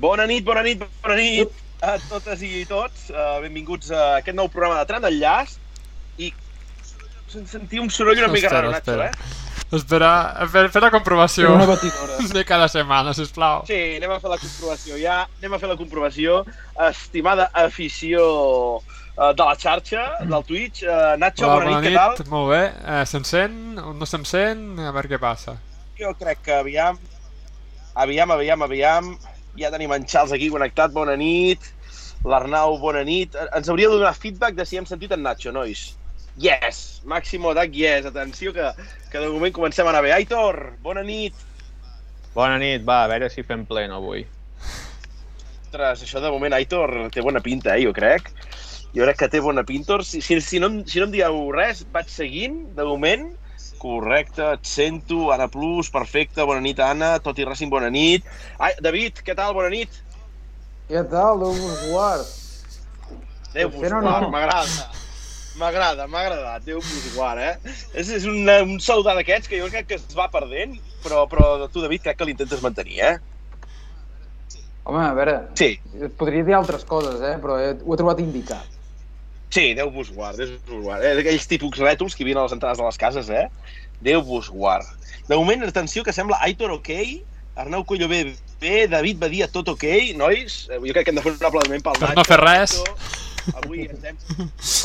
Bona nit, bona nit, bona nit a totes i tots. Uh, benvinguts a aquest nou programa de Tram d'Enllaç. I sentir un soroll una mica raro, Nacho, eh? Espera, fer, fer la comprovació Una batidora. de cada setmana, sisplau. Sí, anem a fer la comprovació ja. Anem a fer la comprovació. Estimada afició uh, de la xarxa, del Twitch. Uh, Nacho, Hola, bona, nit, què tal? Molt bé. Eh, se'm sent? No se'm sent? A veure què passa. Jo crec que aviam... Aviam, aviam, aviam... Ja tenim en Charles aquí connectat, bona nit. L'Arnau, bona nit. Ens hauria de donar feedback de si hem sentit en Nacho, nois. Yes! Màximo Dac, yes. Atenció, que, que de moment comencem a anar bé. Aitor, bona nit. Bona nit, va, a veure si fem pleno avui. Ostres, això de moment, Aitor, té bona pinta, eh, jo crec. Jo crec que té bona pinta. Si, si, si, no, si no em dieu res, vaig seguint, de moment. Correcte, et sento. Anna Plus, perfecte. Bona nit, Anna. Tot i Racing, bona nit. Ai, David, què tal? Bona nit. Què tal, Déu vos guard? Déu vos Però no. guard, m'agrada. M'agrada, m'ha agradat, Déu vos guard, eh? És, és un, un saludar d'aquests que jo crec que es va perdent, però, però tu, David, crec que l'intentes mantenir, eh? Home, a veure, Sí, podria dir altres coses, eh? però he, ho he trobat indicat. Sí, Déu vos guard, Déu vos guard. Eh? Aquells típics rètols que hi havia a les entrades de les cases, eh? Déu vos guard. De moment, atenció, que sembla Aitor ok, Arnau Coelho bé, bé, David Badia tot ok, nois? Eh, Jo crec que hem de fer un aplaudiment pel Per Nacho. no fer res. Avui ens hem,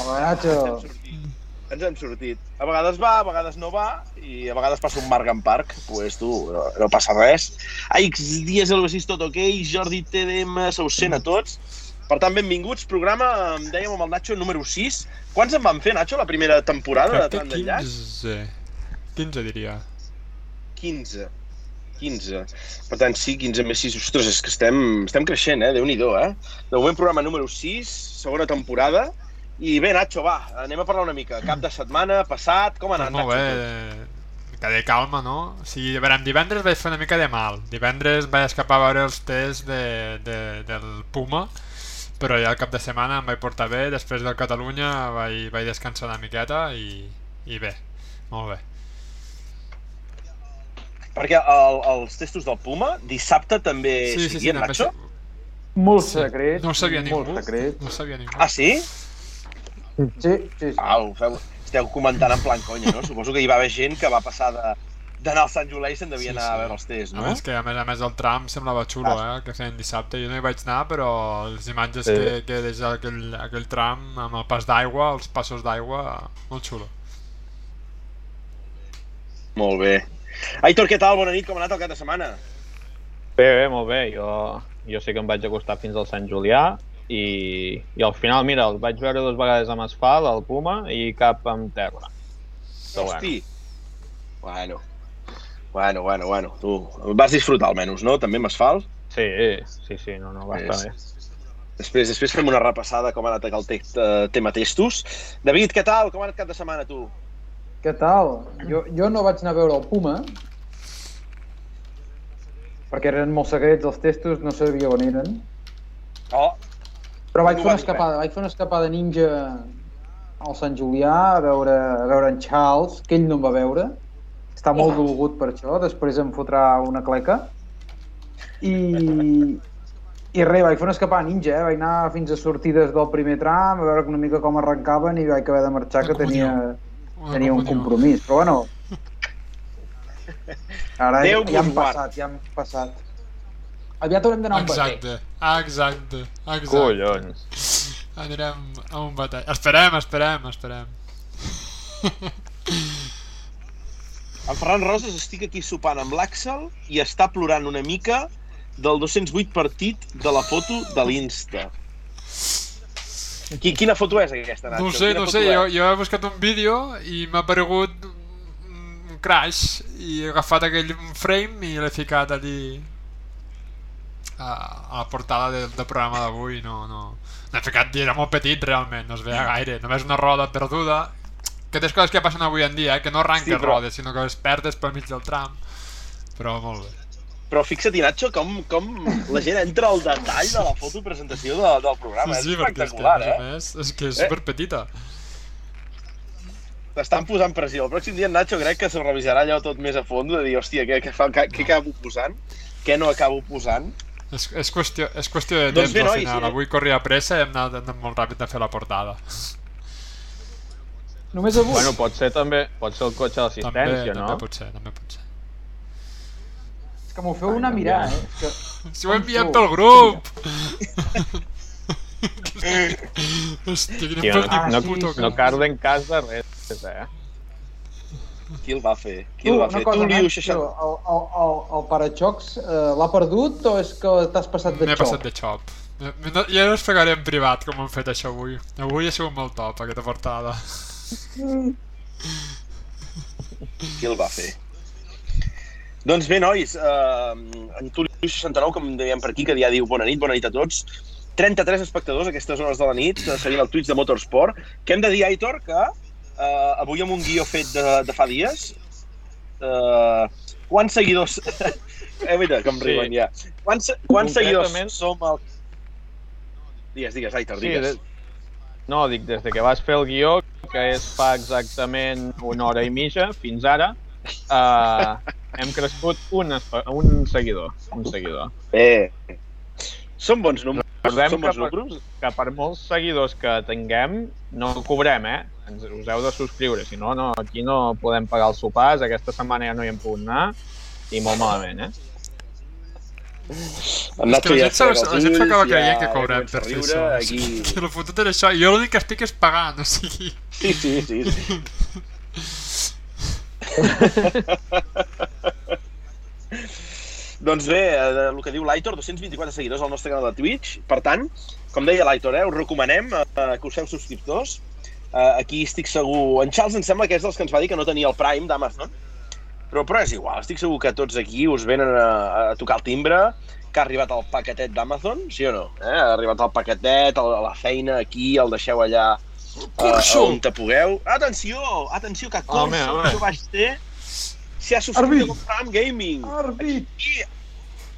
Home, Nacho, ens hem sortit. Ens hem sortit. A vegades va, a vegades no va, i a vegades passa un Margan Park, pues tu, no, no passa res. Aix dies el tot ok, Jordi TDM, se us sent a tots. Per tant, benvinguts, programa, em dèiem amb el Nacho, número 6. Quants en van fer, Nacho, la primera temporada de Crec Tram que d'Enllaç? 15. 15 diria. 15. 15. Per tant, sí, 15 més 6. Ostres, és que estem, estem creixent, eh? Déu-n'hi-do, eh? De moment, programa número 6, segona temporada. I bé, Nacho, va, anem a parlar una mica. Cap de setmana, passat, com ha anat, Molt Nacho? bé. Que de calma, no? O sigui, a veure, en divendres vaig fer una mica de mal. Divendres vaig escapar a veure els tests de, de, del Puma, però ja el cap de setmana em vaig portar bé, després del Catalunya vaig, vaig descansar una miqueta i, i bé, molt bé. Perquè el, els testos del Puma, dissabte també Sí, sí, sí, Nacho? vaig- molt secret. No ho sabia ningú. Molt secret. No ho sabia ningú. Ah, sí? Sí, sí, sí. Au, feu, esteu comentant en plan conya, no? Suposo que hi va haver gent que va passar de d'anar al Sant Julià i se'n devia Sí, anar sí. a veure els tests, A no? més que a més a més el tram semblava xulo, eh, el que feien dissabte. Jo no hi vaig anar, però les imatges Sí. que, que deixa aquell, aquell tram amb el pas d'aigua, els passos d'aigua, molt xulo. Molt bé. Aitor, què tal? Bona nit, com ha anat el cap de setmana? Bé, bé, molt bé. Jo, jo sí que em vaig acostar fins al Sant Julià i, i al final, mira, el vaig veure dues vegades amb asfalt, el Puma, i cap amb terra. Però Hosti. Bueno. Bueno, bueno, bueno. Tu vas disfrutar almenys, no? També amb asfalt? Sí, sí, sí, no, no, va estar bé. Després, després fem una repassada com ha anat el text, eh, tema testos. David, què tal? Com ha anat cap de setmana, tu? Què tal? Jo, jo no vaig anar a veure el Puma, perquè eren molt secrets els testos, no sabia on eren. Oh, Però vaig fer una escapada, vaig fer una escapada ninja al Sant Julià a veure, a veure en Charles, que ell no em va veure. Està molt dolgut per això, després em fotrà una cleca. I, i res, vaig fer una escapada ninja, eh? vaig anar fins a sortides del primer tram, a veure una mica com arrencaven i vaig haver de marxar, que tenia, tenia un compromís. Però bueno, ara Déu ja han passat, ja han passat. Aviat haurem d'anar a un batec. Exacte, exacte, exacte. Collons. Anirem a un batall. Esperem, esperem, esperem. en Ferran Roses estic aquí sopant amb l'Àxel i està plorant una mica del 208 partit de la foto de l'Insta. Qui, quina foto és aquesta, Nacho? No sé, Quina no sé, és? jo, jo he buscat un vídeo i m'ha aparegut un, crash i he agafat aquell frame i l'he ficat allí a, a la portada del, del programa d'avui, no, no... L'he ficat i era molt petit realment, no es veia gaire, només una roda perduda aquestes coses que passen avui en dia, eh? que no arranques Sí, però- rodes, sinó que les perdes pel mig del tram. Però molt bé. Però fixa't, Nacho, com, com la gent entra al detall de la foto presentació de, del programa. sí, sí, és perquè és que, espectacular, eh? més, és que és Eh? superpetita. T'estan posant pressió. El pròxim dia, en Nacho, crec que s'ho revisarà allò tot més a fons, de dir, hòstia, què, què, fa, què, què acabo posant? Què no acabo posant? És, és, qüestió, és qüestió de Doncs temps bé, al nois, final. eh? Avui corria pressa i hem anat, hem anat molt ràpid a fer la portada. Només avui? Bueno, pot ser també, pot ser el cotxe d'assistència, no? també pot ser, també pot ser. És que m'ho feu una mirar, eh? És que... Si ho enviem tu. pel grup! Hòstia, quin Tio, partit Ah, no, puto sí. no carden cas de res, eh? Qui el va fer? Qui Tu, el va fer? cosa, tu, Liu, Nacho, 60... el, el, el, el paraxocs eh, l'ha perdut o és que t'has passat de M'he xoc? passat de xop. No- Ja us explicaré en privat com hem fet això avui. Avui ha sigut molt top, aquesta portada. Qui el va fer? Doncs bé, nois, eh, en Tuliu69, com dèiem per aquí, que ja diu bona nit, bona nit a tots. 33 espectadors a aquestes hores de la nit, eh, seguint el Twitch de Motorsport. Que hem de dir, Aitor, que eh, avui amb un guió fet de, de fa dies, eh, quants seguidors... eh, mira, com Sí. riuen ja. Quants, quants seguidors som al... Digues, digues, Aitor, Sí, digues. de... No, dic, des de que vas fer el guió, que és fa exactament una hora i mitja, fins ara, uh, hem crescut un, un seguidor. Un seguidor. Bé. Són bons números. Recordem Són que per, que per molts seguidors que tinguem, no cobrem, eh? Ens, us heu de subscriure, si no, no, aquí no podem pagar els sopars, aquesta setmana ja no hi hem pogut anar, i molt malament, eh? Gent s'ha- frega els la gent s'acaba ulls, creient que cobrem per fer això. Aquí... Que la foto és això. Jo l'únic que estic és pagant, o sigui... Sí, sí, sí. sí. doncs bé, eh, el que diu l'Aitor, 224 seguidors al nostre canal de Twitch. Per tant, com deia l'Aitor, eh, us recomanem eh, que us feu subscriptors. Eh, aquí estic segur... En Charles em sembla que és dels que ens va dir que no tenia el Prime d'Amazon. Però, però és igual, estic segur que tots aquí us venen a, a tocar el timbre, que ha arribat el paquetet d'Amazon, sí o no? Eh? Ha arribat el paquetet, a la feina, aquí, el deixeu allà uh, on te pugueu. Atenció, atenció, que Corso, Home, home. que vaig ter, s'ha subscrit Arbit. amb Prime Gaming. Arbit! I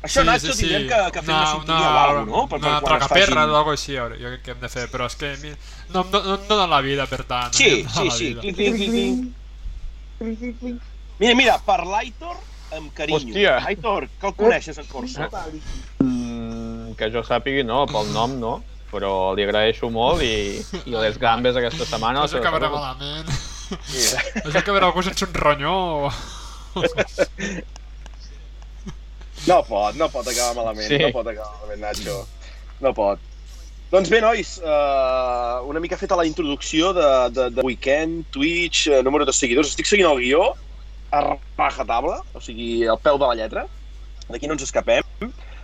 això, Nacho, tindrem que, que fer una, una, sintonia o alguna no? Per, una facin... o alguna així, jo crec que hem de fer, però és que mi- no, no, no em dona la vida, per tant. Sí, no em sí, sí. vida. Clinc, clinc, Mira, mira, per l'Aitor, amb carinyo. Hòstia. Aitor, que el coneixes, en Corso? Mm, que jo sàpigui, no, pel nom no, però li agraeixo molt i, i les gambes aquesta setmana... Això acabarà recordo. malament. Mira. Això acabarà algú sense un ronyó. o- No pot, no pot acabar malament, Sí. no pot acabar malament, Nacho. No pot. Doncs bé, nois, uh, una mica feta la introducció de, de, de Weekend, Twitch, uh, número de seguidors. Estic seguint el guió a rajatabla, o sigui, al peu de la lletra. D'aquí no ens escapem.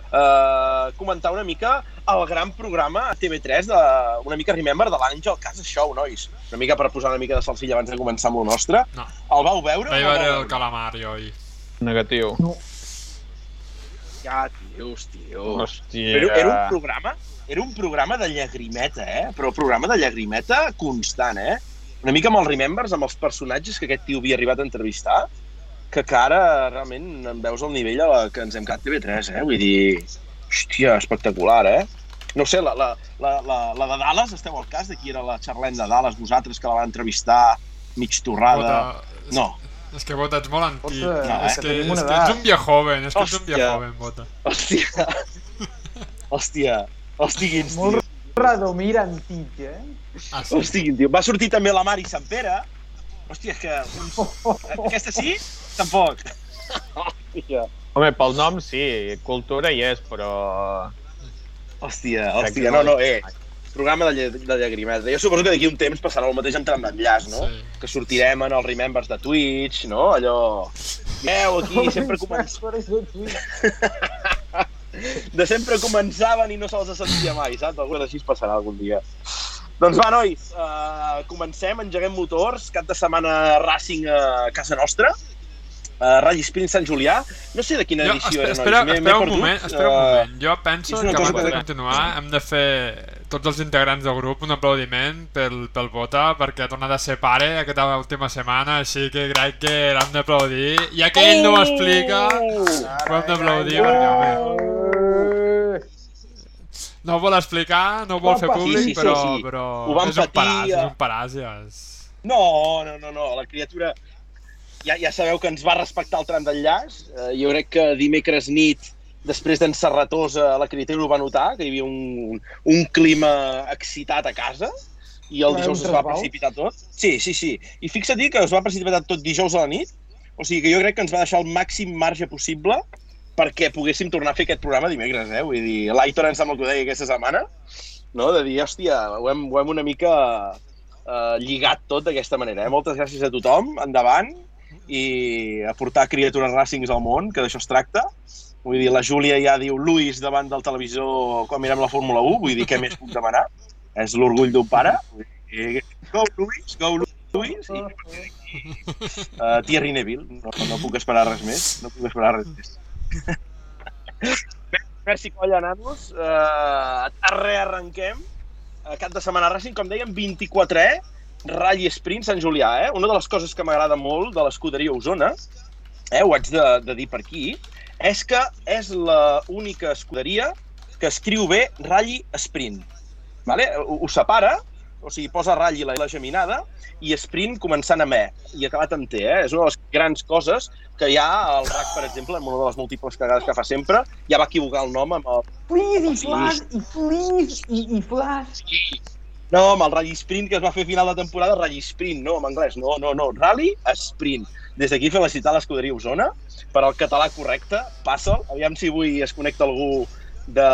Uh, comentar una mica el gran programa a TV3, de, una mica Remember, de l'Àngel Casa Show, nois. Una mica per posar una mica de salsilla abans de començar amb el nostre. No. El vau veure? Vaig no veure el calamar jo ahir. Negatiu. Ja, tios, tio. Hòstia... Però era un programa, era un programa de llagrimeta, eh? Però programa de llagrimeta constant, eh? Una mica amb els remembers, amb els personatges que aquest tio havia arribat a entrevistar, que que ara realment en veus el nivell a la que ens hem quedat TV3, eh? Vull dir, hòstia, espectacular, eh? No sé, la, la, la, la, la de Dallas, esteu al cas de qui era la Charlene de Dallas, vosaltres que la van entrevistar mig torrada... Bota, No, És que Bota ets molt antic. Bota, No, és, eh? que, tenim és, que ets un viejoven, és que ets un Hòstia. viejoven, Bota. hòstia, hòstia, hòstia, quins Molt tios. Radomir antic, eh? Ah, sí. Quin tio. Va sortir també la Mari Sant Pere. Hòstia, és que... Aquesta sí? Tampoc. Hòstia. Home, pel nom sí, cultura hi és, però... Hòstia, hòstia, no, no, eh. Programa de, lle de llagrimeta. Jo suposo que d'aquí un temps passarà el mateix en tram d'enllaç, no? Sí. Que sortirem en els Remembers de Twitch, no? Allò... Veu, aquí sempre comença... De sempre començaven i no se'ls sentia mai, saps? Alguna d'així passarà algun dia. Doncs va, nois, uh, comencem, engeguem motors, cap de setmana Racing a casa nostra, uh, Rally Sprint Sant Julià. No sé de quina Jo, edició espera, era, espera, nois. M'he- m'he espera un perdut. moment, espera un Eh, moment. Jo penso que abans de que- continuar hem de fer tots els integrants del grup un aplaudiment pel, pel Bota perquè ha tornat a ser pare aquesta última setmana, així que crec que l'hem d'aplaudir. Ja que ell no ho explica, ho hem d'aplaudir perquè, home, no ho vol explicar, no ho vol fer públic, Sí, sí, sí, però, sí. però Ho vam és un patir, paràs, eh? és un paràs, ja és... No, no, no, no, la criatura... Ja, ja sabeu que ens va respectar el tram d'enllaç. Eh, jo crec que dimecres nit després d'encerratós a la Criterium ho va notar, que hi havia un, un clima excitat a casa, i el dijous un es va precipitar tot. Sí, sí, sí. I fixa't que es va precipitar tot dijous a la nit, o sigui que jo crec que ens va deixar el màxim marge possible perquè poguéssim tornar a fer aquest programa dimecres, eh? Vull dir, l'Aitor em sembla que ho deia aquesta setmana, no? de dir, hòstia, ho hem, ho hem una mica eh, lligat tot d'aquesta manera. Eh? Moltes gràcies a tothom, endavant, i a portar criatures ràcings al món, que d'això es tracta. Vull dir, la Júlia ja diu Luis davant del televisor quan mirem la Fórmula 1, vull dir, què més puc demanar? És l'orgull d'un pare. Go Luis, go Luis, i uh, Thierry Neville. No, no puc esperar res més, no puc esperar res més. Merci, colla, nanos. Uh, rearrenquem. Uh, cap de setmana Racing, com dèiem, 24è, Rally Sprint Sant Julià. Eh? Una de les coses que m'agrada molt de l'escuderia Osona, eh, ho haig de, de dir per aquí, és que és la única escuderia que escriu bé Rally Sprint. Vale? Ho, ho separa, o sigui, posa Rally la, la geminada i Sprint començant amb E i acabat amb T. Eh? És una de les grans coses que hi ha al RAC, per exemple, en una de les múltiples cagades que fa sempre, ja va equivocar el nom amb el... Please, i Sí. flash, i please, i, i flash. No, amb el Rally Sprint que es va fer a final de temporada, Rally Sprint, no, en anglès, no, no, no, Rally Sprint. Des d'aquí felicitar l'escuderia Osona per al català correcte, passa'l, aviam si avui es connecta algú de,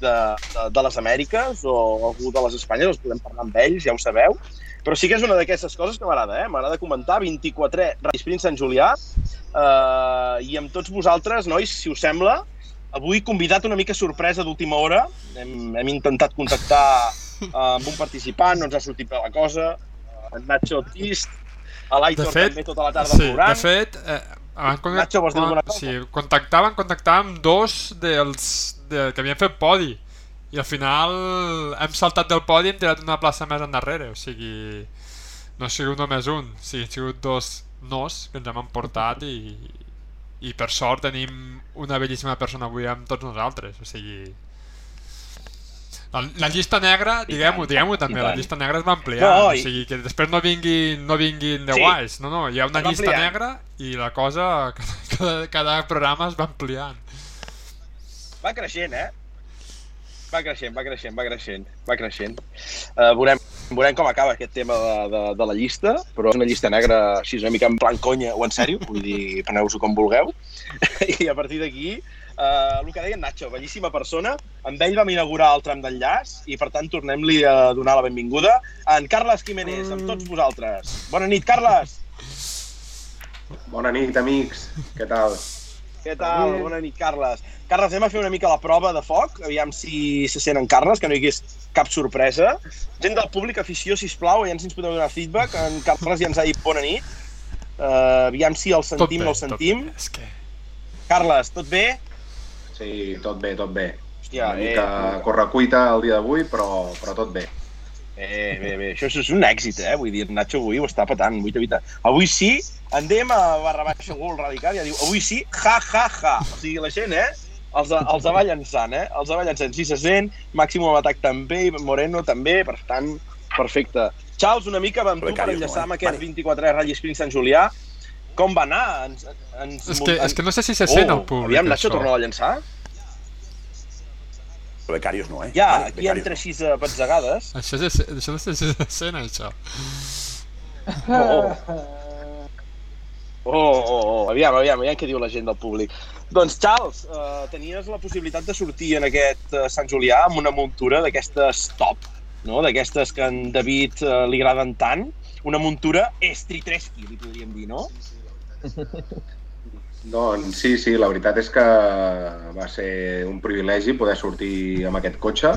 de, de, de les Amèriques o algú de les Espanyes, els podem parlar amb ells, ja ho sabeu. Però sí que és una d'aquestes coses que m'agrada, eh? M'agrada comentar 24è Rally Sprint Sant Julià eh, i amb tots vosaltres, nois, si us sembla, avui convidat una mica sorpresa d'última hora. Hem, hem intentat contactar eh, amb un participant, no ens ha sortit bé la cosa. Eh, En Nacho Tist, a l'Aitor fet, també tota la tarda sí, plorant. de fet, eh, van con- Nacho, vols dir alguna cosa? Sí, contactaven, contactàvem dos dels de, que havien fet podi i al final hem saltat del podi i hem tirat una plaça més endarrere, o sigui, no ha sigut només un, o sigui, han sigut dos nos que ens hem emportat i, i per sort tenim una bellíssima persona avui amb tots nosaltres, o sigui... La, la llista negra, diguem-ho, diguem-ho també, la llista negra es va ampliar, No, o i- sigui, que després no vinguin, no vinguin The Sí. Wise, no, no, hi ha una llista ampliant. negra i la cosa, cada, cada programa es va ampliant. Va creixent, eh? Va creixent, va creixent, va creixent, va creixent. Uh, veurem, veurem com acaba aquest tema de, de, de la llista, però és una llista negra així una mica en plan conya o en sèrio, vull dir, preneu-vos-ho com vulgueu. I a partir d'aquí, uh, el que deia en Nacho, bellíssima persona, amb ell vam inaugurar el tram d'enllaç i per tant tornem-li a donar la benvinguda a en Carles Jiménez, amb tots vosaltres. Bona nit, Carles! Bona nit, amics. Què tal? Què tal? Bona nit, Carles. Carles, anem a fer una mica la prova de foc, aviam si se sent en Carles, que no hi hagués cap sorpresa. Gent del públic, afició, sisplau, aviam si ens podeu donar feedback. En Carles ja ens ha dit bona nit. Uh, aviam si el sentim o no el sentim. tot bé, és que... Carles, tot bé? Sí, tot bé, tot bé. Hòstia, Una mica eh, correcuita el dia d'avui, però, però tot bé. Eh, bé, bé, això és un èxit, eh? Vull dir, Nacho avui ho està patant, vuita, vuita. Avui sí, endem a barra baixa gol radical, ja diu, avui sí, ja, ja, ja. O sigui, la gent, eh? Els, els va llançant, eh? Els va llançant. Sí se sent, Màximo Atac també, Moreno també, per tant, perfecte. Charles, una mica amb tu per enllaçar no, eh? amb aquest Vale. 23 Rally Sprint Sant Julià. Com va anar? Ens, ens, És que, és que no sé si se sent oh, el públic, Aviam, Nacho, això. torna a llançar. Becarios no, eh? Ja, Vale, aquí becarios entra així a batzegades. Això, és, això no sé si se sent, això. Oh. Oh, oh, oh, aviam, aviam, aviam què diu la gent del públic. Doncs, Charles, eh, tenies la possibilitat de sortir en aquest eh, Sant Julià amb una muntura d'aquestes top, no? d'aquestes que en David eh, li agraden tant, una muntura estritresqui, li podríem dir, no? Doncs sí, sí, la veritat és que va ser un privilegi poder sortir amb aquest cotxe.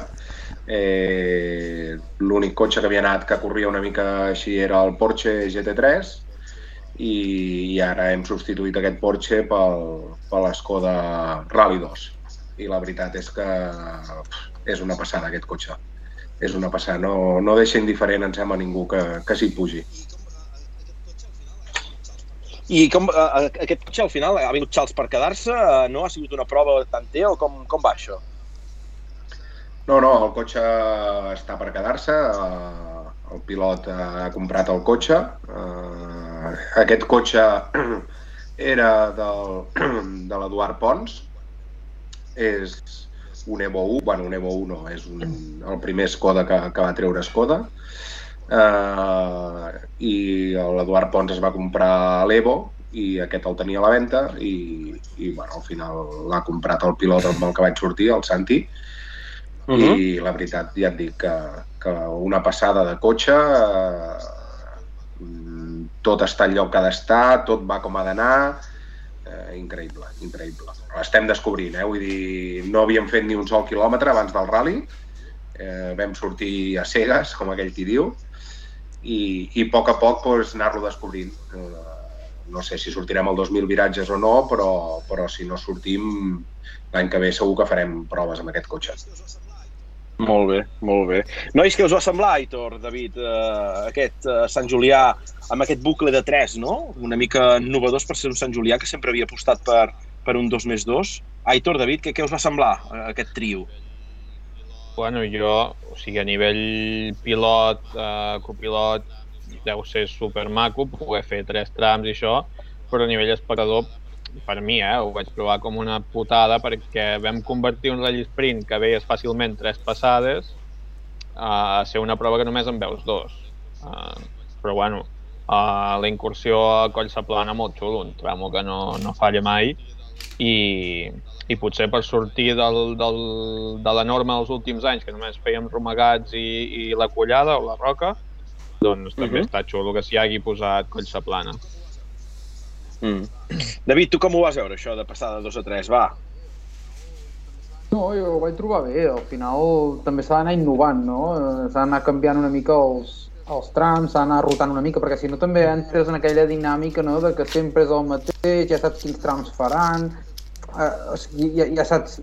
Eh, L'únic cotxe que havia anat que corria una mica així era el Porsche GT3 i, i ara hem substituït aquest Porsche pel, per l'Skoda Rally 2. I la veritat és que pff, és una passada aquest cotxe. És una passada, no, no deixa indiferent, em sembla, ningú que, que s'hi pugi. I com, eh, aquest cotxe al final ha vingut Charles per quedar-se? Eh, no ha sigut una prova tant té o com, com va això? No, no, el cotxe està per quedar-se. eh, El pilot ha comprat el cotxe. Eh, Aquest cotxe era del, de l'Eduard Pons és un Evo 1, bueno, un Evo 1 no, és un, el primer Skoda que, que va treure Skoda. Uh, I l'Eduard Pons es va comprar l'Evo i aquest el tenia a la venda i, i bueno, al final l'ha comprat el pilot amb el que vaig sortir, el Santi, uh -huh. i la veritat ja et dic que, que una passada de cotxe, eh, tot està al lloc que ha d'estar, tot va com ha d'anar, eh, increïble, increïble. L'estem descobrint, eh? vull dir, no havíem fet ni un sol quilòmetre abans del rally, eh, vam sortir a cegues, com aquell qui diu, i, i a poc a poc pues, anar-lo descobrint. Eh, no sé si sortirem el 2.000 viratges o no, però, però si no sortim l'any que ve segur que farem proves amb aquest cotxe. Molt bé, molt bé. Nois, què us va semblar, Aitor, David, eh, aquest eh, Sant Julià amb aquest bucle de 3, no? Una mica novedós per ser un Sant Julià que sempre havia apostat per, per un 2 més 2. Aitor, David, què, què us va semblar eh, aquest trio? Bueno, jo, o sigui, a nivell pilot, eh, copilot, deu ser super maco poder fer tres trams i això, però a nivell espectador, per mi, eh, ho vaig provar com una putada perquè vam convertir un rally sprint que veies fàcilment tres passades a ser una prova que només en veus dos. Uh, però bueno, uh, la incursió a Coll Saplana molt xulo, un tramo que no, no falla mai i, i potser per sortir del, del, de la norma dels últims anys, que només fèiem romagats i, i la collada o la roca, doncs també uh -huh. està xulo que s'hi hagi posat Collsa Plana. Mm. David, tu com ho vas veure, això de passar de 2 a 3? Va. No, jo ho vaig trobar bé. Al final també s'ha d'anar innovant, no? Eh, S'ha d'anar canviant una mica els, els trams, s'ha d'anar rotant una mica, perquè si no també entres en aquella dinàmica no? de que sempre és el mateix, ja saps quins trams faran, eh, o sigui, ja, ja saps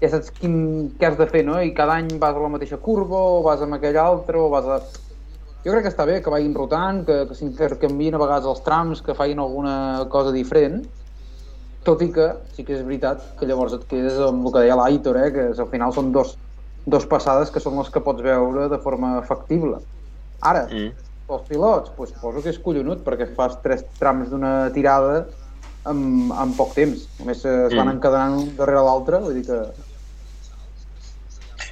ja saps quin, què has de fer, no? I cada any vas a la mateixa curva, o vas amb aquell altre, o vas a... Jo crec que està bé que vagin rotant, que, que s'intercanvien a vegades els trams, que facin alguna cosa diferent, tot i que sí que és veritat que llavors et quedes amb el que deia l'Aitor, eh? que al final són dos, dos passades que són les que pots veure de forma factible. Ara, Mm. els pilots, doncs poso que és collonut, perquè fas tres trams d'una tirada en, en poc temps. Només es van Mm. encadenant un darrere l'altre, vull dir que...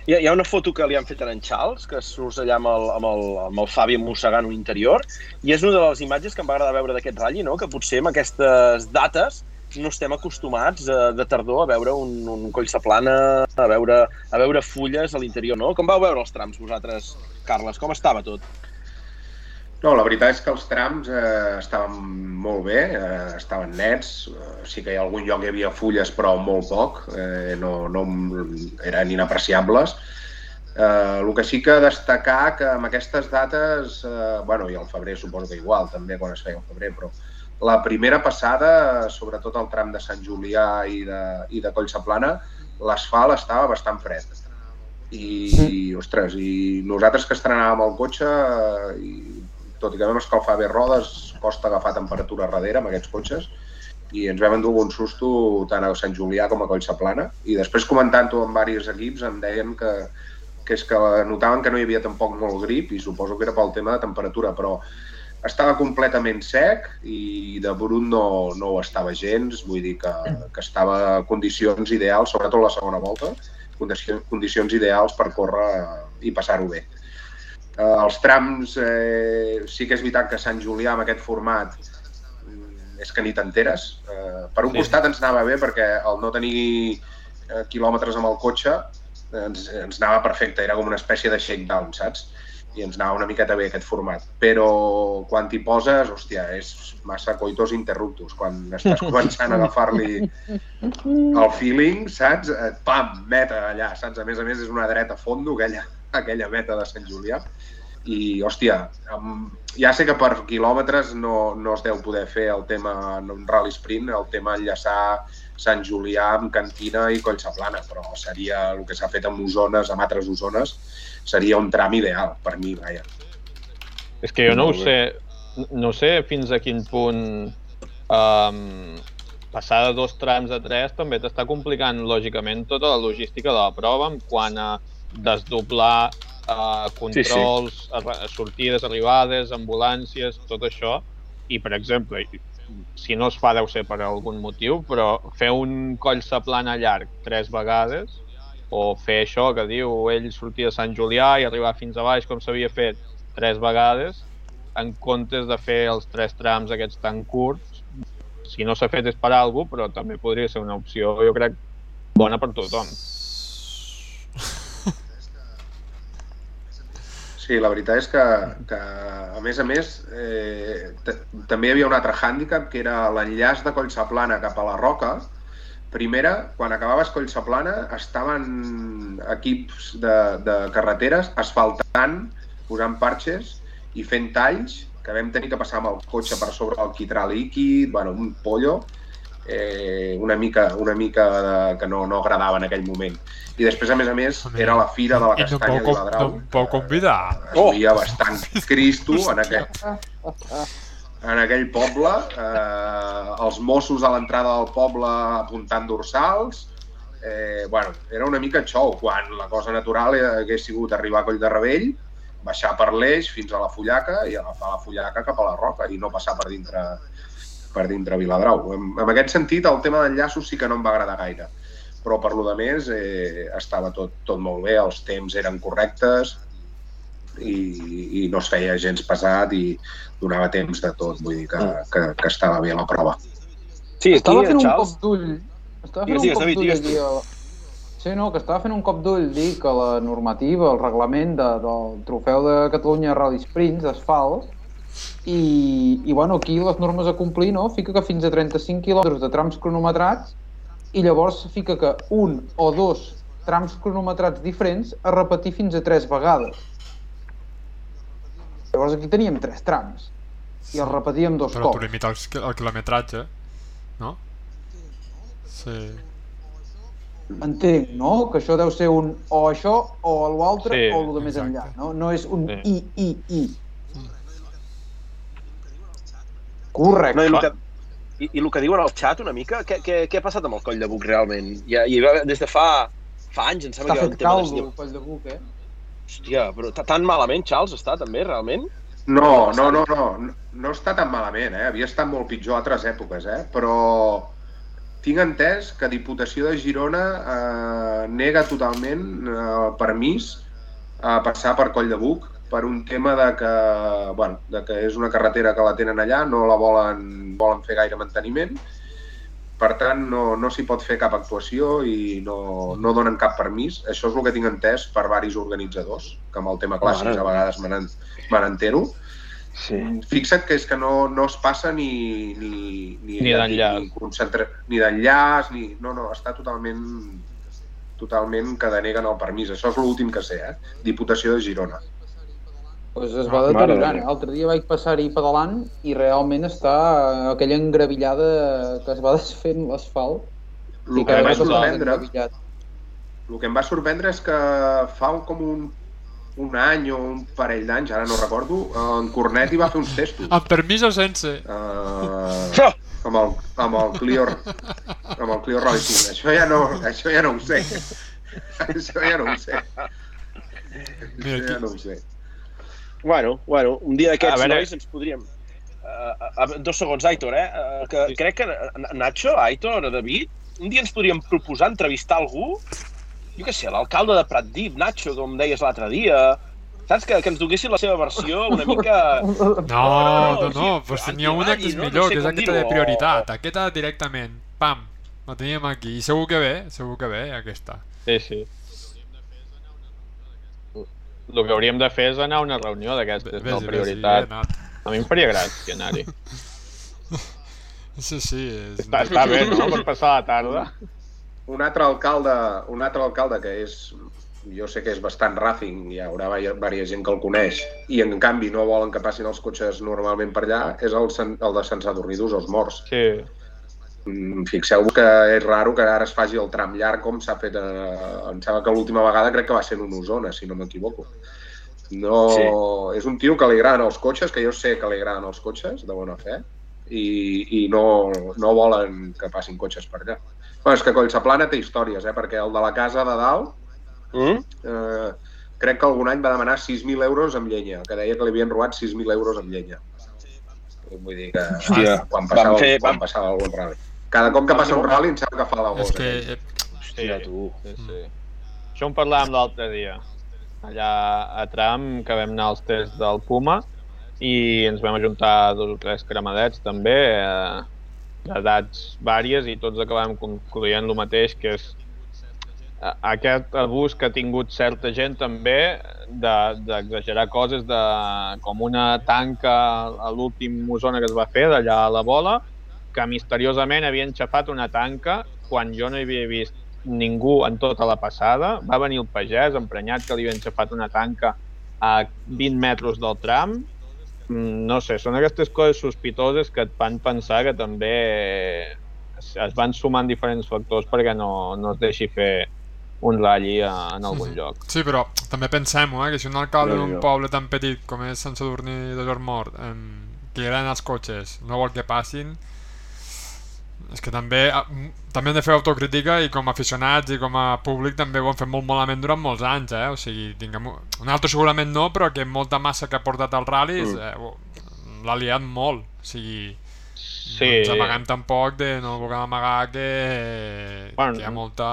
Hi ha, hi ha una foto que li han fet a en Charles, que surts allà amb el, amb el, amb el Fabi mossegant un interior, i és una de les imatges que em va agradar veure d'aquest ratll, no? que potser amb aquestes dates no estem acostumats eh, de tardor a veure un, un coll plana, a veure, a veure fulles a l'interior, no? Com vau veure els trams vosaltres, Carles? Com estava tot? No, la veritat és que els trams eh, estaven molt bé, eh, estaven nets, eh, sí que hi ha algun lloc hi havia fulles però molt poc, eh, no, no eren inapreciables. Eh, el que sí que destacar que amb aquestes dates, eh, bueno, i al febrer suposo que igual també quan es feia al febrer, però la primera passada, sobretot el tram de Sant Julià i de, i de Collsaplana, l'asfalt estava bastant fred. I, i, ostres, i nosaltres que estrenàvem el cotxe, i tot i que vam escalfar bé rodes, costa agafar temperatura darrere amb aquests cotxes, i ens vam endur un susto tant a Sant Julià com a Collsaplana. I després comentant-ho amb diversos equips em deien que, que és que notaven que no hi havia tampoc molt grip i suposo que era pel tema de temperatura, però estava completament sec i de brut no, no ho estava gens, vull dir que, que estava a condicions ideals, sobretot la segona volta, condicions, condicions ideals per córrer i passar-ho bé. Eh, els trams, eh, sí que és veritat que Sant Julià amb aquest format mm, és que ni t'enteres. Eh, per un Sí. costat ens anava bé perquè al no tenir eh, quilòmetres amb el cotxe ens, ens anava perfecte, era com una espècie de shakedown, saps? I ens anava una miqueta bé aquest format. Però quan t'hi poses, hòstia, és massa coitos interruptus. Quan estàs començant a agafar-li el feeling, saps? Eh, Pam, meta allà, saps? A més a més és una dreta fondo, aquella, aquella meta de Sant Julià. I, hòstia, ja sé que per quilòmetres no, no es deu poder fer el tema en un rally sprint, el tema enllaçar Sant Julià amb Cantina i Collsaplana, però seria el que s'ha fet amb Osones, amb altres Osones, seria un tram ideal per mi, vaja. És que jo no ho sé, no sé fins a quin punt um, passar de dos trams a tres també t'està complicant lògicament tota la logística de la prova en quant a desdoblar uh, controls, sí, sí. sortides, arribades, ambulàncies, tot això. I, per exemple, si no es fa deu ser per algun motiu, però fer un coll plana llarg tres vegades o fer això que diu ell sortir de Sant Julià i arribar fins a baix com s'havia fet tres vegades en comptes de fer els tres trams aquests tan curts si no s'ha fet és per alguna però també podria ser una opció jo crec bona per tothom Sí, la veritat és que, que a més a més, eh, també hi havia un altre hàndicap, que era l'enllaç de Collsaplana cap a la Roca. Primera, quan acabaves Collsaplana, estaven equips de, de carreteres asfaltant, posant parxes i fent talls, que vam tenir que passar amb el cotxe per sobre el quitrà líquid, bueno, un pollo, eh, una mica, una mica de, que no, no agradava en aquell moment. I després, a més a més, era la fira de la I no em castanya de Viladrau. no em puc convidar. Es veia bastant cristo en aquell, en aquell poble. Eh, els Mossos a l'entrada del poble apuntant dorsals. Eh, bueno, era una mica xou, quan la cosa natural hagués sigut arribar a Coll de Rebell, baixar per l'eix fins a la Fullaca i agafar la Fullaca cap a la Roca i no passar per dintre per dintre Viladrau. En, en aquest sentit, el tema d'enllaços sí que no em va agradar gaire però per lo de més eh, estava tot, tot molt bé, els temps eren correctes i, i no es feia gens pesat i donava temps de tot, vull dir que, que, que estava bé la prova. Sí, aquí, Estava fent un Charles, cop d'ull. Estava fent Digues, un cop d'ull aquí. A... Sí, no, que estava fent un cop d'ull dir que la normativa, el reglament de, del trofeu de Catalunya Rally Sprints d'asfalt i, i bueno, aquí les normes a complir, no? Fica que fins a 35 quilòmetres de trams cronometrats i llavors fica que un o dos trams cronometrats diferents a repetir fins a tres vegades. Llavors aquí teníem tres trams i els repetíem dos Però tu cops. limites el, el quilometratge, no? Sí. Entenc, no? Que això deu ser un o això o l'altre Sí, o el de més exacte. enllà, no? No és un Sí. i, i, i. Correcte. No, i, el que, i, I el que diuen al xat una mica, què, què, què ha passat amb el coll de buc realment? Ja, va, des de fa, fa anys, em sembla Està que ha fet caldo, el coll de buc, eh? Hòstia, però ta- tan malament, Charles, està també, realment? No, no, no, no, no, està tan malament, eh? havia estat molt pitjor a altres èpoques, eh? però tinc entès que Diputació de Girona eh, nega totalment eh, el permís a passar per Coll de Buc per un tema de que, bueno, de que és una carretera que la tenen allà, no la volen, volen fer gaire manteniment, per tant no, no s'hi pot fer cap actuació i no, no donen cap permís. Això és el que tinc entès per varis organitzadors, que amb el tema clàssics Mare a vegades me n'en- me n'entero. Sí. Fixa't que és que no, no es passa ni... Ni, ni, Ni d'enllaç. Ni, concentra... ni d'enllaç, ni... No, no, està totalment totalment que deneguen el permís. Això és l'últim que sé, eh? Diputació de Girona. Pues es va Ah, deteriorant. L'altre dia vaig passar-hi pedalant i realment està aquella engravillada que es va desfent l'asfalt. El que em va sorprendre, el que em va sorprendre és que fa un, com un, un any o un parell d'anys, ara no recordo, en Cornet hi va fer uns testos. Amb permís o sense? Uh, amb el, amb el Clio amb el Clio Racing. Això ja no, això ja no ho sé. Això ja no ho sé. Mira, Això ja no ho sé. Bueno, bueno, un dia d'aquests veure. nois ens podríem... Uh, uh, dos segons, Aitor, eh? Uh, que Sí. crec que Nacho, Aitor, David, un dia ens podríem proposar entrevistar algú, jo què sé, l'alcalde de Pratdip, Nacho, com deies l'altre dia, saps? Que, que ens donessin la seva versió una mica... No, no, no, no, pues n'hi ha una que és anti-Mali, no? No millor, sé que és aquesta de dir-ho, o- prioritat. Aquesta directament, pam, la teníem aquí. I segur que ve, segur que ve, aquesta. Sí, sí. El que hauríem de fer és anar a una reunió d'aquestes, no prioritat. A mi em faria gràcia anar-hi. Sí, sí, és... Està, està bé, no?, per passar la tarda. Un altre alcalde, un altre alcalde que és, jo sé que és bastant ràfing, hi haurà varia gent que el coneix, i en canvi no volen que passin els cotxes normalment per allà, és el, el de Sant Sadurní d'Us, els morts. Sí. Mm, Fixeu-vos que és raro que ara es faci el tram llarg com s'ha fet, eh, em sembla que l'última vegada crec que va ser en una Osona, si no m'equivoco. No, Sí. És un tio que li agraden els cotxes, que jo sé que li agraden els cotxes, de bona fe, i, i no, no volen que passin cotxes per allà. Bueno, és que Collsaplana té històries, eh? perquè el de la casa de dalt Mm? eh, crec que algun any va demanar 6.000 euros amb llenya, que deia que li havien robat 6.000 euros amb llenya. vull dir que Hòstia, quan passava, vam fer- quan passava algun rally. Cada cop que passa un rally em sembla que fa la És gosa. que... aquell. eh, Hòstia, tu. Sí, sí. Això en parlàvem l'altre dia. Allà a Tram, que vam anar als tests del Puma i ens vam ajuntar dos o tres cremadets també, eh, d'edats vàries i tots acabàvem concloent el mateix, que és eh, aquest abús que ha tingut certa gent també de- d'exagerar coses de, com una tanca a l'últim zona que es va fer d'allà a la bola que misteriosament havien xafat una tanca quan jo no hi havia vist ningú en tota la passada. Va venir el pagès emprenyat que li havien xafat una tanca a 20 metres del tram. Mm, No sé, són aquestes coses sospitoses que et fan pensar que també es van sumant diferents factors perquè no, no es deixi fer un rally a, en algun Mhm. lloc. Sí, però també pensem-ho, eh, que si un alcalde d'un poble tan petit com és Sant Sadurní de Jormort, eh, que hi agraden els cotxes, no vol que passin, és que també ah, també hem de fer autocrítica i com a aficionats i com a públic també ho hem fet molt malament durant molts anys, eh? O sigui, tinguem... Un altre segurament no, però que molta massa que ha portat als ral·lis Mm. eh, l'ha liat molt. O sigui, Sí, no ens amaguem tampoc de no vulguem amagar que, Bueno, que hi ha molta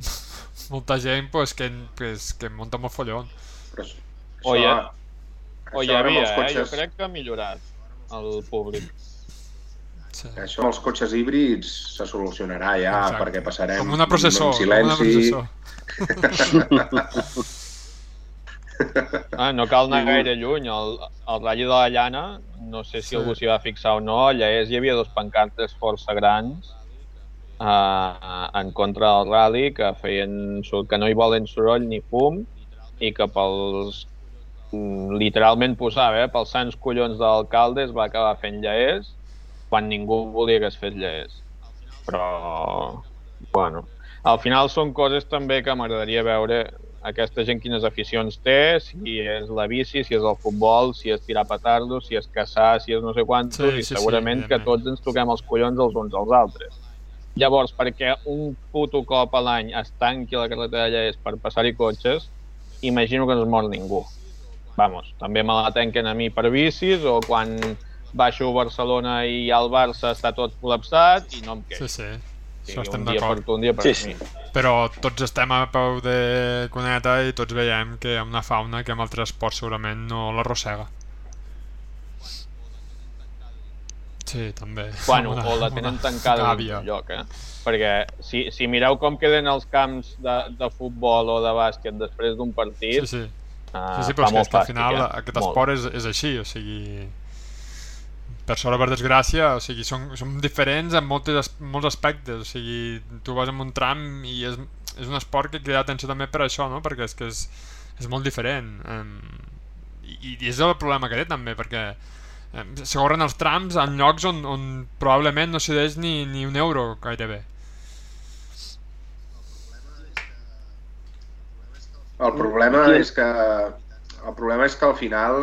molta gent pues, que, pues, que munta molt follon Però això- O hi ha- això o hi havia, els eh? cotxes, Jo crec que ha millorat el públic. Sí. Això amb els cotxes híbrids se solucionarà ja, Exacte. perquè passarem com una processó, en com una silenci. processó. Ah, no cal anar gaire lluny. El, el ratll de la llana, no sé si Sí. algú s'hi va fixar o no, allà és, hi havia dos pancartes força grans uh, en contra del rally que feien que no hi volen soroll ni fum i que pels mm, literalment posava, eh, pels sants collons de l'alcalde es va acabar fent lleers quan ningú volia que es fes lleers. Però, bueno, al final són coses també que m'agradaria veure aquesta gent quines aficions té, si és la bici, si és el futbol, si és tirar petardos, si és caçar, si és no sé quantos, Sí, i sí, sí, segurament que evidentment. tots ens toquem els collons els uns als altres. Llavors, perquè un puto cop a l'any es tanqui la carretera allà és per passar-hi cotxes, imagino que no es mor ningú. Vamos, també me la tanquen a mi per bicis o quan baixo a Barcelona i al Barça està tot col·lapsat i no em Sí, queixo. sí, Sí, això estem un dia per d'acord. tu, un dia per Sí, mi. sí. Però tots estem a peu de cuneta i tots veiem que hi ha una fauna que amb altres esports segurament no l'arrossega. Sí, també. Bueno, Una- o la tenen una tancada en gàbia. un lloc, eh? Perquè si, si mireu com queden els camps de, de futbol o de bàsquet després d'un partit, Sí, sí. eh, Sí, sí, fa però és que, molt és que al final eh? aquest Molt. esport és, és així, o sigui... Per sort o per desgràcia, o sigui, som, som diferents en moltes, molts aspectes, o sigui, tu vas en un tram i és, és un esport que crida atenció també per això, no? Perquè és que és, és molt diferent. Um, i, I és el problema que té també, perquè um, se corren els trams en llocs on, on probablement no s'hi deix ni, ni un euro gairebé. El problema és que el problema és que al final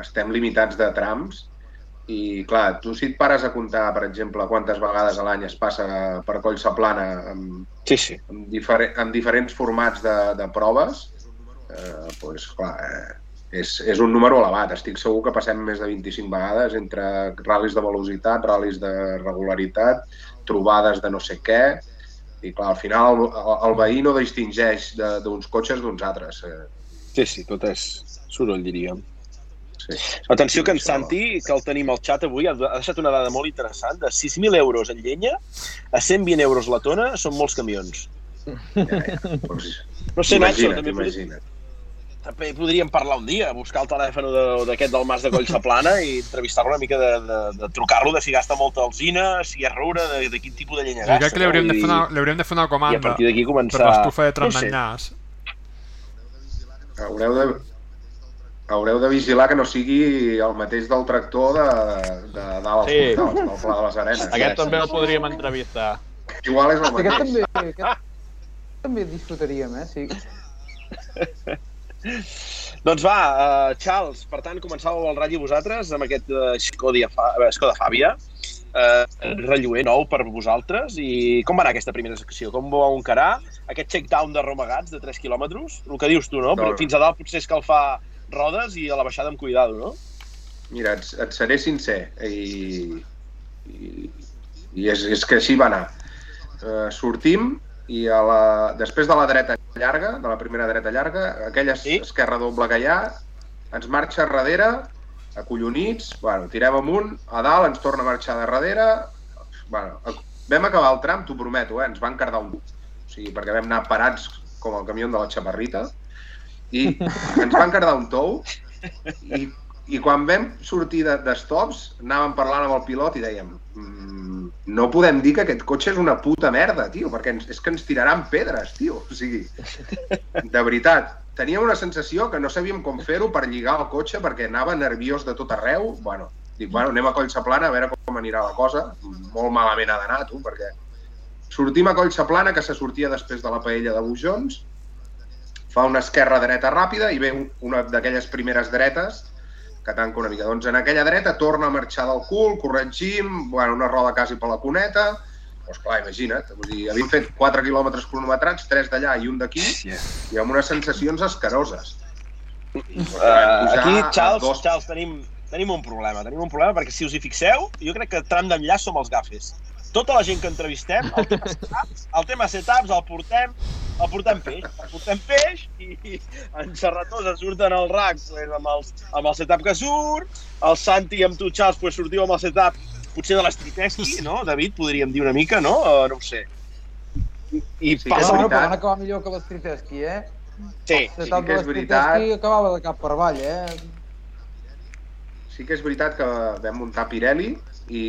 estem limitats de trams i clar, tu si et pares a comptar, per exemple, quantes vegades a l'any es passa per Collsa Plana amb, Sí, sí. amb, difere, amb diferents formats de, de proves, eh, doncs clar, eh, és, és un número elevat. Estic segur que passem més de 25 vegades entre ral·lis de velocitat, ral·lis de regularitat, trobades de no sé què, i clar, al final el, el, veí no distingeix de- d'uns cotxes d'uns altres. Eh, Sí, sí, tot és soroll, diríem. Sí. Atenció que en Santi, que el tenim al xat avui, ha ha deixat una dada molt interessant. De 6.000 euros en llenya a 120 euros la tona són molts camions. Ja, ja. Doncs, No sé, Nacho, imagina't, també, imagina't. també podríem parlar un dia, buscar el telèfon de- d'aquest del Mas de Collsa Plana i entrevistar-lo una mica de, de, de trucar-lo, de si gasta molta alzina, si és roure, de, de quin tipus de llenya Jo gasta. crec que li hauríem, de no? fer una, li hauríem de fer una I, I a comanda partir d'aquí per començar... l'estufa de No sé. Haureu de, haureu de vigilar que no sigui el mateix del tractor de, de dalt als Sí. portals, del Pla de les Arenes. Aquest també el podríem entrevistar. Igual és el Aquest mateix. també, aquest també disfrutaríem, eh? Sí. Doncs va, uh, Charles, per tant, començàveu el ratll vosaltres amb aquest uh, Skoda, Fa eh, Skoda Fàbia, uh, relluer nou per vosaltres, i com va anar aquesta primera secció? Com vau encarar? Aquest check-down de Romagats de 3 quilòmetres? El que dius tu, no? No. Però fins a dalt potser és cal fa rodes i a la baixada amb cuidado, no? mira, et, et seré sincer, i, i, i és, és que així va anar. Uh, sortim i a la, després de la dreta llarga, de la primera dreta llarga, aquella Sí. esquerra doble que hi ha, ens marxa darrere, acollonits, bueno, tirem amunt, a dalt ens torna a marxar de darrere, bueno, vam acabar el tram, t'ho prometo, eh? ens van cardar un... O sigui, perquè vam anar parats com el camió de la xaparrita, i ens van cardar un tou, i, i quan vam sortir de, de anàvem parlant amb el pilot i dèiem mm, no podem dir que aquest cotxe és una puta merda, tio, perquè ens, és que ens tiraran pedres, tio. O sigui, de veritat, teníem una sensació que no sabíem com fer-ho per lligar el cotxe perquè anava nerviós de tot arreu. Bueno, dic, bueno, anem a Collsaplana a veure com anirà la cosa. Molt malament ha d'anar, tu, perquè sortim a Collsaplana, que se sortia després de la paella de Bujons, fa una esquerra-dreta ràpida i ve un- una d'aquelles primeres dretes que tanca una mica. Doncs en aquella dreta torna a marxar del cul, corregim, bueno, una roda quasi per la cuneta, doncs clar, imagina't, vull dir, havíem fet 4 quilòmetres cronometrats, 3 d'allà i un d'aquí, i amb unes sensacions escaroses. I, doncs, Uh, aquí, Charles, dos- Charles tenim, tenim un problema. Tenim un problema perquè, si us hi fixeu, jo crec que tram d'enllaç som els gafes. Tota la gent que entrevistem, el tema setups, el, tema setups el portem el portem peix, el portem peix i, i en Serratosa surten rack pues, amb, els, amb el setup que surt, el Santi amb tu, Charles, pues, sortiu amb el setup potser de l'Estriteschi, no? David, podríem dir una mica, no? Uh, no ho sé. I, i Sí, passa... és No, no, veritat. però van acabar millor que l'Estriteschi, eh? Sí, El sí setup que és veritat. l'Estriteschi acabava de cap per avall, eh? sí que és veritat que vam muntar Pirelli i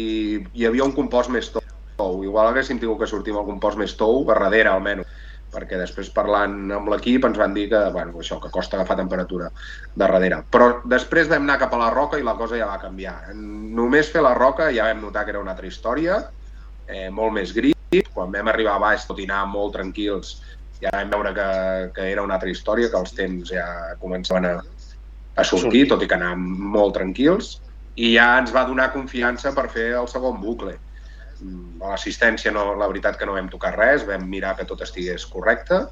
hi havia un compost més tou. Igual haguéssim tingut que sortir amb el compost més tou, a darrere almenys, perquè després parlant amb l'equip ens van dir que, bueno, això, que costa agafar temperatura de darrere. Però després vam anar cap a la roca i la cosa ja va canviar. Només fer la roca ja vam notar que era una altra història, eh, molt més gris. Quan vam arribar a baix, tot i anar molt tranquils, ja vam veure que, que era una altra història, que els temps ja començaven a, a sortir, tot i que anàvem molt tranquils, i ja ens va donar confiança per fer el segon bucle. Mm, A l'assistència, no, la veritat que no vam tocar res, vam mirar que tot estigués correcte,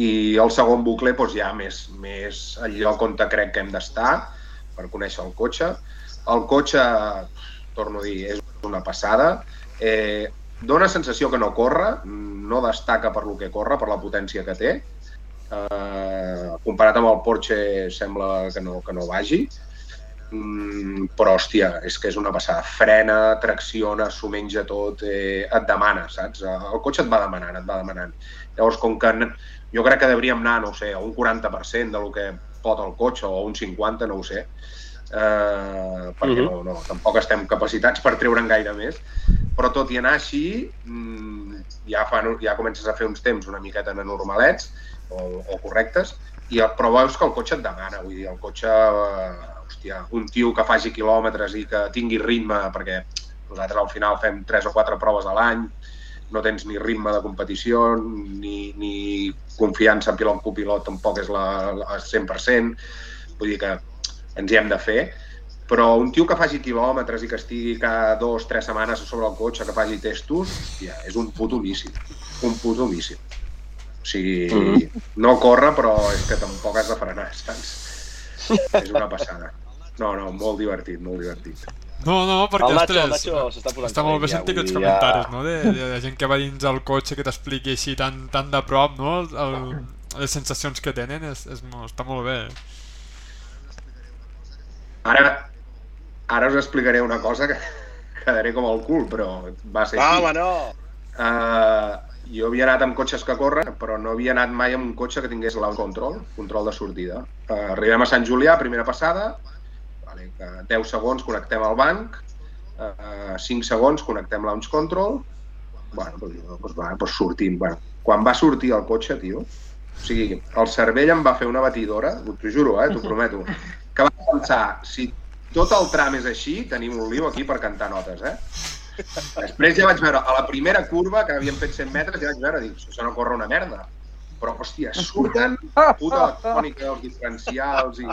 i el segon bucle doncs, ja més, més el lloc on crec que hem d'estar per conèixer el cotxe. El cotxe, torno a dir, és una passada. Eh, dona sensació que no corre, no destaca per lo que corre, per la potència que té. Eh, comparat amb el Porsche sembla que no, que no vagi. Mm, però, hòstia, és que és una passada. Frena, tracciona, s'ho menja tot, eh, et demana, saps? El cotxe et va demanant, et va demanant. Llavors, com que jo crec que hauríem anar, no sé, a un 40% del que pot el cotxe, o un 50%, no ho sé, eh, perquè Mhm. no, no, tampoc estem capacitats per treure'n gaire més, però tot i anar així, mm, ja, fan, ja comences a fer uns temps una miqueta normalets o, o correctes, i el, però veus que el cotxe et demana, vull dir, el cotxe, eh, hòstia, un tio que faci quilòmetres i que tingui ritme, perquè nosaltres al final fem tres o quatre proves a l'any, no tens ni ritme de competició, ni, ni confiança en pilot-copilot tampoc és la, la 100%, vull dir que ens hi hem de fer, però un tio que faci quilòmetres i que estigui cada dos, tres setmanes sobre el cotxe, que faci testos, hòstia, és un puto míssil, un puto míssil. O sigui, mm -hmm. no corre, però és que tampoc has de frenar, saps? és una passada. No, no, molt divertit, molt divertit. No, no, perquè, El Nacho, el ostres, Nacho s'està posant està molt bé sentir aquests comentaris, no? De, de, de gent que va dins el cotxe que t'expliqui així tan, tan de prop, no? El, el, les sensacions que tenen és, és molt, està molt bé. Ara, ara us explicaré una cosa que quedaré com el cul, però va ser Va, així. home, no! Uh, jo havia anat amb cotxes que corren, però no havia anat mai amb un cotxe que tingués launch control, control de sortida. Uh, arribem a Sant Julià, primera passada, vale, que 10 segons connectem al banc, uh, 5 segons connectem launch control, bueno, doncs, doncs, va, doncs sortim. Bueno, quan va sortir el cotxe, tio, o sigui, el cervell em va fer una batidora, t'ho juro, eh, t'ho prometo, que va pensar, si tot el tram és així, tenim un lío aquí per cantar notes, eh? Després ja vaig veure, a la primera curva, que havíem fet 100 metres, ja vaig veure, dic, això no corre una merda. Però, hòstia, surten puta electrònica, els diferencials i...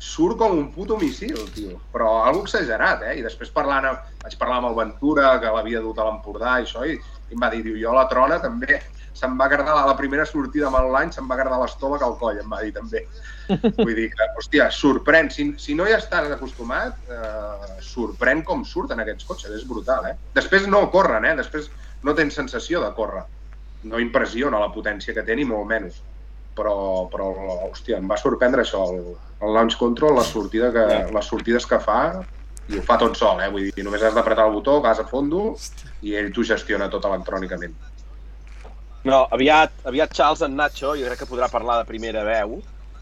Surt com un puto missil, tio. Però algo exagerat, eh? I després parlant, vaig parlar amb el Ventura, que l'havia dut a l'Empordà i això, i I em va dir, diu, jo la trona també se'm va agradar la, la primera sortida amb l'any, se'm va agradar l'estómac al coll, em va dir també. Vull dir que, hòstia, sorprèn. Si, si no hi estàs acostumat, eh, sorprèn com surten aquests cotxes, és brutal, eh? Després no corren, eh? Després no tens sensació de córrer. No impressiona la potència que té, ni molt menys. Però, però hòstia, em va sorprendre això, el, el launch control, la sortida que, les sortides que fa, i ho fa tot sol, eh? Vull dir, només has d'apretar el botó, gas a fondo, i ell t'ho gestiona tot electrònicament. No, aviat, aviat Charles en Nacho, jo crec que podrà parlar de primera veu,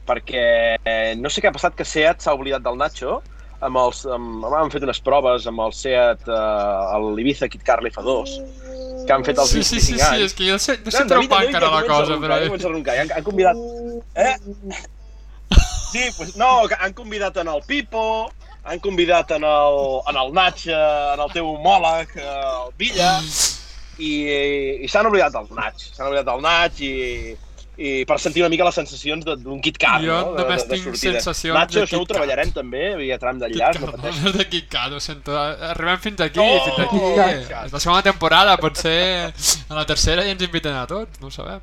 perquè eh, no sé què ha passat que Seat s'ha oblidat del Nacho, amb els, amb, han fet unes proves amb el Seat, eh, l'Ibiza Kit Car l'F2, que han fet els Sí, sí, sí, 25 sí, anys. és que jo sé, no sé David, encara la cosa, però... comença a roncar. Han, han convidat... Eh? Sí, pues, no, han convidat en el Pipo, han convidat en el, en el eh, en el teu homòleg, eh, el Villa, i, i s'han oblidat del Nach. S'han oblidat del Nach i, i per sentir una mica les sensacions de- d'un Kit Kat, Jo no? només tinc sortida. sensacions Nacho, de això ho treballarem també, via tram d'enllaç, no pateixis. no, de Kit Kat, ho sento. Arribem fins aquí, Oh, fins aquí. És la segona temporada, potser a la tercera ja ens inviten a tots, no ho sabem.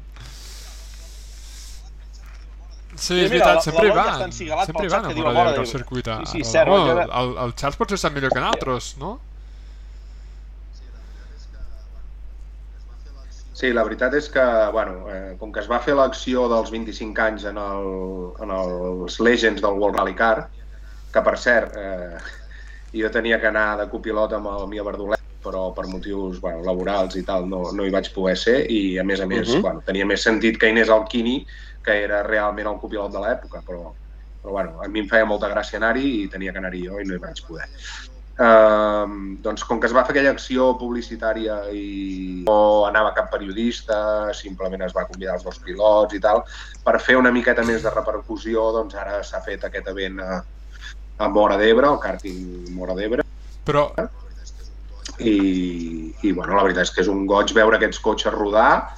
Sí, és veritat, sempre hi van. encigalat Sempre hi van a que diu, Mora "Mare d'Ebre al de- circuit. Sí, sí, El- cert, jo- el, el Charles potser està millor que nosaltres, no? Sí, la veritat és que, bueno, eh, com que es va fer l'acció dels 25 anys en, el, en els Legends del World Rally Car, que per cert, eh, jo tenia que anar de copilot amb el Mia Verdolet, però per motius bueno, laborals i tal no, no hi vaig poder ser i a més a més Mhm. bueno, tenia més sentit que hi anés el Quini que era realment el copilot de l'època però, però bueno, a mi em feia molta gràcia anar-hi i tenia que anar-hi jo i no hi vaig poder Uh, doncs com que es va fer aquella acció publicitària i no anava cap periodista, simplement es va convidar els dos pilots i tal, per fer una miqueta més de repercussió, doncs ara s'ha fet aquest event a, a Mora d'Ebre, el càrting Mora d'Ebre, Però, i, i bueno, la veritat és que és un goig veure aquests cotxes rodar,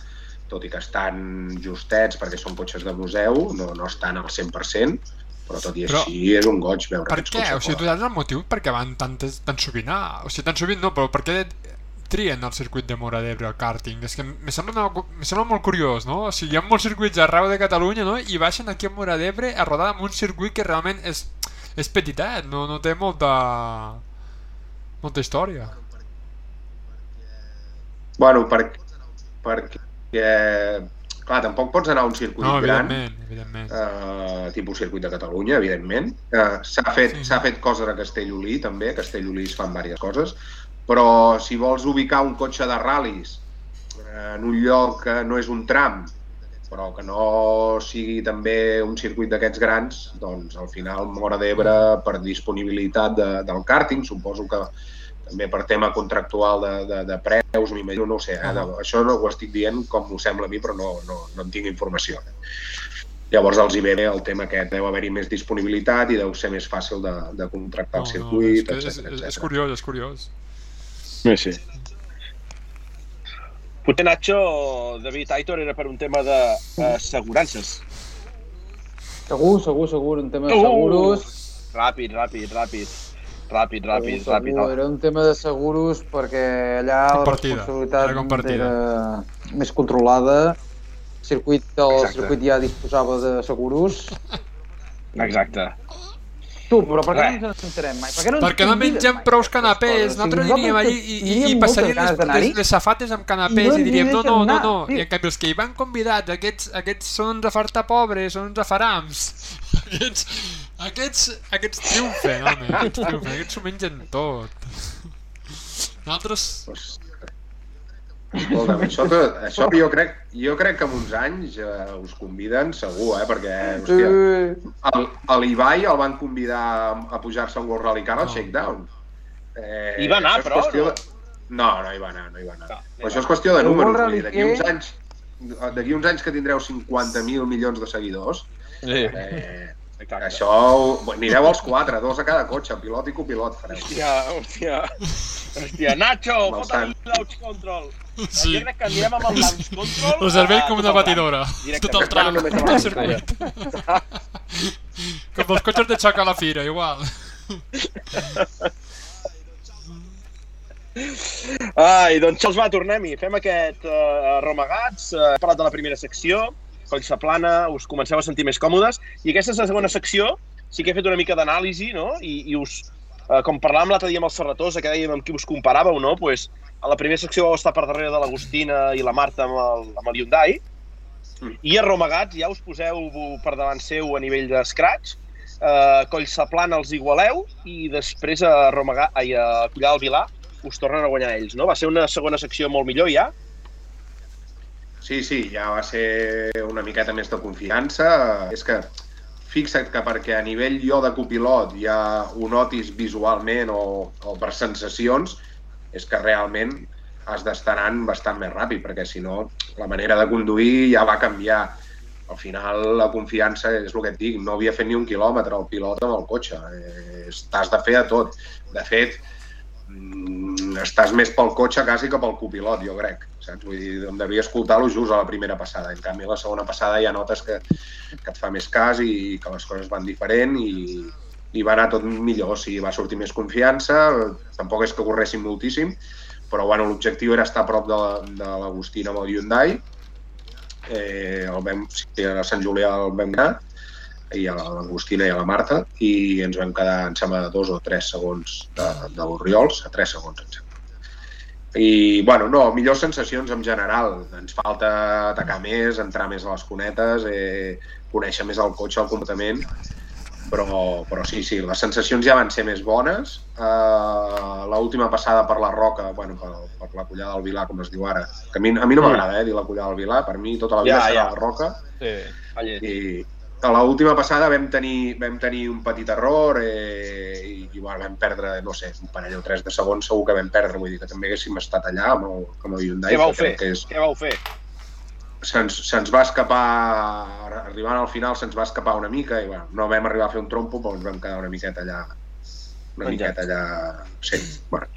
tot i que estan justets perquè són cotxes de museu, no, no estan al 100%, però tot i Però- així és un goig veure per què? O sigui, tu saps el motiu per què van tan, tan sovint a... O sigui, tan sovint no, però per què trien el circuit de Mora d'Ebre, el karting? És que me sembla, me sembla molt curiós, no? O sigui, hi ha molts circuits arreu de Catalunya, no? I baixen aquí a Mora d'Ebre a rodar amb un circuit que realment és, és petitet, no, no té molta... molta història. Bueno, per, perquè... Clar, tampoc pots anar a un circuit No, gran, evidentment, evidentment. eh, tipus circuit de Catalunya, evidentment. Eh, S'ha fet, Sí. fet coses a Castellolí, també. A Castellolí es fan diverses coses. Però si vols ubicar un cotxe de ral·lis eh, en un lloc que no és un tram, però que no sigui també un circuit d'aquests grans, doncs al final Mora d'Ebre, per disponibilitat de, del càrting, suposo que també per tema contractual de, de, de preus, m'imagino, no ho sé, eh? de, això no ho estic dient com m'ho sembla a mi, però no, no, no en tinc informació. Llavors els hi ve bé el tema aquest, deu haver-hi més disponibilitat i deu ser més fàcil de, de contractar el circuit, és, és, etc. és, és curiós, és curiós. Sí, sí. Potser Nacho, David Aitor, era per un tema d'assegurances. Segur, segur, segur, un tema de Uh! seguros. Ràpid, ràpid, ràpid. Ràpid, ràpid, segur, ràpid. Era un tema de seguros perquè allà la Compartida, responsabilitat era compartida. era més controlada. El circuit, el Exacte. circuit ja disposava de seguros. Exacte. Tu, però per què Res. no ens enterem mai? Per què no Perquè no mengem mai prou canapés, nosaltres diríem allí i, i, i ganes les, les, les safates amb I canapés no i, diríem no, no, no, no. tio. I en canvi els que hi van convidats, aquests, aquests són uns afarta pobres, són uns afarams. Aquests, aquests, aquests triomfen, home, aquests triomfen, aquests s'ho mengen tot. Nosaltres... Escolta'm, això, que, això jo, crec, jo crec que en uns anys eh, us conviden segur, eh? perquè hòstia, Eh, el, a l'Ibai el van convidar a pujar-se a un World Rally Car al No. Shakedown. Eh, Hi va anar, és però, no? De... No, no hi va anar, no hi va anar. No, però això és qüestió de números. D'aquí uns anys d'aquí uns anys que tindreu 50.000 milions de seguidors, Sí. eh, Exacte. això anireu als quatre, dos a cada cotxe, pilot i copilot fareu. Hòstia, hòstia. Hòstia, Nacho, No, fota sant. el launch control. Sí. Jo crec que anirem amb el launch control. Ho serveix a com una el batidora. Tot el tram, tot el circuit. Com els cotxes de xoc a la fira, igual. Ai, doncs Charles, va, tornem-hi. Fem aquest uh, Romagats. Uh, he parlat de la primera secció, Collsa plana, us comenceu a sentir més còmodes. I aquesta és la segona secció. Sí que he fet una mica d'anàlisi, no? I, i us, uh, com parlàvem l'altre dia amb el Serratosa, que dèiem amb qui us comparàveu, no? Pues, a la primera secció vau estar per darrere de l'Agustina i la Marta amb el, amb el Hyundai. I a Romagats ja us poseu per davant seu a nivell de scratch. Uh, Collsaplana els igualeu i després a, Romagat, ai, a Collar del Vilar us tornen a guanyar ells, no? Va ser una segona secció molt millor ja? Sí, sí, ja va ser una miqueta més de confiança. És que fixa't que perquè a nivell jo de copilot ja ho notis visualment o, o per sensacions, és que realment has d'estar anant bastant més ràpid, perquè si no la manera de conduir ja va canviar. Al final la confiança és el que et dic, no havia fet ni un quilòmetre el pilot amb el cotxe. Eh, T'has de fer a tot. De fet, mm, estàs més pel cotxe quasi que pel copilot, jo crec. Saps? Vull dir, em devia escoltar-lo just a la primera passada. En canvi, a la segona passada ja notes que, que et fa més cas i que les coses van diferent i, i va anar tot millor. O sigui, va sortir més confiança, tampoc és que corressin moltíssim, però bueno, l'objectiu era estar a prop de, l'Agustina amb el Hyundai. Eh, el vam, a Sant Julià el vam anar, i a l'Agustina i a la Marta, i ens vam quedar, em sembla, dos o tres segons de, de l'Oriols, a tres segons, em sembla. I, bueno, no, millors sensacions en general. Ens falta atacar més, entrar més a les cunetes, eh, conèixer més el cotxe, el comportament, però, però sí, sí, les sensacions ja van ser més bones. Uh, l'última passada per la Roca, bueno, per, per la collada del Vilar, com es diu ara, que a mi, a mi no m'agrada eh, dir la collada del Vilar, per mi tota la vida Ja, serà ja. la Roca, Sí. Allà. i a l'última passada vam tenir, vam tenir un petit error eh, i, bueno, vam perdre, no sé, un parell o tres de segons segur que vam perdre, vull dir que també haguéssim estat allà amb el, amb el Hyundai. Què vau fer? Que és, Què vau fer? se'ns se va escapar, arribant al final se'ns va escapar una mica i bueno, no vam arribar a fer un trompo, però ens vam quedar una miqueta allà, una Penjats. miqueta allà, sí, bueno.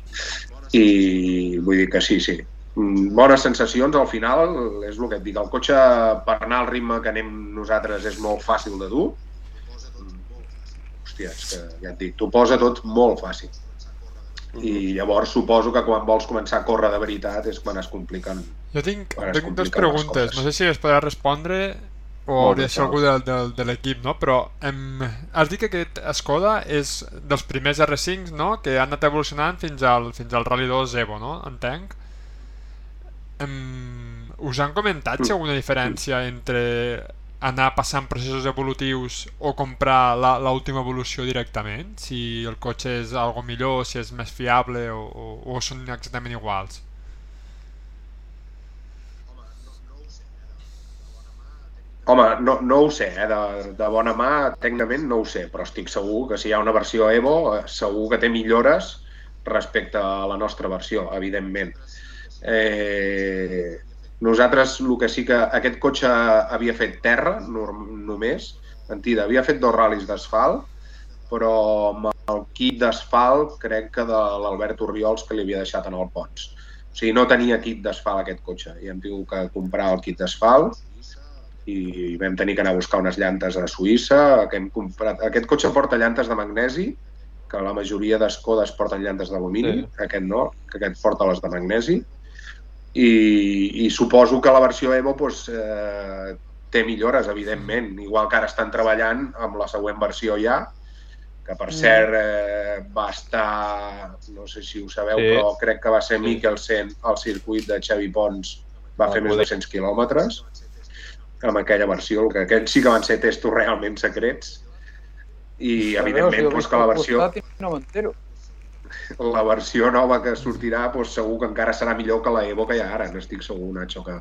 I vull dir que sí, sí. Mm, Bones sensacions al final, és el que et dic, el cotxe per anar al ritme que anem nosaltres és molt fàcil de dur. Mm, Hòstia, és que ja et dic, t'ho posa tot molt fàcil. I llavors suposo que quan vols començar a córrer de veritat és quan es compliquen Jo tinc, tinc dues preguntes, no sé si es podrà respondre o hauria de ser algú del, del, de l'equip, no? Però em, has dit que aquest Skoda és dels primers R5, no? Que han anat evolucionant fins al, fins al Rally 2 Evo, no? Entenc. Us han comentat si alguna diferència entre anar passant processos evolutius o comprar l'última evolució directament? Si el cotxe és algo millor, si és més fiable o, o, o són exactament iguals? Home, no, no ho sé, eh? de, de bona mà, tècnicament no ho sé, però estic segur que si hi ha una versió Evo, eh, segur que té millores respecte a la nostra versió, evidentment. Eh, nosaltres, el que sí que aquest cotxe havia fet terra, norm, només, mentida, havia fet dos ral·lis d'asfalt, però amb el kit d'asfalt crec que de l'Albert Oriols que li havia deixat en el Pons. O sigui, no tenia kit d'asfalt aquest cotxe i hem tingut que comprar el kit d'asfalt i vam tenir que anar a buscar unes llantes a Suïssa, que hem comprat... Aquest cotxe porta llantes de magnesi, que la majoria d'Escodes porten llantes d'alumini, sí. aquest no, que aquest porta les de magnesi, i, i suposo que la versió Evo doncs, eh, té millores, evidentment, igual que ara estan treballant amb la següent versió ja, que per cert eh, va estar, no sé si ho sabeu, Sí. però crec que va ser Sí. Mikkelsen al circuit de Xavi Pons, va Ah, fer més de poder. 200 quilòmetres amb aquella versió, que aquests sí que van ser testos realment secrets i evidentment doncs, que la versió, No m'entero. La versió nova que sortirà doncs, segur que encara serà millor que la Evo que hi ha ara, n'estic segur, Nacho, que,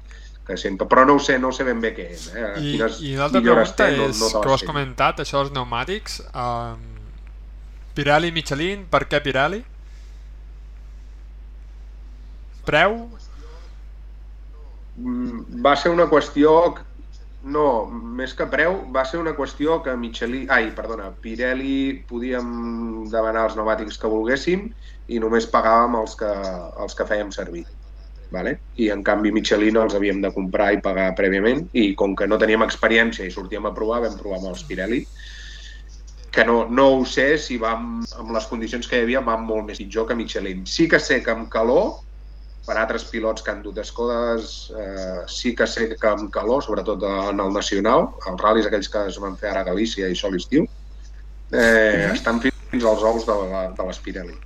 que sempre... Però no ho sé, no ho sé ben bé què és. Eh? I, Quines i l'altra pregunta té, no, és, no te que ho has sé. comentat, això dels pneumàtics, um, Pirelli, Michelin, per què Pirelli? Preu? Mm, va ser una qüestió no, més que preu, va ser una qüestió que Michelin, ai, perdona, Pirelli podíem demanar els pneumàtics que volguéssim i només pagàvem els que, els que fèiem servir. Vale? I en canvi Michelin els havíem de comprar i pagar prèviament i com que no teníem experiència i sortíem a provar, vam provar amb els Pirelli que no, no ho sé si va amb, les condicions que hi havia va molt més pitjor que Michelin. Sí que sé que amb calor, per altres pilots que han dut escodes, eh, sí que sé que amb calor, sobretot en el nacional, els ral·lis aquells que es van fer ara a Galícia i sol estiu, eh, estan fins als ous de, la, de l'Espirelli.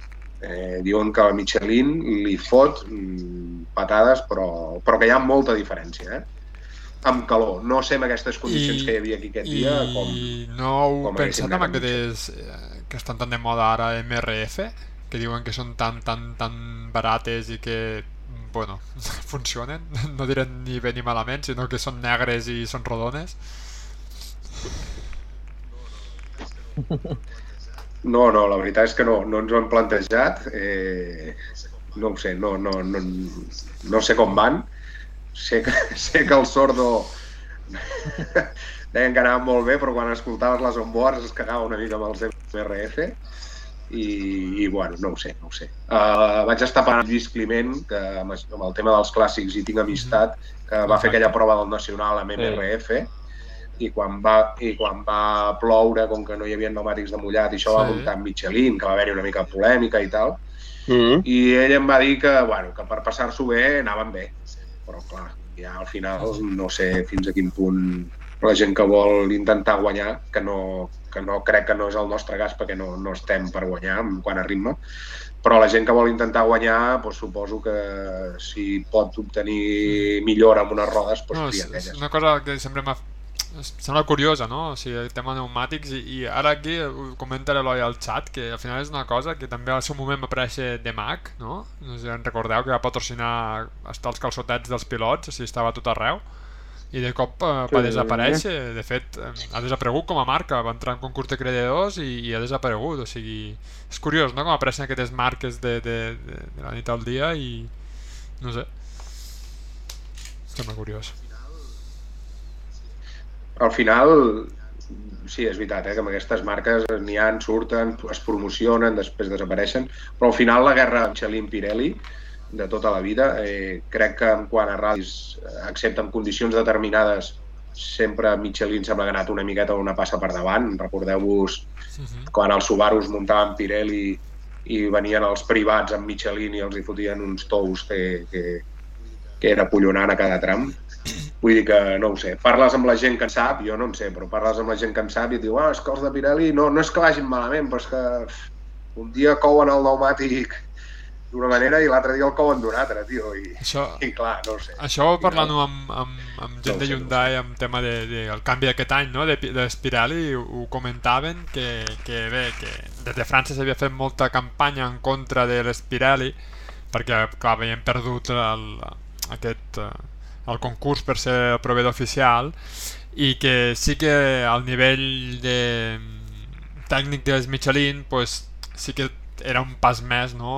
Eh, diuen que la Michelin li fot mm, patades, però, però que hi ha molta diferència, eh? amb calor. No sé amb aquestes condicions I- que hi havia aquí aquest dia com... I no heu com pensat en aquestes eh, que estan tan de moda ara MRF, que diuen que són tan, tan, tan barates i que, bueno, funcionen, no diré ni bé ni malament, sinó que són negres i són rodones. No, no, la veritat és que no, no ens ho hem plantejat. Eh, no ho sé, no, no, no, no sé com van. Sé que, sé que el sordo deien que anaven molt bé, però quan escoltaves les onboards es cagava una mica amb els MRF i, i bueno, no ho sé, no ho sé. Uh, vaig estar parlant amb Lluís Climent, que amb, amb el tema dels clàssics hi tinc amistat, que va fer aquella prova del Nacional amb MRF, i quan va, i quan va ploure, com que no hi havia pneumàtics de mullat, i això va Sí. muntar amb Michelin, que va haver-hi una mica polèmica i tal, Mm -hmm. i ell em va dir que, bueno, que per passar-s'ho bé anaven bé. Però, clar, ja al final no sé fins a quin punt la gent que vol intentar guanyar, que no, que no crec que no és el nostre gas perquè no, no estem per guanyar en quant a ritme, però la gent que vol intentar guanyar, doncs, suposo que si pot obtenir millora amb unes rodes, doncs No, és, és una cosa que sempre m'ha em sembla curiosa, no? O sigui, el tema pneumàtics i, i ara aquí ho comenta l'Eloi al xat que al final és una cosa que també al seu moment va aparèixer de Mac, no? No sé si en recordeu que va patrocinar hasta els calçotets dels pilots, o sigui, estava tot arreu i de cop eh, va Sí. desaparèixer, de fet eh, ha desaparegut com a marca, va entrar en concurs de creditors i, i ha desaparegut, o sigui és curiós, no? Com apareixen aquestes marques de, de, de, de la nit al dia i no sé sembla curiós al final, sí, és veritat, eh, que amb aquestes marques n'hi ha, surten, es promocionen, després desapareixen, però al final la guerra Michelin-Pirelli de tota la vida, eh, crec que en quant a ral·lis, eh, excepte en condicions determinades, sempre Michelin sembla que ha anat una miqueta una passa per davant. Recordeu-vos Mhm. quan els Subarus muntaven Pirelli i venien els privats amb Michelin i els hi fotien uns tous que, que, que era collonant a cada tram. Vull dir que, no ho sé, parles amb la gent que en sap, jo no en sé, però parles amb la gent que en sap i et diu, ah, és que els de Pirelli no, no és que vagin malament, però és que un dia couen el pneumàtic d'una manera i l'altre dia el couen d'una altra, tio, i, Això, i clar, no sé. això parlant-ho amb, amb, amb gent No de Hyundai, amb tema del de, de, el canvi d'aquest any, no? de, de Spirelli, ho, ho comentaven que, que bé, que des de França s'havia fet molta campanya en contra de l'Spirelli perquè, clar, havien perdut el, aquest, eh, el concurs per ser el proveïdor oficial i que sí que al nivell de tècnic dels Michelin pues, sí que era un pas més, no?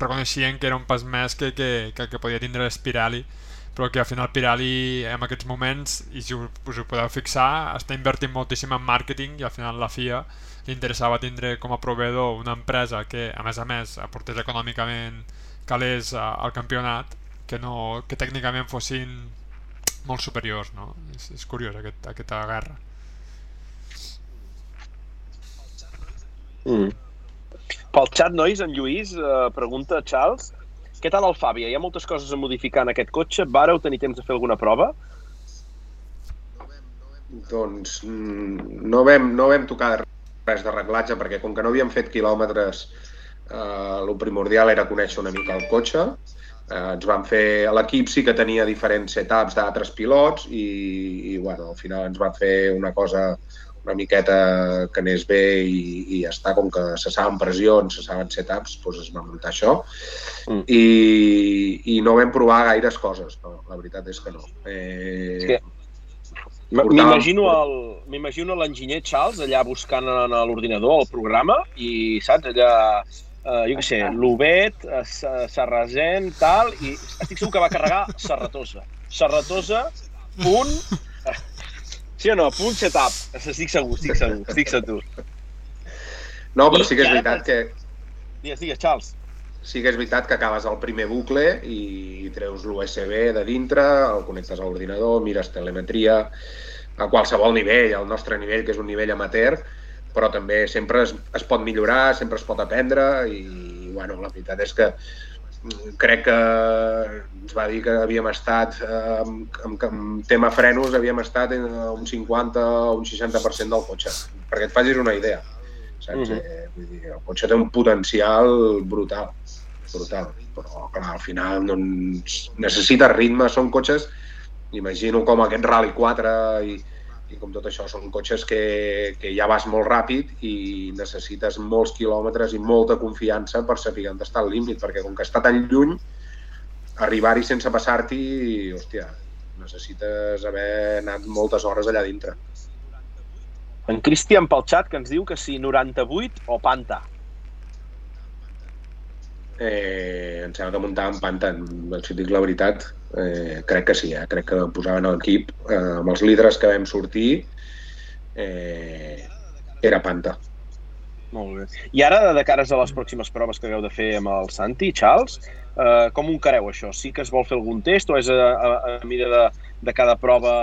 Reconeixien que era un pas més que, que, que, que podia tindre l'Spirelli però que al final Pirelli en aquests moments, i si us, ho podeu fixar, està invertint moltíssim en màrqueting i al final la FIA li interessava tindre com a proveïdor una empresa que a més a més aportés econòmicament calés a- al campionat que, no, que tècnicament fossin molt superiors, no? És, és curiós aquest, aquesta guerra. Mm. Pel xat, nois, en Lluís eh, pregunta, Charles, què tal el Fàbia? Hi ha moltes coses a modificar en aquest cotxe. Vareu tenir temps de fer alguna prova? Doncs mm, no vam, no vam tocar res de reglatge perquè com que no havíem fet quilòmetres eh, primordial era conèixer una mica el cotxe eh, ens van fer, l'equip sí que tenia diferents setups d'altres pilots i, i bueno, al final ens van fer una cosa una miqueta que anés bé i, i ja està, com que se saben pressions, se saben setups, doncs es va muntar això. Mm. I, I no vam provar gaires coses, no, la veritat és que no. Eh, És que- M- Portàvem- M'imagino l'enginyer Charles allà buscant en l'ordinador el programa i, saps, allà, eh, jo què sé, l'Ubet, eh, Sa- Sarrazent, tal, i estic segur que va carregar Serratosa. Serratosa, punt... Sí o no? Punt setup. Estic segur, estic segur, estic segur. No, però sí que és veritat que Digues, digues, Charles. sí que és veritat que acabes el primer bucle i treus l'USB de dintre, el connectes a l'ordinador, mires telemetria, a qualsevol nivell, al nostre nivell, que és un nivell amateur, però també sempre es, es pot millorar, sempre es pot aprendre i, bueno, la veritat és que crec que ens va dir que havíem estat, eh, amb, amb, amb tema frenos, havíem estat en un 50 o un 60% del cotxe, perquè et facis una idea. Saps? Mhm. -huh. eh, vull dir, el cotxe té un potencial brutal, brutal, però clar, al final doncs, necessita ritme, són cotxes, imagino com aquest Rally 4 i, i com tot això, són cotxes que, que ja vas molt ràpid i necessites molts quilòmetres i molta confiança per saber on està el límit, perquè com que està tan lluny, arribar-hi sense passar-t'hi, hòstia, necessites haver anat moltes hores allà dintre. En Cristian pel xat que ens diu que si 98 o Panta. Eh, em sembla que muntàvem Panta, si dic la veritat, eh, crec que sí, eh? crec que posaven l'equip eh, amb els líders que vam sortir, eh, era Panta. Molt bé. I ara, de cares a les pròximes proves que hagueu de fer amb el Santi, Charles, eh, com ho encareu això? Sí que es vol fer algun test o és a, a, a mida de, de cada prova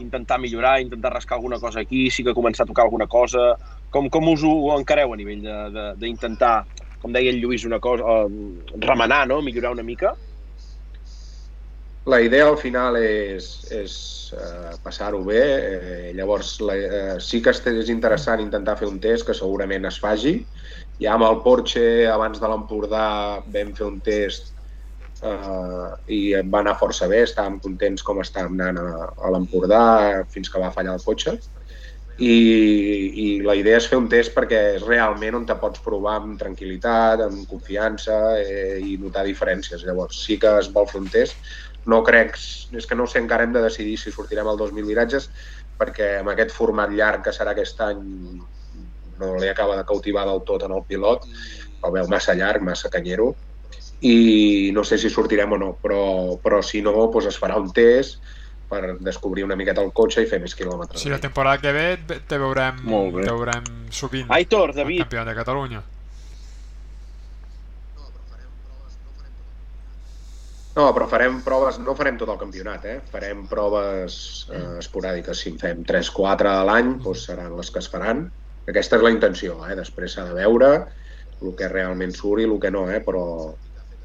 intentar millorar, intentar rascar alguna cosa aquí, sí que començar a tocar alguna cosa? Com, com us ho, encareu a nivell de- de- d'intentar, com deia el Lluís, una cosa, eh, remenar, no? millorar una mica? La idea al final és, és eh, passar-ho bé, eh, llavors la, eh, sí que és interessant intentar fer un test que segurament es faci. Ja amb el Porsche, abans de l'Empordà, vam fer un test eh, i va anar força bé, estàvem contents com estàvem anant a, a l'Empordà fins que va fallar el cotxe. I, I la idea és fer un test perquè és realment on te pots provar amb tranquil·litat, amb confiança eh, i notar diferències. Llavors sí que es vol fer un test, no crec, és que no sé, encara hem de decidir si sortirem al 2.000 viratges, perquè amb aquest format llarg que serà aquest any no li acaba de cautivar del tot en el pilot, el veu massa llarg, massa canyero, i no sé si sortirem o no, però, però si no, doncs es farà un test per descobrir una miqueta el cotxe i fer més quilòmetres. Si la temporada que ve te veurem, Molt bé. te veurem sovint Aitor, el David, campionat de Catalunya. No, però farem proves, no farem tot el campionat, eh? farem proves eh, esporàdiques. Si en fem 3-4 a l'any, doncs seran les que es faran. Aquesta és la intenció, eh? després s'ha de veure el que realment surt i el que no, eh? però,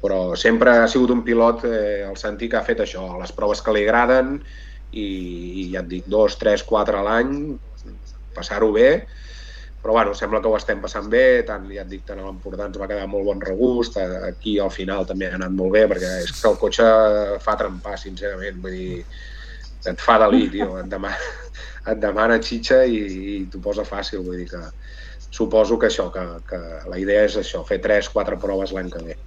però sempre ha sigut un pilot, eh, el Santi, que ha fet això, les proves que li agraden i, i ja et dic, 2, 3, 4 a l'any, passar-ho bé, però bueno, sembla que ho estem passant bé, tant, ja et dic, tant a l'Empordà ens va quedar molt bon regust, aquí al final també ha anat molt bé, perquè és que el cotxe fa trempar, sincerament, vull dir, et fa delir, tio, et demana, et demana xitxa i, i t'ho posa fàcil, vull dir que suposo que això, que, que la idea és això, fer 3-4 proves l'any que ve.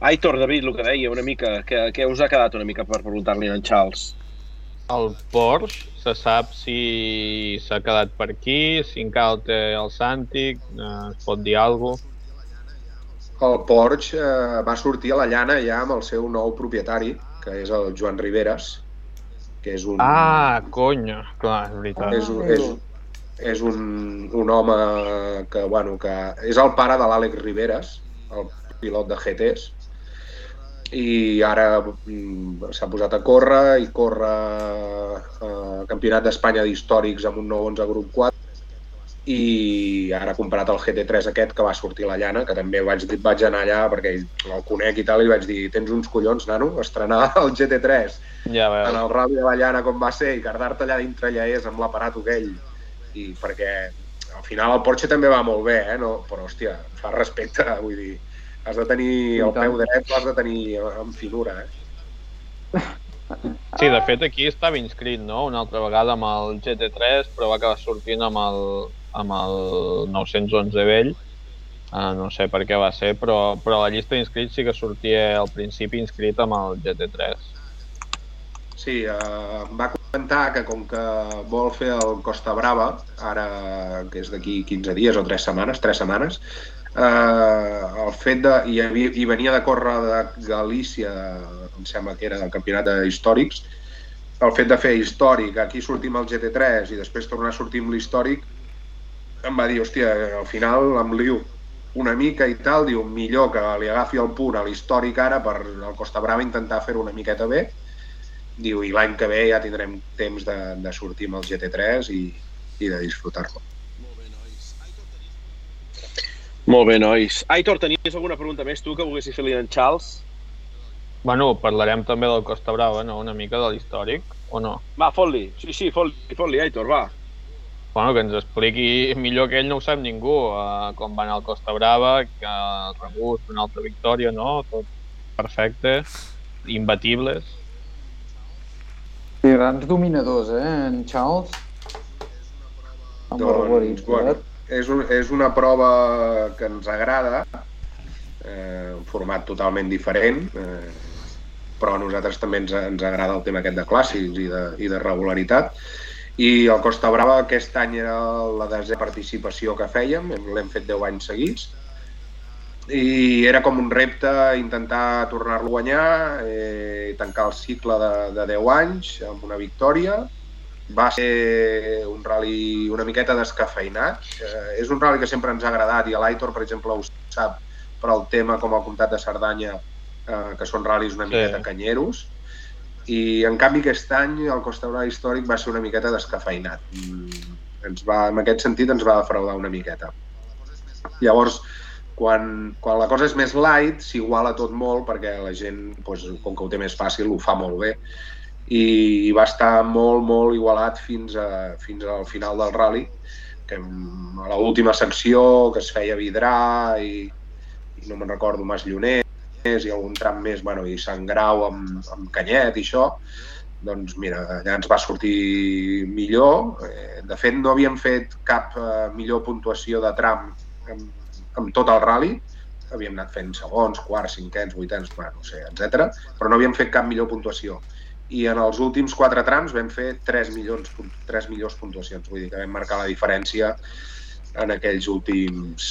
Aitor, David, el que deia una mica, que, que us ha quedat una mica per preguntar-li a en Charles? El Porsche se sap si s'ha quedat per aquí, si encara el té el Santi, eh, es pot dir alguna cosa. El Porsche eh, va sortir a la llana ja amb el seu nou propietari, que és el Joan Riveres, que és un, Ah, conya, clar, és veritat. és, un, és, és un, un home que, bueno, que és el pare de l'Àlex Riveres, el pilot de GTs, i ara mm, s'ha posat a córrer i corre eh, Campionat d'Espanya d'històrics amb un 911 grup 4 i ara ha comprat el GT3 aquest que va sortir la llana, que també vaig, vaig anar allà perquè el conec i tal, i vaig dir, tens uns collons, nano, estrenar el GT3 Ja en veus. el Rally de la Llana com va ser i quedar-te allà dintre allà és amb l'aparato aquell i perquè al final el Porsche també va molt bé, eh? no? però hòstia, fa respecte, vull dir, has de tenir el peu dret, l'has de tenir amb finura, eh? Sí, de fet aquí estava inscrit, no?, una altra vegada amb el GT3, però va acabar sortint amb el, amb el 911 vell. Uh, no sé per què va ser, però, però a la llista d'inscrits sí que sortia al principi inscrit amb el GT3. Sí, eh, em va comentar que com que vol fer el Costa Brava, ara que és d'aquí 15 dies o 3 setmanes, 3 setmanes, eh, el fet de... I, havia, i venia de córrer de Galícia, em sembla que era del campionat de històrics, el fet de fer històric, aquí sortim al GT3 i després tornar a sortir amb l'històric, em va dir, hòstia, al final em liu una mica i tal, diu, millor que li agafi el punt a l'històric ara per al Costa Brava intentar fer-ho una miqueta bé, diu, i l'any que ve ja tindrem temps de, de sortir amb el GT3 i, i de disfrutar-lo. Molt bé, nois. Aitor, tenies alguna pregunta més tu que volguessis fer-li en Charles? Bueno, parlarem també del Costa Brava, no? Una mica de l'històric, o no? Va, fot-li. Sí, sí, fot-li, fot Aitor, va. Bueno, que ens expliqui millor que ell no ho sap ningú, uh, com va anar el Costa Brava, que el rebut, una altra victòria, no? Tot perfecte, imbatibles. Sí, grans dominadors, eh, en Charles. Amb Doncs, barbaritat. bueno, és, un, és una prova que ens agrada, eh, un format totalment diferent, eh, però a nosaltres també ens, ens agrada el tema aquest de clàssics i de, i de regularitat. I el Costa Brava aquest any era la desena participació que fèiem, l'hem fet 10 anys seguits, i era com un repte intentar tornar-lo a guanyar, eh, tancar el cicle de, de 10 anys amb una victòria. Va ser un rally una miqueta descafeinat. Eh, és un rally que sempre ens ha agradat i l'Aitor, per exemple, ho sap per el tema com el Comtat de Cerdanya, eh, que són ral·lis una Sí. miqueta canyeros. I, en canvi, aquest any el Costa Brava històric va ser una miqueta descafeinat. Mm, ens va, en aquest sentit ens va defraudar una miqueta. Llavors, quan, quan la cosa és més light, s'iguala tot molt perquè la gent, doncs, com que ho té més fàcil, ho fa molt bé i va estar molt, molt igualat fins, a, fins al final del rally, que a l'última secció que es feia Vidrà i, i no me'n recordo, Mas Lloners i algun tram més, bueno, i Sant Grau amb, amb Canyet i això, doncs mira, allà ens va sortir millor. Eh, De fet, no havíem fet cap eh, millor puntuació de tram amb, amb tot el rally, havíem anat fent segons, quarts, cinquens, vuitens, bueno, no sé, etc. però no havíem fet cap millor puntuació. I en els últims quatre trams vam fer 3, milions, punt- 3 millors puntuacions, vull dir que vam marcar la diferència en aquells últims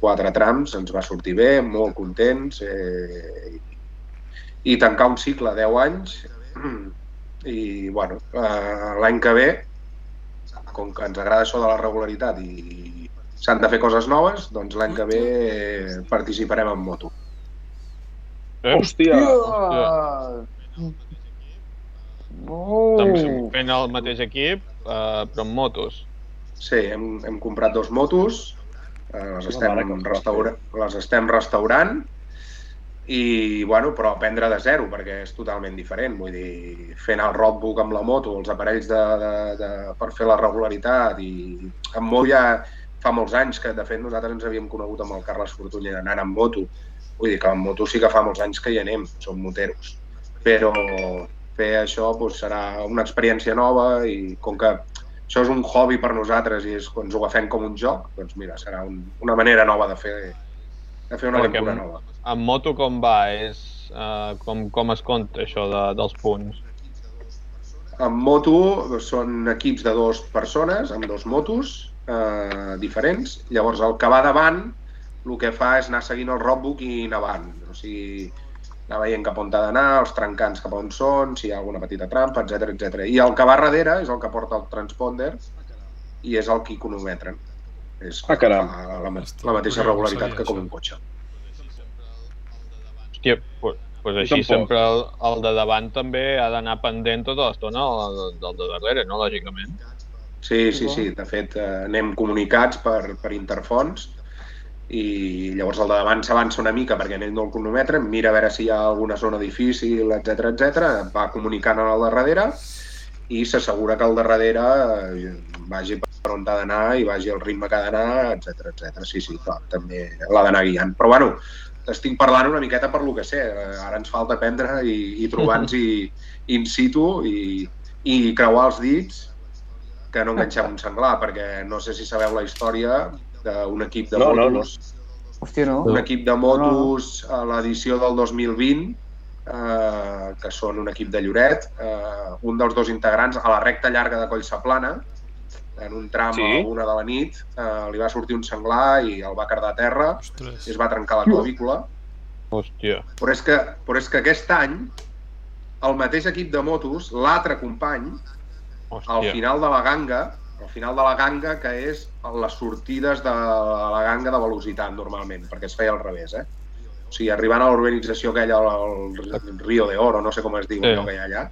quatre trams, ens va sortir bé, molt contents, eh, i, i tancar un cicle 10 anys, i bueno, eh, l'any que ve, com que ens agrada això de la regularitat i s'han de fer coses noves, doncs l'any que ve eh, participarem en moto. Eh? Hòstia! Hòstia! Oh! fent el mateix equip, eh, però amb motos. Sí, hem, hem comprat dos motos, eh, les, estem va restaura, les estem restaurant i, bueno, però aprendre de zero, perquè és totalment diferent. Vull dir, fent el roadbook amb la moto, els aparells de, de, de, per fer la regularitat i amb moto ja fa molts anys que, de fet, nosaltres ens havíem conegut amb el Carles Fortuny anant amb moto. Vull dir que amb moto sí que fa molts anys que hi anem, som moteros. Però fer això doncs, serà una experiència nova i com que això és un hobby per nosaltres i és, ens ho agafem com un joc, doncs mira, serà un, una manera nova de fer, de fer una Perquè aventura amb- nova. Amb moto com va? És, eh, com, com es compta això de, dels punts? En moto són equips de dues persones, amb dos motos eh, diferents. Llavors, el que va davant, el que fa és anar seguint el roadbook i anar avant. O sigui, anar veient cap on ha d'anar, els trencants cap on són, si hi ha alguna petita trampa, etc etc. I el que va darrere és el que porta el transponder i és el que cronometren. És Ah, caram. la, Hòstia, la mateixa regularitat que com un cotxe. Hòstia, pues, pues així Tampoc. sempre el, el de davant també ha d'anar pendent tota l'estona del, del de darrere, no? Lògicament. Sí, sí, sí. De fet, eh, anem comunicats per, per interfons i llavors el de davant s'avança una mica perquè ell no el cronometra, mira a veure si hi ha alguna zona difícil, etc etc. va comunicant el de darrere i s'assegura que el de darrere eh, vagi per on ha d'anar i vagi al ritme que ha d'anar, etc etc. Sí, sí, clar, també l'ha d'anar guiant. Però bueno, estic parlant una miqueta per lo que sé. Eh, Ara ens falta aprendre i, i trobar-nos i, in situ i, i creuar els dits que no enganxem un senglar, perquè no sé si sabeu la història d'un equip de No, no, no. motos, Hòstia, no? un equip de motos a l'edició del 2020, eh, que són un equip de Lloret, eh, un dels dos integrants a la recta llarga de Collsaplana, en un tram Sí. a una de la nit, eh, li va sortir un senglar i el va cardar a terra Ostres. i es va trencar la clavícula. Hòstia. Però és que, però és que aquest any el mateix equip de motos, l'altre company, al Hòstia. final de la ganga, al final de la ganga, que és les sortides de la ganga de velocitat, normalment, perquè es feia al revés, eh? O sigui, arribant a l'urbanització aquella, al al Río de Oro, no sé com es diu Sí. allò que hi ha allà,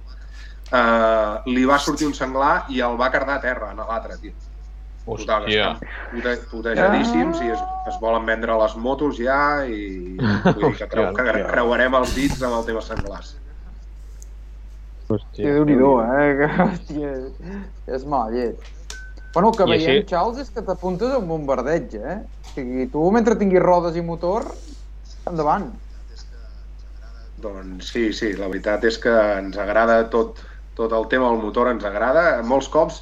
eh, li va sortir un senglar i el va cardar a terra, en l'altre, tio. Total, estan pute, putejadíssims i es, es volen vendre les motos ja i vull dir que, creu, que creuarem els dits amb el tema senglars. Hòstia, Hòstia. Déu-n'hi-do, eh? Hòstia, és mal llet. Bueno, el que I veiem, així- Charles, és que t'apuntes a un bombardeig, eh? O sigui, tu, mentre tinguis rodes i motor, endavant. Doncs sí, sí, la veritat és que ens agrada tot, tot el tema del motor, ens agrada. Molts cops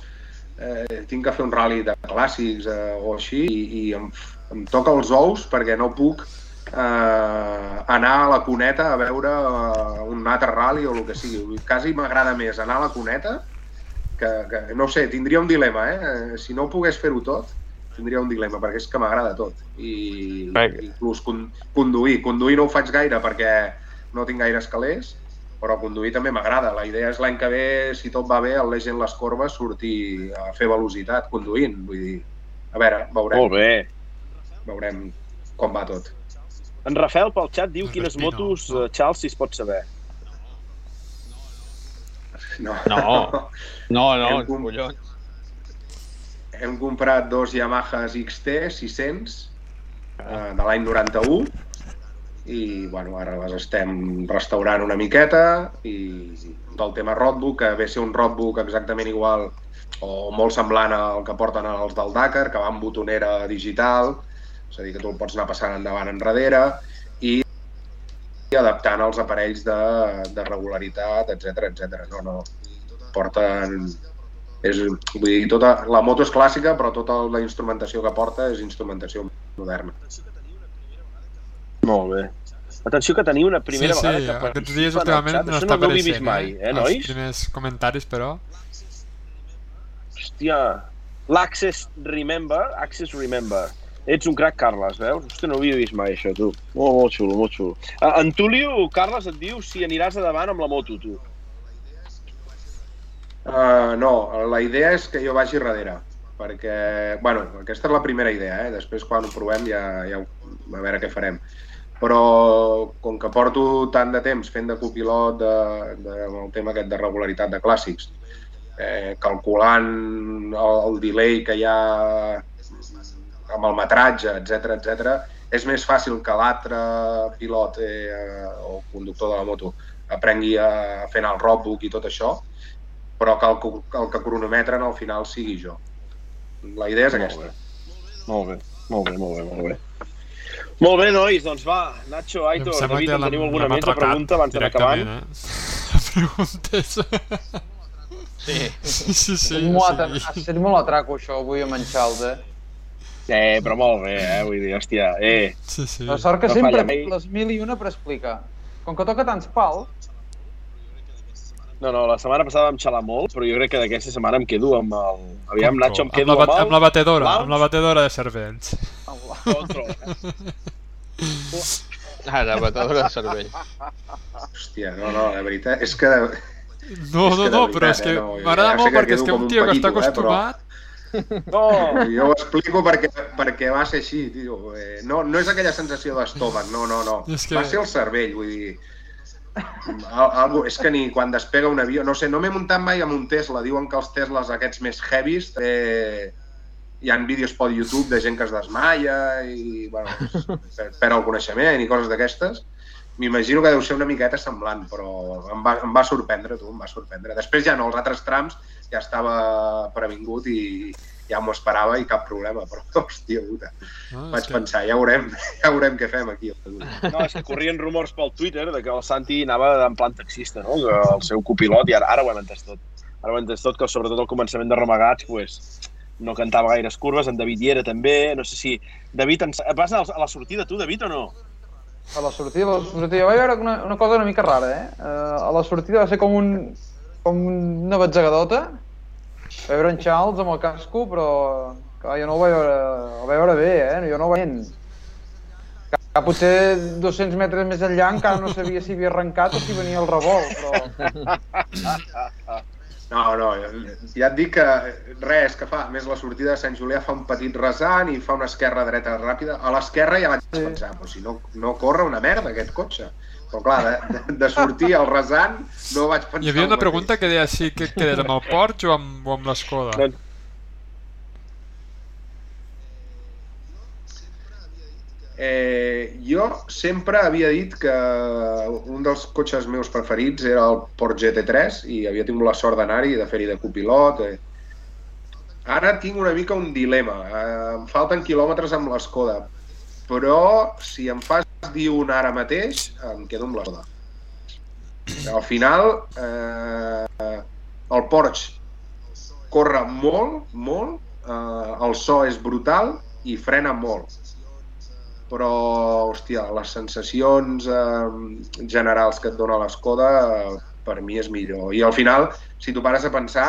eh, tinc que fer un rally de clàssics eh, o així i, i em, em toca els ous perquè no puc eh, anar a la cuneta a veure eh, un altre rally o el que sigui. Quasi m'agrada més anar a la cuneta que, que, no sé, tindria un dilema, eh? Si no pogués fer-ho tot, tindria un dilema, perquè és que m'agrada tot. I, Perquè- inclús con, conduir. Conduir no ho faig gaire perquè no tinc gaire escalers, però conduir també m'agrada. La idea és l'any que ve, si tot va bé, el Legend les corbes, sortir a fer velocitat conduint. Vull dir, a veure, veurem, Molt bé. veurem com va tot. En Rafael pel xat diu quines motos, eh, Charles, si es pot saber. No. No. No, no, Hem com- collons. Hem comprat dos Yamahas XT 600 eh, de l'any 91 i bueno, ara les estem restaurant una miqueta i del tema roadbook, que ve a ser un roadbook exactament igual o molt semblant al que porten els del Dakar, que va amb botonera digital, és a dir, que tu el pots anar passant endavant enrere adaptant els aparells de, de regularitat, etc etc. No, no, porten... És, vull dir, tota, la moto és clàssica, però tota la instrumentació que porta és instrumentació moderna. Molt bé. Atenció que teniu una primera sí, sí, vegada que aquests dies últimament no Això està no vist apareixent, mai, eh, Els nois? primers comentaris, però... Hòstia, l'Access Remember, Access Remember. Ets un crac, Carles, veus? Hòstia, no ho havia vist mai, això, tu. Molt, molt xulo, molt xulo. En Tulio, Carles, et diu si aniràs a davant amb la moto, tu. Uh, no, la idea és que jo vagi darrere, perquè, bueno, aquesta és la primera idea, eh? després quan ho provem ja, ja a veure què farem. Però com que porto tant de temps fent de copilot de, de, el tema aquest de regularitat de clàssics, eh, calculant el, el delay que hi ha amb el metratge, etc etc, és més fàcil que l'altre pilot eh, o conductor de la moto aprengui a fer anar el roadbook i tot això, però que el, el que cronometren al final sigui jo. La idea és aquesta. Molt bé, molt bé, molt bé, molt bé. Molt bé, nois, doncs va, Nacho, Aitor, David, que en teniu alguna més de pregunta abans d'anar acabant? eh? La pregunta és... Sí. Sí, sí, sí. Sí, molt, ha estat molt atraco, això, avui amb en Charles, eh? Eh, però molt bé, eh? Vull dir, hòstia, eh. Sí, sí. La sort que No sempre falla mai. les mil i una per explicar. Com que toca tants pals, No, no, la setmana passada vam xalar molt, però jo crec que d'aquesta setmana em quedo amb el... Aviam, Control. Nacho, em amb quedo la, amb, bat- amb la batedora, amb la batedora de cervells. Control. Ara, batedora de cervell. Hòstia, no, no, la veritat és que... No, És no, que no, veritat, però és que eh, no, m'agrada molt que perquè és que un tio que està petito, eh, però- acostumat... No, Jo ho explico perquè, perquè va ser així, tio. Eh, no, no és aquella sensació d'estómac, no, no, no. És que- Va ser el cervell, vull dir... Al, algo, és que ni quan despega un avió... No sé, no m'he muntat mai amb un Tesla. Diuen que els Teslas aquests més heavies eh, hi ha vídeos pel YouTube de gent que es desmaia i bueno, per, perd el coneixement i coses d'aquestes. M'imagino que deu ser una miqueta semblant, però em va, em va sorprendre, tu, em va sorprendre. Després ja no, els altres trams ja estava previngut i ja m'ho esperava i cap problema, però hòstia puta. No, Vaig que... pensar, ja veurem, ja veurem què fem aquí. no, és que corrien rumors pel Twitter de que el Santi anava en plan taxista, no? Que el seu copilot, i ara, ara ho hem entès tot. Ara ho hem entès tot, que sobretot al començament de Romagats, pues, no cantava gaires curves, en David hi era també, no sé si... David, ens... vas a la sortida tu, David, o no? A la sortida, a la sortida vaig veure una, una cosa una mica rara, eh? Uh, a la sortida va ser com, un, com una batzegadota. Vaig veure en Charles amb el casco, però clar, jo no ho vaig veure, el vaig veure bé, eh? Jo no ho vaig. Que potser 200 metres més enllà encara no sabia si havia arrencat o si venia el revolt, però... No, no, ja et dic que res, que fa, a més la sortida de Sant Julià fa un petit rasant i fa una esquerra-dreta ràpida. A l'esquerra ja vaig Sí. pensar, però si no, no corre una merda aquest cotxe. Però clar, de, de sortir al rasant no vaig pensar... Hi havia una pregunta que deia si que quedes amb el Porsche o amb, o amb l'Escoda. Doncs... Eh, jo sempre havia dit que un dels cotxes meus preferits era el Porsche GT3 i havia tingut la sort d'anar-hi, de fer-hi de copilot. Eh. Ara tinc una mica un dilema. Eh, em falten quilòmetres amb l'Escoda, però si em fas dir un ara mateix, em quedo amb l'Escoda. Al final, eh, el Porsche corre molt, molt, eh, el so és brutal i frena molt però, hòstia, les sensacions eh, generals que et dona l'Escoda eh, per mi és millor. I al final, si tu pares a pensar,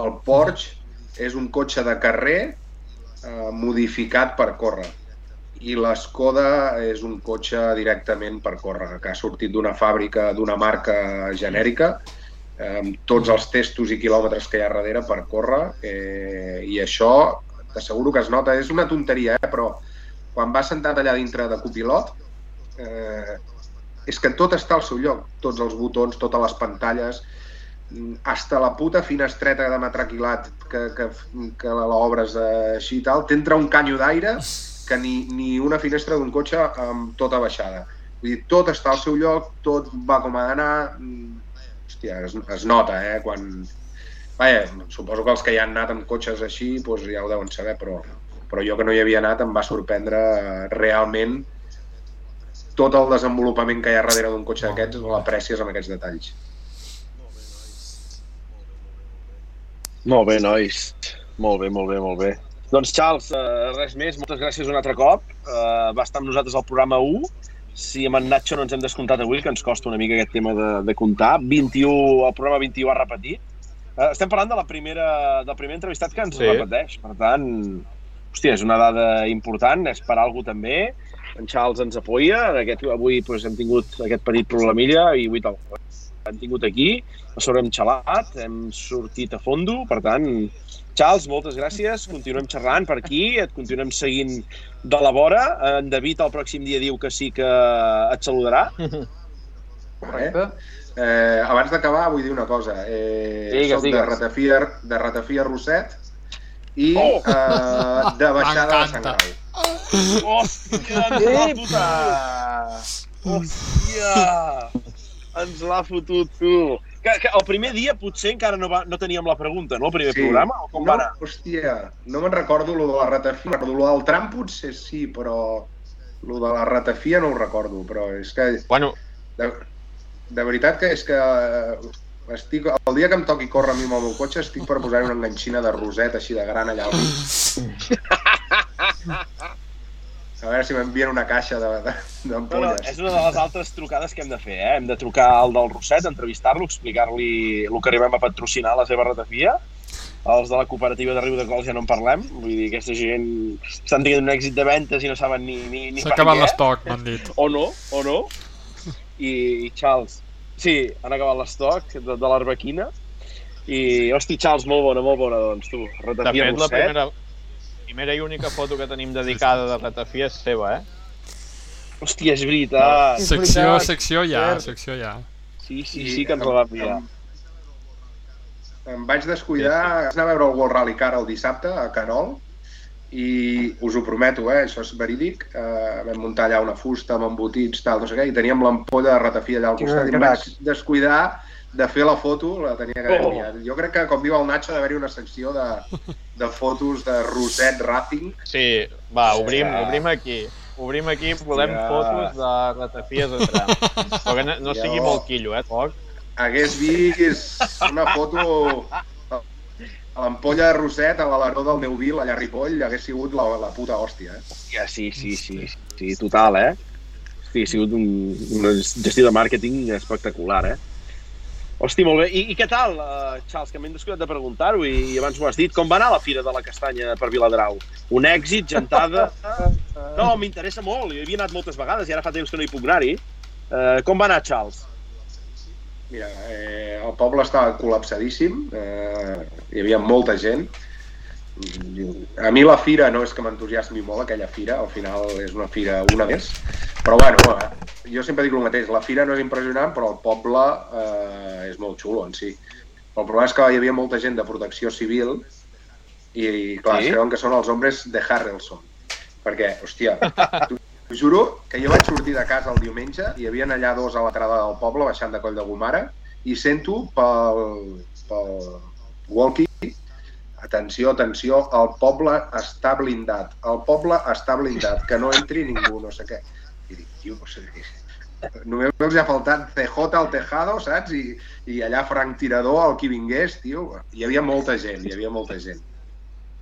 el Porsche és un cotxe de carrer eh, modificat per córrer i l'Escoda és un cotxe directament per córrer, que ha sortit d'una fàbrica, d'una marca genèrica, amb tots els testos i quilòmetres que hi ha darrere per córrer, eh, i això t'asseguro que es nota. És una tonteria, eh, però quan vas sentat allà dintre de copilot, eh, és que tot està al seu lloc, tots els botons, totes les pantalles, hasta la puta finestreta de matraquilat que, que, que l'obres així i tal, t'entra un canyo d'aire que ni, ni una finestra d'un cotxe amb tota baixada. Vull dir, tot està al seu lloc, tot va com ha d'anar... Hòstia, es, es nota, eh? Quan... Vaja, suposo que els que hi han anat amb cotxes així doncs ja ho deuen saber, però però jo que no hi havia anat em va sorprendre realment tot el desenvolupament que hi ha darrere d'un cotxe d'aquests, l'aprècies amb aquests detalls. Molt bé, nois. Molt bé, molt bé, molt bé. Doncs, Charles, eh, res més. Moltes gràcies un altre cop. Eh, va estar amb nosaltres al programa 1. Si amb en Nacho no ens hem descomptat avui, que ens costa una mica aquest tema de, de comptar. 21, el programa 21 ha repetit. Eh, estem parlant de la primera, del primer entrevistat que ens sí. repeteix. Per tant, hòstia, és una dada important, és per algú també. En Charles ens apoya, aquest, avui pues, hem tingut aquest petit problemilla i avui tal. Hem tingut aquí, a sobre hem xalat, hem sortit a fondo, per tant, Charles, moltes gràcies, continuem xerrant per aquí, et continuem seguint de la vora. En David el pròxim dia diu que sí que et saludarà. Correcte. Eh, abans d'acabar vull dir una cosa. Eh, digues, soc digues. de Ratafia, de Ratafia Roset, i oh. uh, de baixada de Sant Grau. Hòstia, l'ha fotut! Hòstia! Ens l'ha fotut, tu! Que, que el primer dia potser encara no, va, no teníem la pregunta, no? El primer sí. programa? O com no, va anar? Hòstia, no me'n recordo lo de la ratafia. Lo del tram potser sí, però lo de la ratafia no ho recordo, però és que... Bueno. De, de veritat que és que estic, el dia que em toqui córrer a mi amb el meu cotxe estic per posar una enganxina de roset així de gran allà al A veure si m'envien una caixa d'ampolles. No, no, és una de les altres trucades que hem de fer, eh? Hem de trucar al del Roset, entrevistar-lo, explicar-li el que arribem a patrocinar a la seva ratafia. Els de la cooperativa de Riu de Cols ja no en parlem. Vull dir, aquesta gent estan tenint un èxit de ventes i no saben ni, ni, ni S'ha acabat l'estoc, m'han dit. O no, o no. I, i Charles, Sí, han acabat l'estoc de, de l'Arbequina. I, hosti, Charles, molt bona, molt bona, doncs, tu. Ratafia de fet, la primera, primera i única foto que tenim dedicada de Ratafia és seva, eh? Hòstia, és veritat. És secció, veritat. secció ja, secció ja. Sí, sí, sí, que ens la va enviar. Em vaig descuidar, vaig anar a veure el World Rally Car el dissabte a Canol, i us ho prometo, eh, això és verídic, eh, vam muntar allà una fusta amb embotits, tal, no sé què, i teníem l'ampolla de ratafia allà al costat, i vaig descuidar de fer la foto, la tenia que haver oh. Jo crec que, com diu el Nacho, d'haver-hi una secció de, de fotos de Roset Racing. Sí, va, obrim, sí. obrim aquí. Obrim aquí, volem sí. fotos de ratafies tram. Però que no, no sigui molt quillo, eh, poc. Hagués vist una foto l'ampolla de Roset a l'aleró del Neuville, allà a Ripoll, hagués sigut la, la puta hòstia, eh? Hòstia, sí, sí, sí, sí, total, eh? Hosti, ha sigut un, una gestió de màrqueting espectacular, eh? Hosti, molt bé. I, i què tal, uh, Charles, que m'he descuidat de preguntar-ho i, i abans ho has dit. Com va anar la Fira de la Castanya per Viladrau? Un èxit, gentada? No, m'interessa molt. Jo havia anat moltes vegades i ara fa temps que no hi puc anar-hi. Uh, com va anar, Charles? Mira, eh, el poble estava col·lapsadíssim, eh, hi havia molta gent. A mi la fira no és que m'entusiasmi molt aquella fira, al final és una fira una més, però bueno, eh, jo sempre dic el mateix, la fira no és impressionant, però el poble eh, és molt xulo en si. El problema és que hi havia molta gent de protecció civil i, clar, sí? es creuen que són els homes de Harrelson, perquè, hòstia, t'ho juro que jo vaig sortir de casa el diumenge, hi havia allà dos a l'entrada del poble, baixant de Coll de Gomara, i sento pel, pel walkie atenció, atenció, el poble està blindat, el poble està blindat, que no entri ningú, no sé què. I dic, tio, no sé què. Només els ha faltat CJ al tejado, saps? I, I allà Frank Tirador, el qui vingués, tio. Hi havia molta gent, hi havia molta gent.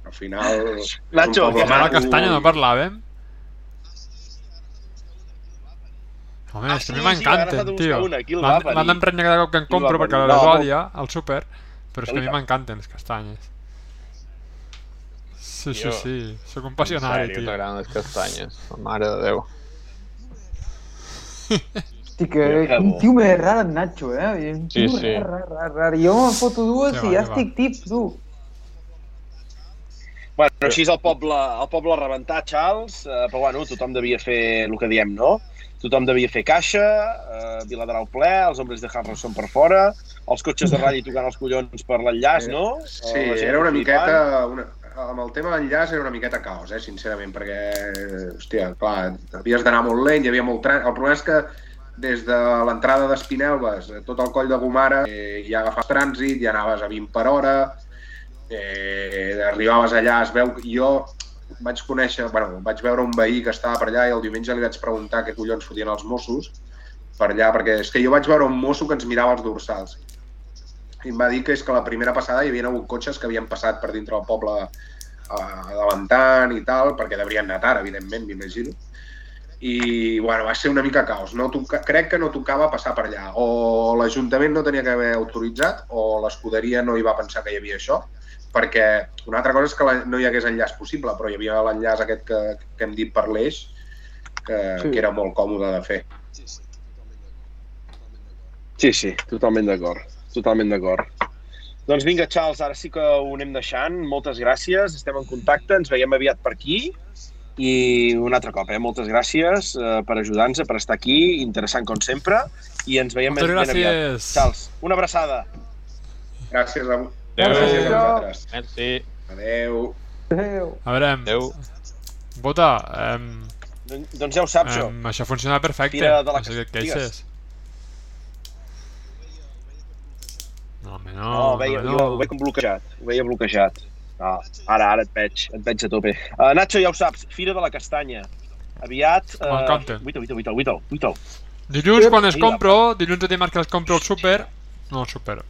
Al final... Nacho, poble A la maco castanya no parlàvem. Home, Ah, és que a mi ara m'encanten, tio. M'han d'emprenyar cada cop que en compro perquè les No, odia al súper, però és que a mi m'encanten les castanyes. Sí, sí, Tio, sí, sóc un passionari, sèrio, tio. t'agraden les castanyes. La mare de Déu. Hosti, que, un tio més rar en Nacho, eh? Un Sí, tio sí. rar, rar, rar, rar. Jo me'n foto dues Que i va, ja estic tip, tu. Bueno, així és el poble, el poble a rebentar, Charles, eh, però bueno, tothom devia fer el que diem, no? Tothom devia fer caixa, eh, Viladrau ple, els hombres de Harrison per fora, els cotxes de ratll tocant els collons per l'enllaç, no? Sí, Eh, era una flipant. miqueta... Una, amb el tema d'enllaç era una miqueta caos, eh, sincerament, perquè, hòstia, clar, havies d'anar molt lent, hi havia molt trànsit. El problema és que des de l'entrada d'Espinelves, eh, tot el coll de Gomara, eh, ja agafes trànsit, ja anaves a 20 per hora, eh, arribaves allà, es veu... Jo vaig conèixer, bueno, vaig veure un veí que estava per allà i el diumenge li vaig preguntar què collons fotien els Mossos per allà, perquè és que jo vaig veure un mosso que ens mirava els dorsals i em va dir que és que la primera passada hi havia hagut cotxes que havien passat per dintre del poble eh, davantant i tal, perquè deurien anar tard, evidentment, m'imagino. I, bueno, va ser una mica caos. No toca, crec que no tocava passar per allà. O l'Ajuntament no tenia que haver autoritzat, o l'escuderia no hi va pensar que hi havia això, perquè una altra cosa és que la, no hi hagués enllaç possible, però hi havia l'enllaç aquest que, que hem dit per l'eix, que, Sí. sí. que era molt còmode de fer. Sí, sí, totalment d'acord. Totalment d'acord. Doncs vinga, Charles, ara sí que ho anem deixant. Moltes gràcies, estem en contacte, ens veiem aviat per aquí. I un altre cop, eh? moltes gràcies eh, per ajudar-nos, per estar aquí, interessant com sempre, i ens veiem Moltes ben, ben aviat. gràcies. Charles, una abraçada. Gràcies a, Adéu. gràcies a vosaltres. Merci. Adéu. Adéu. A veure, Adéu. Bota, Don- Doncs ja ho saps, això. em, això funciona perfecte. Fira de la sé què et Digues. queixes. No, home, no. No, ho veia, home, jo ho veia com bloquejat. Ho veia bloquejat. Ah, ara, ara et veig, et veig a tope. Uh, Nacho, ja ho saps, Fira de la Castanya. Aviat... Uh, M'encanta. Guito, guito, guito, guito, guito. Dilluns, quan es compro, dilluns o dimarts que les compro al súper, no al súper,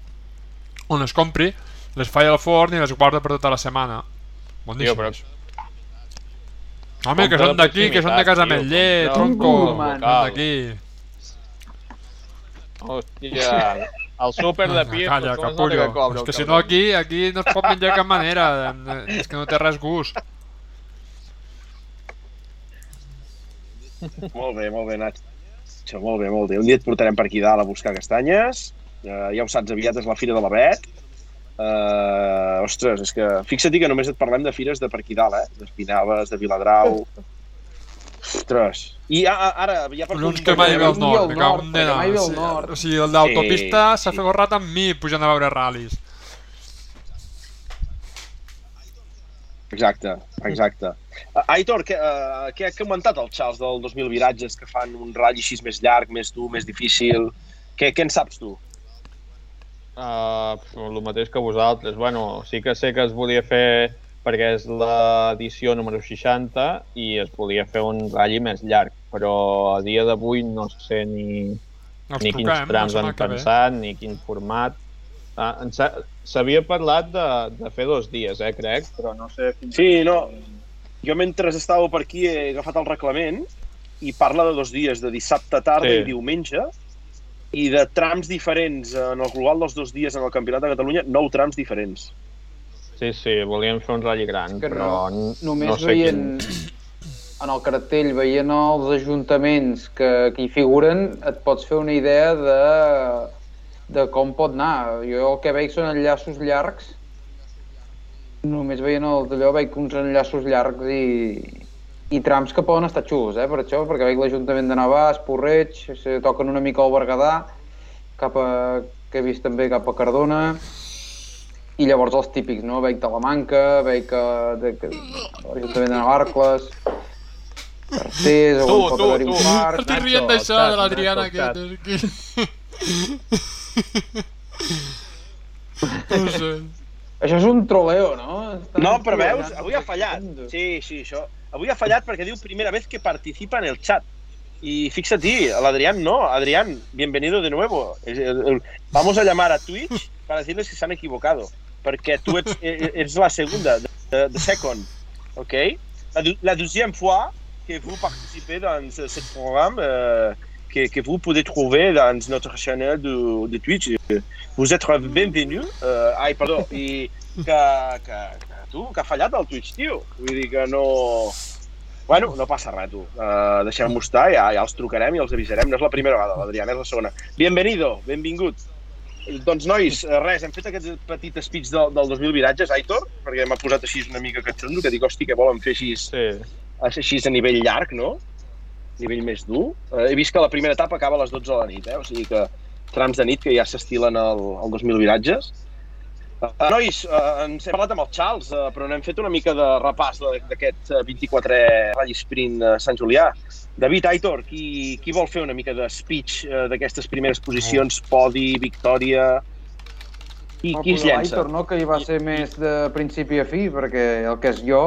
on es compri, les faig al forn i les guardo per tota la setmana. Tio, Boníssimes. però Home, que són de d'aquí, que són de casa proximitat, tio, Metller, compra tronco. d'aquí. Hòstia, el súper de Pir, Calla, com es nota capullo. que cobra És que si no aquí, aquí no es pot menjar de cap manera. És que no té res gust. Molt bé, molt bé, Nacho. Molt bé, molt bé. Un dia et portarem per aquí dalt a buscar castanyes. Uh, ja ho saps, aviat és la Fira de l'Avet. Uh, ostres, és que fixa-t'hi que només et parlem de fires de per aquí dalt, eh? D'Espinalbes, de Viladrau... Ostres. I a, a, ara, ja per Collons que mai ve al nord, me cago en nena. mai ve al Sí, nord. O sigui, el d'autopista Sí, s'ha sí. fet gorrat amb mi pujant a veure ral·lis. Exacte, exacte. Uh, Aitor, què, uh, què ha comentat el Charles del 2.000 viratges que fan un ratll així més llarg, més dur, més difícil? Què, què en saps tu? Uh, el mateix que vosaltres. Bueno, sí que sé que es volia fer perquè és l'edició número 60 i es volia fer un ratll més llarg, però a dia d'avui no sé ni, Els ni quins trams han pensat, ni quin format. Ah, S'havia parlat de, de fer dos dies, eh, crec, però no sé... fins- Sí, no. Jo mentre estava per aquí he agafat el reglament i parla de dos dies, de dissabte tarda Sí. i diumenge, i de trams diferents en el global dels dos dies en el Campionat de Catalunya, nou trams diferents. Sí, sí, volíem fer un ratll gran, Que però n- Només no sé veient quin... en el cartell, veient els ajuntaments que, que hi figuren, et pots fer una idea de, de com pot anar. Jo el que veig són enllaços llargs. Només veient el d'allò veig uns enllaços llargs i, i trams que poden estar xulos, eh, per això, perquè veig l'Ajuntament de Navàs, Porreig, se toquen una mica al Berguedà, cap a, que he vist també cap a Cardona, i llavors els típics, no? Veig Talamanca, veig que, de, que, l'Ajuntament de Navarcles... Carters, o Tu, pot tu, haver-hi un tu. parc... Estic rient d'això, de l'Adriana és que- No sé. Això és un troleo, no? Estan No, però veus, avui ha fallat. Sí, sí, això. Avui ha fallat perquè diu primera vez que participa en el chat. Y fíjate, al Adrián no. Adrián, bienvenido de nuevo. Vamos a llamar a Twitch para decirles que se han equivocado. Perquè tu ets, eh, ets la segunda, de, de second. OK? La, la deuxième fois que vous participez dans ce, programme euh, que, que vous pouvez trouver dans notre chaîne de, de Twitch. Vous êtes bienvenus. Euh, ai, perdó. I que, que, que tu, que ha fallat el Twitch, tio. Vull dir que no... Bueno, no passa res, tu. Uh, Deixem-ho estar, ja, ja els trucarem i els avisarem. No és la primera vegada, l'Adriana és la segona. Bienvenido, benvingut. Doncs, nois, eh, res, hem fet aquest petit speech del, del 2000 viratges, Aitor, perquè m'ha posat així una mica catxondo, que dic, hosti, que volen fer així, Sí. així a nivell llarg, no? Nivell més dur. Eh, he vist que la primera etapa acaba a les 12 de la nit, eh? O sigui que trams de nit que ja s'estilen al, al 2000 viratges. Uh, nois, uh, ens hem parlat amb el Charles, uh, però n'hem fet una mica de repàs de- d'aquest uh, 24è Rally Sprint uh, Sant Julià. David, Aitor, qui, qui vol fer una mica de speech uh, d'aquestes primeres posicions, podi, victòria... Qui, No, qui es llença? l'Aitor, no, que hi va ser més de principi a fi, perquè el que és jo...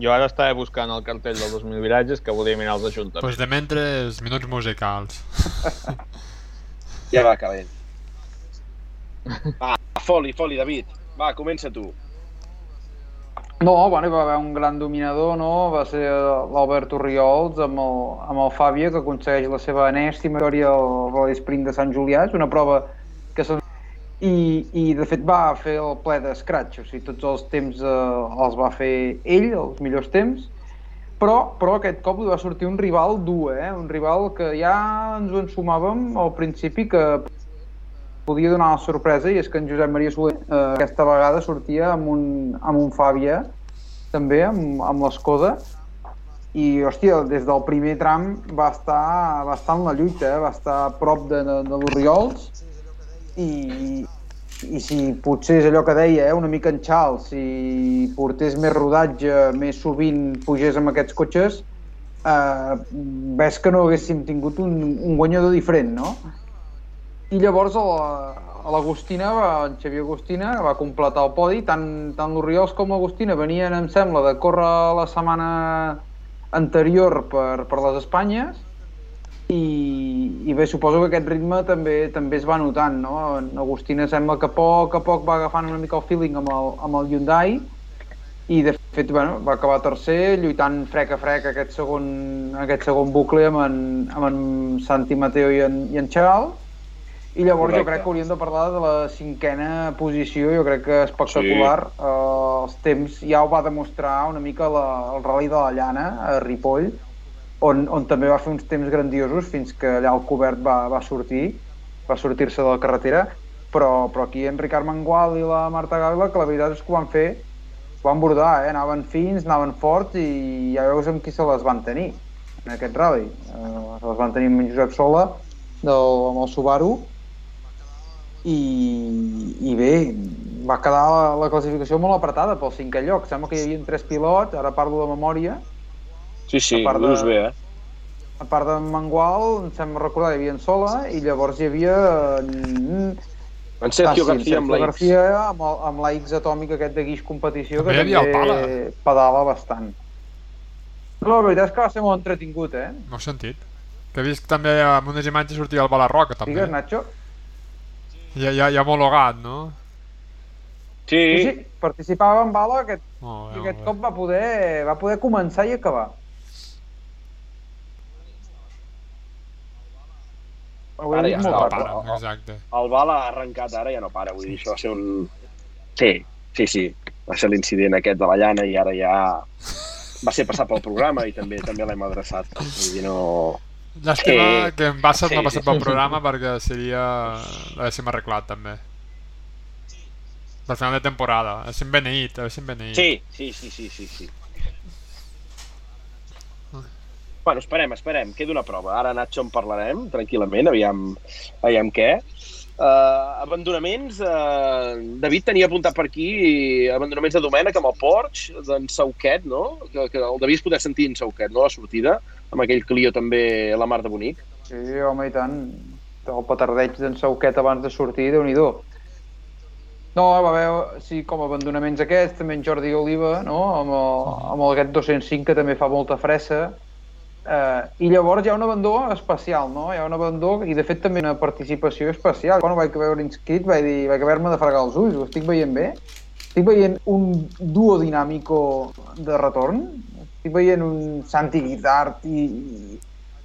Jo ara estava buscant el cartell del 2000 viratges que volia mirar els ajuntaments. Pues de mentre, minuts musicals. Ja va, calent. Va, foli, foli, David. Va, comença tu. No, bueno, hi va haver un gran dominador, no? Va ser l'Albert Oriols amb el, amb el Fàbia, que aconsegueix la seva enèstima victòria al Rally Sprint de Sant Julià. És una prova que són... I, I, de fet, va fer el ple de scratch, o sigui, tots els temps eh, els va fer ell, els millors temps, però, però aquest cop li va sortir un rival dur, eh? un rival que ja ens ho ensumàvem al principi que podia donar la sorpresa i és que en Josep Maria Soler eh, aquesta vegada sortia amb un, amb un Fàbia també, amb, amb l'Escoda i, hòstia, des del primer tram va estar, va estar en la lluita, eh? va estar a prop de, de, de l'Oriols i, i si potser és allò que deia, eh? una mica en xal, si portés més rodatge, més sovint pugés amb aquests cotxes, eh, ves que no haguéssim tingut un, un guanyador diferent, no? I llavors a a l'Agustina, en Xavier Agustina, va completar el podi, tant, tant l'Oriols com l'Agustina venien, em sembla, de córrer la setmana anterior per, per les Espanyes. I, i bé, suposo que aquest ritme també també es va notant, no? En Agustina sembla que a poc a poc va agafant una mica el feeling amb el, amb el Hyundai. I de fet bueno, va acabar tercer lluitant frec a frec aquest segon, aquest segon bucle amb en, amb en Santi Mateo i en, i en Charles i llavors Correcte. jo crec que hauríem de parlar de la cinquena posició, jo crec que espectacular. Sí. Uh, els temps ja ho va demostrar una mica la, el Rally de la Llana a Ripoll, on, on també va fer uns temps grandiosos fins que allà el cobert va, va sortir, va sortir-se de la carretera, però, però aquí en Ricard Mangual i la Marta Gagla, que la veritat és que ho van fer, ho van bordar, eh? anaven fins, anaven forts i ja veus amb qui se les van tenir en aquest rally. Uh, se les van tenir amb Josep Sola, del, amb el Subaru, i, i bé, va quedar la, la classificació molt apretada pel cinquè lloc. Sembla que hi havia tres pilots, ara parlo de memòria, Sí, sí, A part de- bé, eh? a part de Mangual, em sembla recordar, hi havia en Sola, i llavors hi havia en, En Sergio Ah, sí, García amb la X. García amb, el, amb la X atòmic aquest de Guix Competició, que També el també pedala bastant. Però la veritat és que va ser molt entretingut, eh? No he sentit. Que he vist també amb unes imatges sortia el Balarroca, també. Digues, Nacho? Ja, ja, ja homologat, no? Sí, Sí, sí, participava en bala aquest, bé, i aquest cop va poder, va poder començar i acabar. Ara ja està, ràpid. Para, exacte. el Bala ha arrencat ara, ja no para. Vull dir, això va ser un... Sí, sí, sí. Va ser l'incident aquest de la llana i ara ja va ser passat pel programa i també també l'hem adreçat. Vull dir, no... Llàstima Sí. que en no Sí, ha passat sí. pel programa perquè seria... l'haguéssim arreglat també. Per final de temporada. Haguéssim beneït, haguéssim beneït. Sí, sí, sí, sí, sí, sí. Bueno, esperem, esperem. Queda una prova. Ara, Nacho, en parlarem tranquil·lament, aviam, aviam què. Uh, abandonaments, uh, David tenia apuntat per aquí abandonaments de Domènec amb el Porsche, d'en Sauquet, no? Que, que el devies poder sentir en Sauquet, no? La sortida, amb aquell Clio també a la mar de bonic. Sí, home, i tant. El petardeig d'en Sauquet abans de sortir, déu nhi No, va haver, sí, com abandonaments aquests, també en Jordi Oliva, no? amb, el, amb el GET 205, que també fa molta fressa. Eh, I llavors hi ha un abandó especial, no? Hi ha un abandó i de fet també una participació especial. Quan ho vaig veure inscrit vaig dir, vaig haver-me de fregar els ulls, ho estic veient bé. Estic veient un duo dinàmico de retorn, estic veient un Santi Guitart i, i,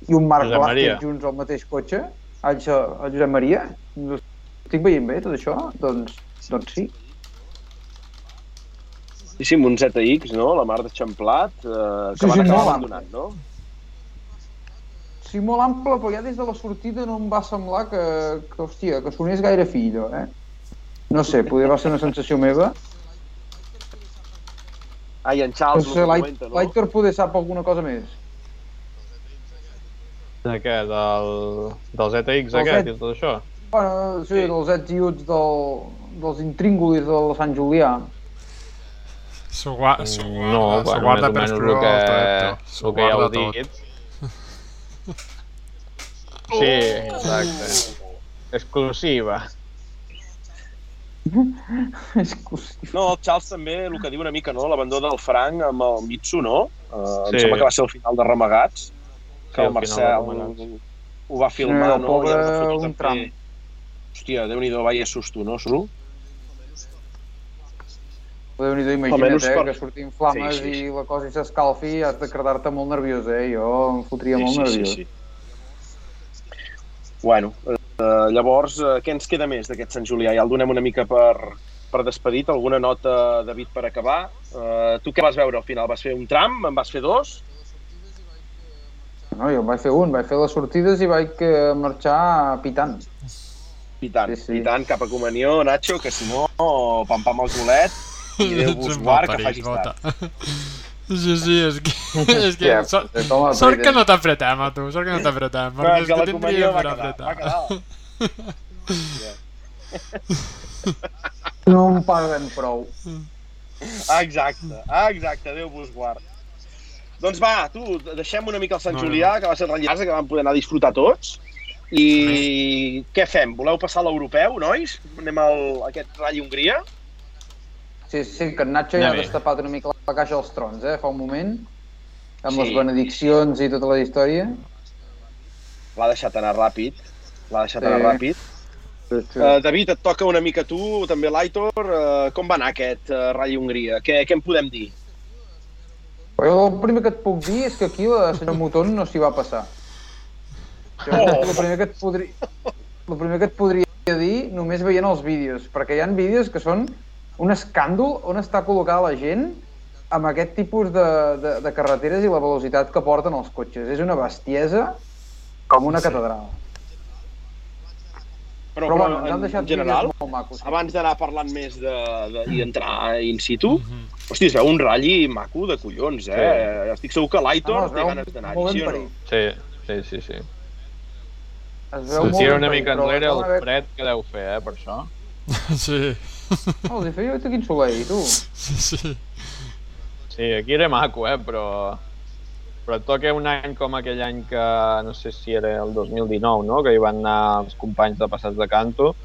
i un Marc. Blázquez junts al mateix cotxe, el, Jo- el Josep Maria. Estic veient bé tot això? Doncs, doncs sí. Sí, sí, amb un ZX, no? La mar de Xamplat, uh, que Sí, van sí, acabar molt abandonant, no? Sí, molt ample, però ja des de la sortida no em va semblar que, que hòstia, que sonés gaire fi, allò, eh? No sé, poder va ser una sensació meva. Ah, i en No Charles, sé, el que l'Ai- comenta, no? l'Aitor poder sap alguna cosa més. De què? Del, del ZX Del aquest Z- i tot això? Bueno, sí, Sí. dels ets i uts del, dels intríngulis del Sant Julià. S'ho gua No, guarda, s'ho bueno, guarda per o menys el que, Toretto. S'ho el que ja heu guarda tot. dit. Sí, exacte. Exclusiva. Exclusiu. No, el Charles també, el que diu una mica, no? L'abandó del Frank amb el Mitsu, no? Uh, Sí. Em sembla que va ser el final de Remagats, que Sí, el el Marcel Remagats. ho va filmar, Sí, el no? pobre, fotos un tram. Hòstia, Déu-n'hi-do, vaya susto, no, Sru? Déu-n'hi-do, imagina't, eh, per- que sortin flames Sí, sí, sí. i la cosa s'escalfi i has de quedar-te molt nerviós, eh? Jo em fotria molt nerviós. Bueno, uh, llavors, uh, què ens queda més d'aquest Sant Julià? Ja el donem una mica per, per despedit. Alguna nota, David, per acabar? Uh, tu què vas veure al final? Vas fer un tram? En vas fer dos? No, jo en vaig fer un, vaig fer les sortides i vaig marxar pitant. Pitant, Sí, sí, pitant cap a comunió, Nacho, que si no, pam pam al culet i Déu vos guard que facis tard. Sí, sí, és que... és que Ja, sort, toma, sort que no t'apretem, a tu, sort que no t'apretem. Però perquè és que que tindríem va per quedar, apretar. va quedar. No em paguen prou. Ah, exacte, exacte, Déu vos guard. Doncs va, tu, deixem una mica el Sant No, Julià, que va ser ratllassa, que vam poder anar a disfrutar tots. I què fem? Voleu passar a l'europeu, nois? Anem al aquest ratll Hongria? Sí, sí, que en Nacho ja ha destapat una mica la caixa dels trons, eh, fa un moment, amb Sí. les benediccions i tota la història. L'ha deixat anar ràpid. L'ha deixat Sí. anar ràpid. Uh, David, et toca una mica tu, també l'Aitor. Uh, com va anar aquest uh, ratll Hongria? Què, què en podem dir? Jo el primer que et puc dir és que aquí la senyora Mouton no s'hi va passar. Jo, Oh. el, primer que et podria, el primer que et podria dir només veient els vídeos, perquè hi ha vídeos que són un escàndol on està col·locada la gent amb aquest tipus de, de, de carreteres i la velocitat que porten els cotxes. És una bestiesa com una Sí. catedral. Però, Però, però bueno, ens han en, deixat en general, molt macos. abans d'anar parlant més de, de, i entrar in situ, Mhm. Hosti, es veu un ratll maco de collons, eh? Estic segur que l'Aitor Ah, no, té ganes d'anar-hi, sí o no? Sí, sí, sí, sí. Es veu Sí, molt Tira una mica però enrere el fred que deu fer, eh, per això. Sí, Oh, els hi feia quin soleil, tu. sí, sí. Sí, aquí era maco, eh, però... Però et toca un any com aquell any que, no sé si era el 2019, no?, que hi van anar els companys de Passats de Canto,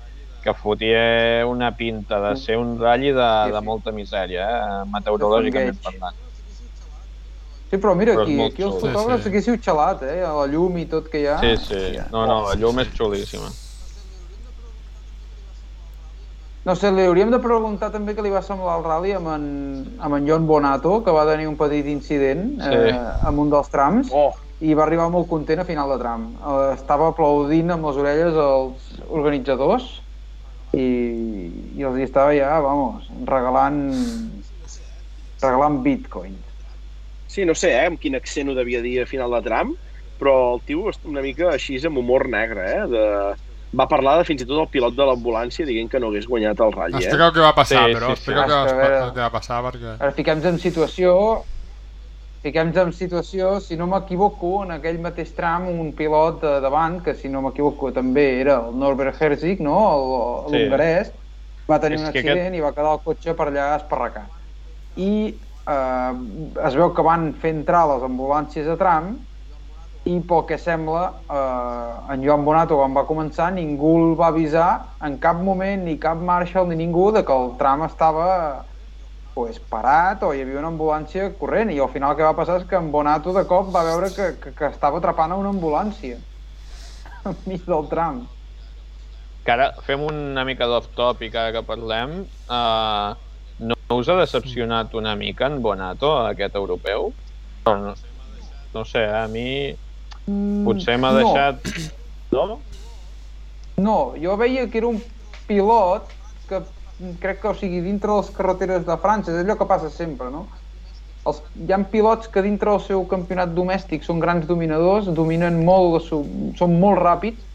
que fotia una pinta de ser un ratll de, de molta misèria, eh, meteorològicament parlant. Sí, però mira, Però aquí, aquí els fotògrafs Sí, sí. haguéssiu xalat, eh? La llum i tot que hi ha. Sí, sí. No, no, la llum és xulíssima. No sé, li hauríem de preguntar també què li va semblar el rally amb en, amb en John Bonato, que va tenir un petit incident Sí. eh, amb un dels trams Oh, i va arribar molt content a final de tram. Eh, estava aplaudint amb les orelles els organitzadors i, i els hi estava ja, vamos, regalant regalant bitcoin. sí, no sé, eh, amb quin accent ho devia dir a final de tram, però el tio una mica així amb humor negre, eh? De... Va parlar de fins i tot el pilot de l'ambulància dient que no hagués guanyat el ratll, eh? Expliqueu què va passar, Sí, però, sí, sí. expliqueu què, És que, va, què va passar, perquè... Ara fiquem-nos en situació fiquem-nos en situació, si no m'equivoco, en aquell mateix tram un pilot de davant, que si no m'equivoco també era el Norbert Herzig, no? El- Sí. l'hongarès, va tenir És un que accident aquest- i va quedar el cotxe per allà esparracat. I eh, es veu que van fer entrar les ambulàncies a tram i pel que sembla eh, en Joan Bonato quan va començar ningú el va avisar en cap moment ni cap Marshall ni ningú de que el tram estava pues, parat o hi havia una ambulància corrent i al final el que va passar és que en Bonato de cop va veure que, que, que estava atrapant una ambulància enmig del tram Que ara fem una mica d'off-topic ara que parlem. Uh, no us ha decepcionat una mica en Bonato, aquest europeu? No, no sé, a mi potser m'ha no. deixat... No? No, jo veia que era un pilot que crec que, o sigui, dintre de les carreteres de França, és allò que passa sempre, no? Els, hi ha pilots que dintre del seu campionat domèstic són grans dominadors, dominen molt, són molt ràpids,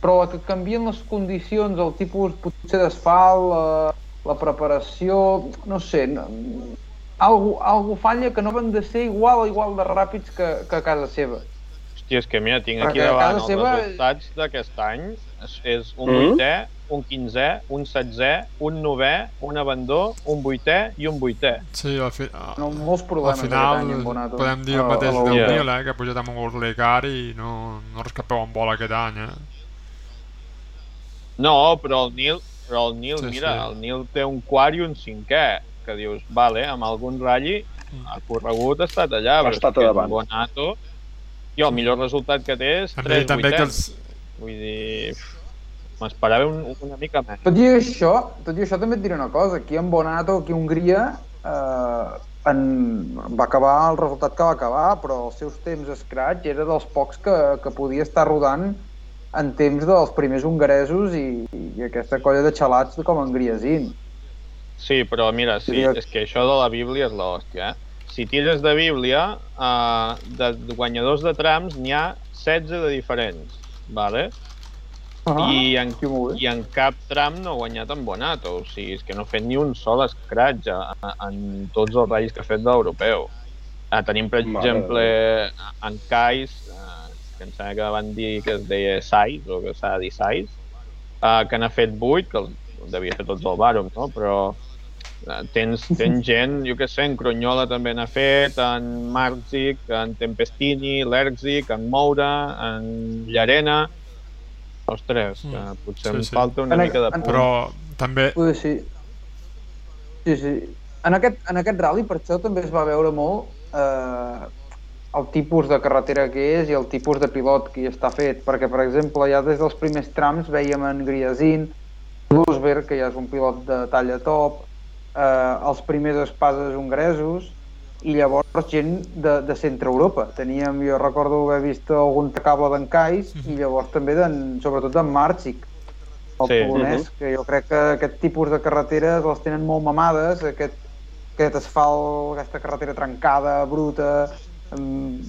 però la que canvien les condicions, el tipus potser d'asfalt, la, la preparació, no sé, no, algo, algo falla que no van de ser igual igual de ràpids que, que a casa seva. Hòstia, és que mira, tinc aquí Perquè davant els seva- resultats d'aquest any. És, és un Mm. vuitè, un quinzè, un setzè, un novè, un abandó, un vuitè i un vuitè. Sí, al, fi, No, molts al problemes final aquest any podem dir el mateix del. Yeah. Nil, eh, que ha pujat amb un Car i no, no rescapeu en bola aquest any. Eh? No, però el Nil, però el Nil Sí, mira, sí. el Nil té un quart i un cinquè, que dius, vale, amb algun ratll ha corregut, ha estat allà, Ha però és estat que davant. Bonato, i el millor resultat que té és També, 3 també que vuitens. els, Vull dir, m'esperava un, una mica més. Tot i això, tot i això també et diré una cosa, aquí en Bonato, aquí a Hongria, eh, en, va acabar el resultat que va acabar, però els seus temps Scratch era dels pocs que, que podia estar rodant en temps dels primers hongaresos i, i aquesta colla de xalats com en Griasin. Sí, però mira, sí, és que això de la Bíblia és l'hòstia, eh? Si tires de Bíblia, eh, de guanyadors de trams n'hi ha 16 de diferents, vale? Ah, I, en. I en cap tram no ha guanyat en Bonato, o sigui, és que no ha fet ni un sol a, en tots els ratllis que ha fet d'europeu. Ah, tenim, per Mare exemple, en Kais, eh, que em sembla que van dir que es deia Sais, o que s'ha de dir Sais, eh, que n'ha fet 8, que els devia fer tots el Barum, no? però eh, tens, tens gent, jo què sé, en Cronyola també n'ha fet, en Marzic, en Tempestini, l'Erzic, en Moura, en Llarena... Ostres, que Mm. potser Sí, em sí. falta una En- mica de en- punt. però també Ui, sí. Sí, sí. En aquest, en aquest rally, per això també es va veure molt eh, el tipus de carretera que és i el tipus de pilot que hi està fet, perquè, per exemple, ja des dels primers trams veiem en Griasin, Lusberg, que ja és un pilot de talla top, eh, els primers espases hongaresos, i llavors gent de, de centre Europa. Teníem, jo recordo haver vist algun cable d'en Kais i llavors també, d'en, sobretot d'en Marcic, el Sí. polonès, que jo crec que aquest tipus de carreteres les tenen molt mamades, aquest, aquest asfalt, aquesta carretera trencada, bruta... Um,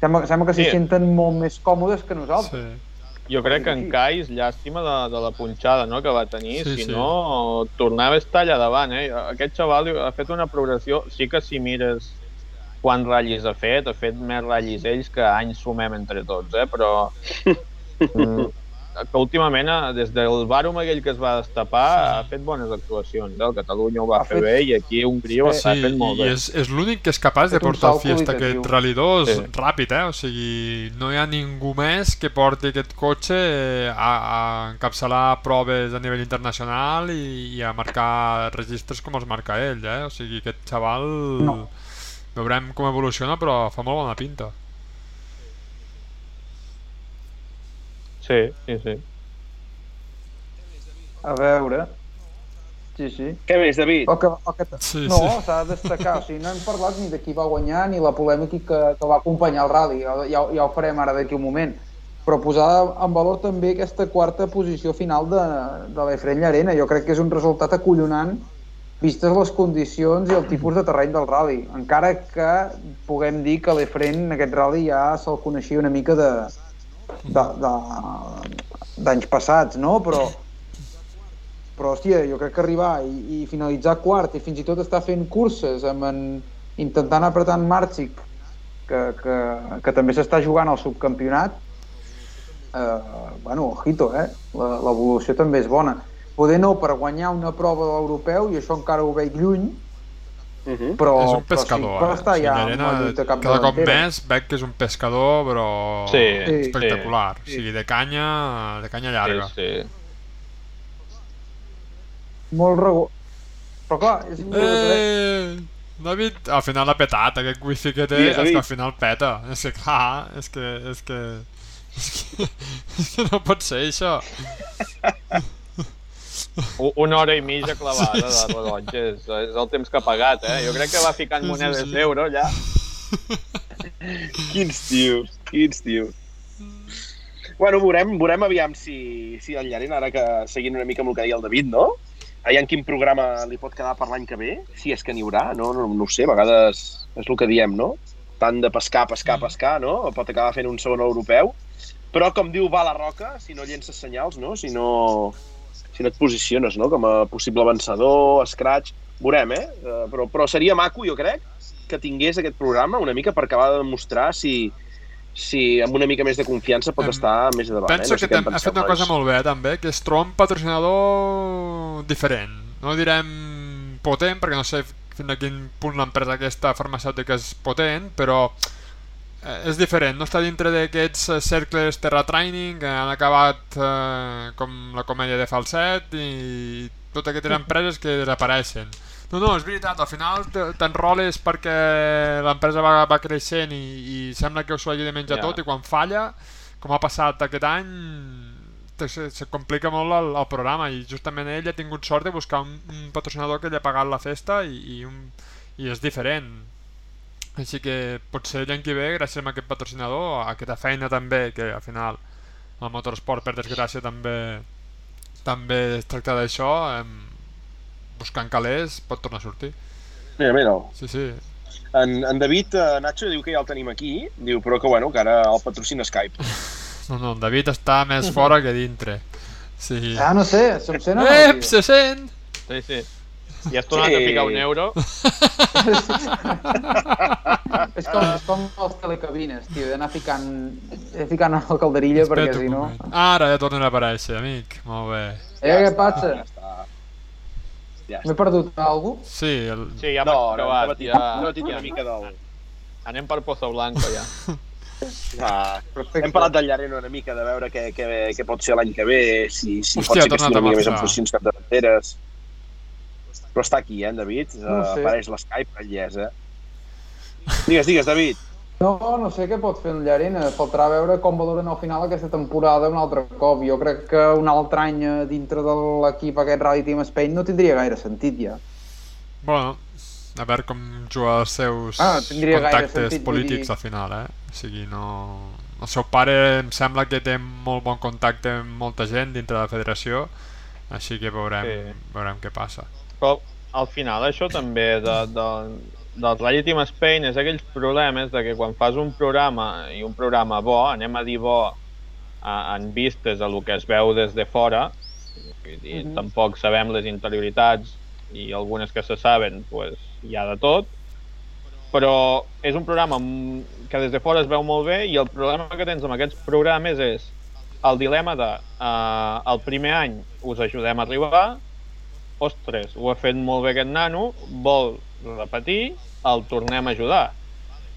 sembla, sembla que s'hi Sí. senten molt més còmodes que nosaltres. sí. Jo crec que en Sí. Kais, llàstima de, de la punxada no, que va tenir, Sí, si sí. no, tornava a estar allà davant. Eh? Aquest xaval ha fet una progressió, sí que si mires quants ratllis ha fet, ha fet més ratllis ells que anys sumem entre tots, eh? però mm, que últimament, eh, des del Barum aquell que es va destapar, ha fet bones actuacions. Eh? El Catalunya ho va Ha fer fet- bé i aquí Hongria ho Sí, ha fet molt i bé. és, és l'únic que és capaç de portar el Fiesta aquest Rally 2 Sí. ràpid, eh? O sigui, no hi ha ningú més que porti aquest cotxe eh, a, a encapçalar proves a nivell internacional i, i a marcar registres com els marca ell, eh? O sigui, aquest xaval... No. Veurem com evoluciona, però fa molt bona pinta. Sí, sí, sí. A veure... Sí, sí. Què més, David? O que, o que, Sí, no, sí. s'ha de destacar, o sigui, no hem parlat ni de qui va guanyar ni la polèmica que, que va acompanyar el rally, ja, ja, ja ho farem ara d'aquí un moment, però posar en valor també aquesta quarta posició final de, de l'Efren Llarena, jo crec que és un resultat acollonant vistes les condicions i el tipus de terreny del rally, encara que puguem dir que l'Efren en aquest rally ja se'l coneixia una mica de- d'anys passats, no? Però, però hòstia, jo crec que arribar i, i finalitzar quart i fins i tot estar fent curses amb en, intentant apretar en Marcic, que, que, que també s'està jugant al subcampionat, eh, bueno, ojito, eh? L'evolució també és bona. Poder no per guanyar una prova de l'europeu, i això encara ho veig lluny, Uh -huh. però, és un però pescador, sí, per eh? estar Llarena, la lluita cap cada cop més veig que és un pescador, però Sí, espectacular. sí. O sigui, de canya, de canya llarga. Sí, sí. Molt regó. Però clar, és un Eh, David, al final l'ha petat, aquest wifi que té, Digues, és que al final peta. És que clar, és que... És que, és que, és que no pot ser això. Una hora i mitja clavada de rellotge, és, és el temps que ha pagat, eh? Jo crec que va ficant Sí, sí, monedes sí. d'euro allà. Quins tios, quins tios. Bueno, veurem, veurem aviam si, si el Llarena, ara que seguint una mica amb el que deia el David, no? Aviam quin programa li pot quedar per l'any que ve, si és que n'hi haurà, no? no? No ho sé, a vegades és el que diem, no? Tant de pescar, pescar, Mm. pescar, no? Pot acabar fent un segon europeu. Però, com diu Va la Roca, si no llences senyals, no? Si no, si no et posiciones, no? Com a possible vencedor, scratch... Veurem, eh? Eh, Però, però seria maco, jo crec, que tingués aquest programa una mica per acabar de demostrar si, si amb una mica més de confiança pot Em- estar més davant. Penso eh? no sé que què en tam- ha penseu, fet una cosa molt bé, també, que es troba un patrocinador diferent. No direm potent, perquè no sé fins a quin punt l'empresa aquesta farmacèutica és potent, però eh, és diferent. No està dintre d'aquests eh, cercles Terra Training que han acabat eh, com la comèdia de Falset i totes aquestes empreses que desapareixen. No, no, és veritat, al final te- t'enroles perquè l'empresa va, va creixent i, i sembla que s'ho hagi de menjar Ja. tot i quan falla, com ha passat aquest any, te- se, se complica molt el, el programa i justament ell ha tingut sort de buscar un, un patrocinador que li ha pagat la festa i, i, un, i és diferent. Així que potser l'any que ve, gràcies a aquest patrocinador, a aquesta feina també, que al final el motorsport, per desgràcia, també també es tracta d'això, em, buscant calés pot tornar a sortir. Mira, mira, Sí, sí. en, en David eh, Nacho diu que ja el tenim aquí, diu però que, bueno, que ara el patrocina Skype. No, no, en David està més fora que dintre. Sí. Ah, no sé, se'm sent o no, Ep, se sent! Sí, sí. I has tornat Sí. a ficar un euro. és, com, és com les telecabines, tio, d'anar ficant, ficant a la calderilla perquè Espera't un si no... Ara ja tornen a aparèixer, amic. Molt bé. Eh, què passa? Ja està. Ja M'he perdut alguna cosa? Sí, el... Sí, ja No, m'has no, acabat. patit, Ja, hem patit una ja. mica del... Anem per Pozo Blanco, ja. Ah, Perfecte. hem parlat del Llarena una mica, de veure què, què, què pot ser l'any que ve, si, si Hòstia, pot ser que estigui una mica més en funcions capdavanteres. Però està aquí, eh, en David? No Uh, sé. apareix l'Skype, ell és, eh? Digues, digues, David. No, no sé què pot fer en Llarena. Faltarà veure com valoren al final aquesta temporada un altre cop. Jo crec que un altre any eh, dintre de l'equip aquest Rally Team Spain no tindria gaire sentit ja. Bueno, a veure com juga els seus Ah, tindria gaire contactes sentit, polítics dir- al final, eh? O sigui, no... El seu pare em sembla que té molt bon contacte amb molta gent dintre de la federació, així que veurem, Sí. veurem què passa. Però al final això també de, de, del Rally Team Spain és aquells problemes de que quan fas un programa i un programa bo, anem a dir bo a, en vistes a lo que es veu des de fora, vull dir, Mhm. tampoc sabem les interioritats i algunes que se saben, pues, hi ha de tot, però és un programa que des de fora es veu molt bé i el problema que tens amb aquests programes és el dilema de uh, el primer any us ajudem a arribar, ostres, ho ha fet molt bé aquest nano, vol repetir, el tornem a ajudar.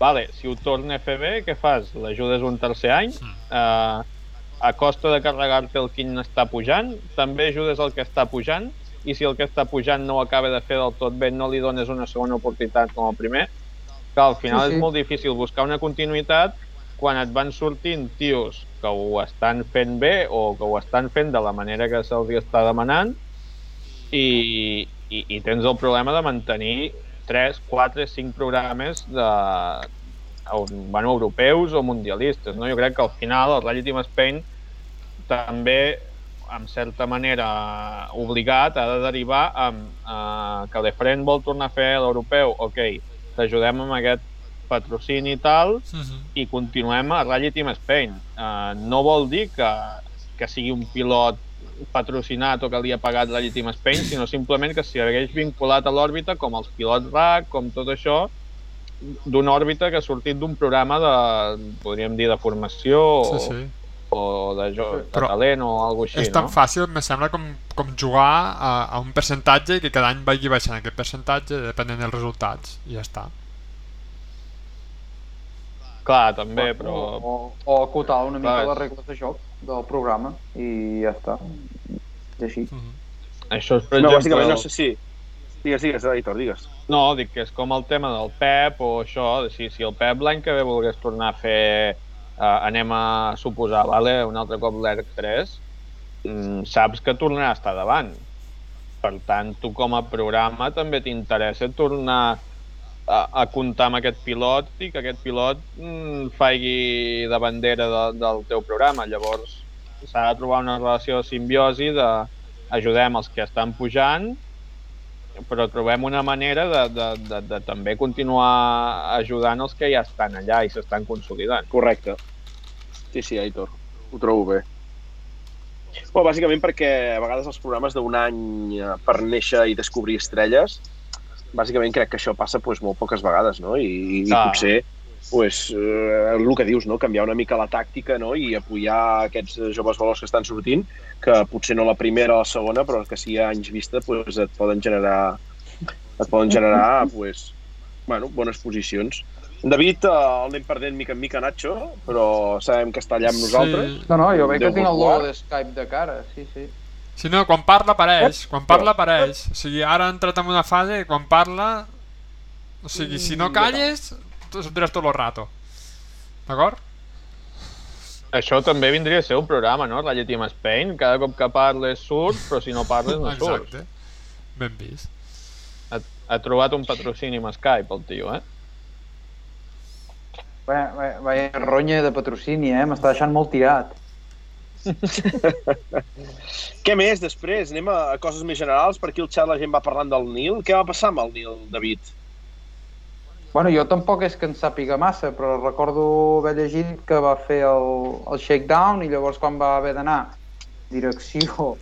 Vale, si ho torna a fer bé, què fas? L'ajudes un tercer any, eh, a costa de carregar-te el quin està pujant, també ajudes el que està pujant, i si el que està pujant no ho acaba de fer del tot bé, no li dones una segona oportunitat com el primer, que al final Sí, sí. és molt difícil buscar una continuïtat quan et van sortint tios que ho estan fent bé o que ho estan fent de la manera que se'ls està demanant i, i, i tens el problema de mantenir 3, 4, 5 programes de, bueno, europeus o mundialistes. No? Jo crec que al final el Rally Team Spain també en certa manera obligat ha de derivar amb eh, que l'Efren vol tornar a fer l'europeu, ok, t'ajudem amb aquest patrocini i tal, i continuem a Rally Team Spain. Uh, no vol dir que, que sigui un pilot patrocinat o que li ha pagat Rally Team Spain, sinó simplement que s'hi hagués vinculat a l'òrbita com els pilots RAC, com tot això, d'una òrbita que ha sortit d'un programa de, podríem dir, de formació Sí, o, sí. o de, jo, de Però talent o alguna així, és tan no? fàcil, me sembla, com, com jugar a, a un percentatge i que cada any vagi baixant aquest percentatge depenent dels resultats i ja està. Clar, també, però... O, o acotar una mica Clar, és- les regles de joc del programa i ja està. És així. Mm -hmm. Això és, per No, exemple... bàsicament, no sé si... Digues, digues, Aitor, digues. No, dic que és com el tema del Pep o això, de si, si el Pep l'any que ve volgués tornar a fer, uh, anem a suposar, vale, un altre cop l'ERC 3, mm, saps que tornarà a estar davant. Per tant, tu com a programa també t'interessa tornar a, a comptar amb aquest pilot i que aquest pilot mm, faci de bandera de, del teu programa. Llavors, s'ha de trobar una relació de simbiosi de ajudem els que estan pujant però trobem una manera de, de, de, de també continuar ajudant els que ja estan allà i s'estan consolidant. Correcte. Sí, sí, Aitor. Ho trobo bé. Bueno, bàsicament perquè a vegades els programes d'un any eh, per néixer i descobrir estrelles, bàsicament crec que això passa pues, molt poques vegades, no? I, i Ah. potser pues, eh, el que dius, no? canviar una mica la tàctica no? i apoyar aquests joves valors que estan sortint, que potser no la primera o la segona, però que si hi ha anys vista pues, et poden generar et poden generar pues, bueno, bones posicions. En David eh, el anem perdent mica en mica, Nacho, però sabem que està allà amb nosaltres. Sí. No, no, jo veig que tinc el logo de Skype de cara, sí, sí. Si no, quan parla apareix, quan parla apareix. O sigui, ara ha entrat en una fase que quan parla... O sigui, si no calles, tu sentiràs tot el rato. D'acord? Això també vindria a ser un programa, no? La Team Spain, cada cop que parles surt, però si no parles no surts. Exacte. Ben vist. Ha, ha trobat un patrocini amb Skype, el tio, eh? Vaya, vaya, vaya ronya de patrocini, eh? M'està deixant molt tirat. Què més després? Anem a, coses més generals. Per aquí el xat la gent va parlant del Nil. Què va passar amb el Nil, David? Bueno, jo tampoc és que en sàpiga massa, però recordo haver llegit que va fer el, el shakedown i llavors quan va haver d'anar direcció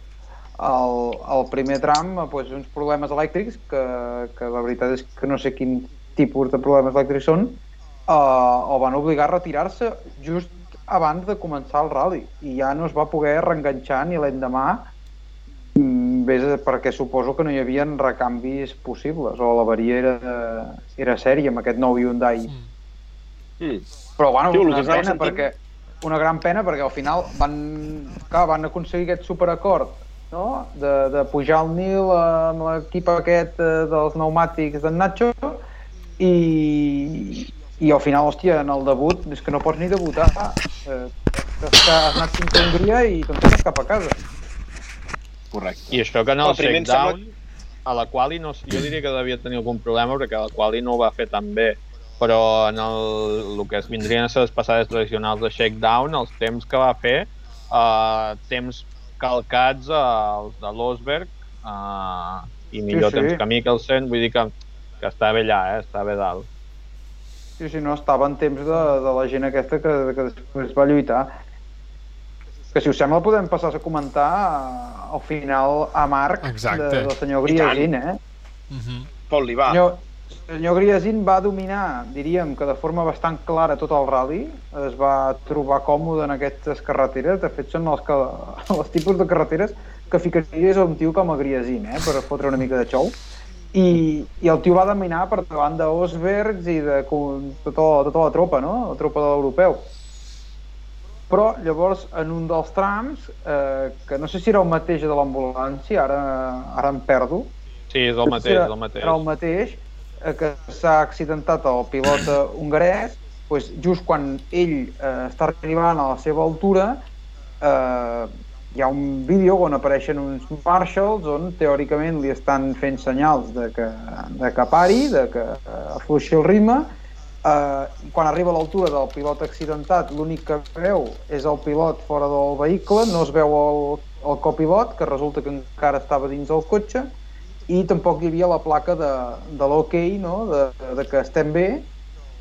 al, al primer tram, doncs, uns problemes elèctrics, que, que la veritat és que no sé quin tipus de problemes elèctrics són, uh, el van obligar a retirar-se just abans de començar el rally i ja no es va poder reenganxar ni l'endemà mm, vés perquè suposo que no hi havia recanvis possibles o l'avaria era, era sèria amb aquest nou Hyundai. Mm. Mm. Però bueno, Tio, una pena sentint- perquè una gran pena perquè al final van, clar, van aconseguir aquest superacord no? de, de pujar al Nil amb l'equip aquest eh, dels pneumàtics d'en Nacho i, i al final, hòstia, en el debut és que no pots ni debutar eh, has, has anat fins a Hongria i te'n tornes cap a casa Correcte. I això que en el El shakedown, a la quali no, jo diria que devia tenir algun problema perquè a la quali no ho va fer tan bé però en el, el que es vindrien a ser les passades tradicionals de shakedown, els temps que va fer, uh, temps calcats als de l'Osberg uh, i millor Sí, sí. temps que Mikkelsen, vull dir que, que està bé allà, eh? està bé dalt. Sí, sí, no, estava en temps de, de la gent aquesta que, que després va lluitar. Que si us sembla podem passar a comentar eh, al final a Marc Exacte. de, del senyor. Griasin, eh? Mm -hmm. Pol-li, va. Senyor, senyor Griasin va dominar, diríem que de forma bastant clara tot el rally, es va trobar còmode en aquestes carreteres, de fet són els, que, els tipus de carreteres que ficaries a un tio com a Griasin, eh? per fotre una mica de xou. I, i el tio va dominar per davant d'Osbergs i de tota, tota la tropa, no? la tropa de l'europeu. Però llavors en un dels trams, eh, que no sé si era el mateix de l'ambulància, ara, ara em perdo, Sí, és el mateix, era, és el mateix. Era el mateix eh, que s'ha accidentat el pilot eh, hongarès, doncs just quan ell eh, està arribant a la seva altura, eh, hi ha un vídeo on apareixen uns marshals on teòricament li estan fent senyals de que, de que pari, de que eh, afluixi el ritme, Eh, quan arriba a l'altura del pilot accidentat, l'únic que veu és el pilot fora del vehicle, no es veu el, el copilot, que resulta que encara estava dins del cotxe, i tampoc hi havia la placa de, de l'OK, no? de, de que estem bé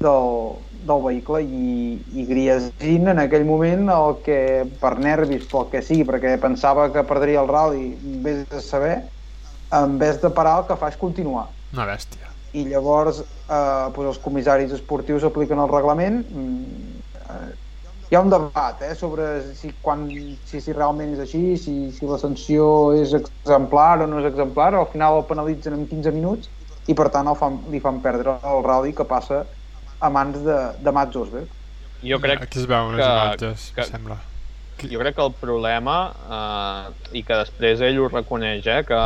del, del vehicle i, i Griesin en aquell moment el que per nervis, pel que sigui, perquè pensava que perdria el rally, vés a saber, en vez de parar el que fa és continuar. Una bèstia. i llavors eh, doncs els comissaris esportius apliquen el reglament. Mm, eh, hi ha un debat eh, sobre si, quan, si, si realment és així, si, si la sanció és exemplar o no és exemplar. Al final el penalitzen en 15 minuts i per tant el fan, li fan perdre el rally que passa a mans de, de Mats Osberg. Jo crec Aquí es veuen les que- imatges, que- que... sembla. jo crec que el problema, eh, i que després ell ho reconeix, eh, que,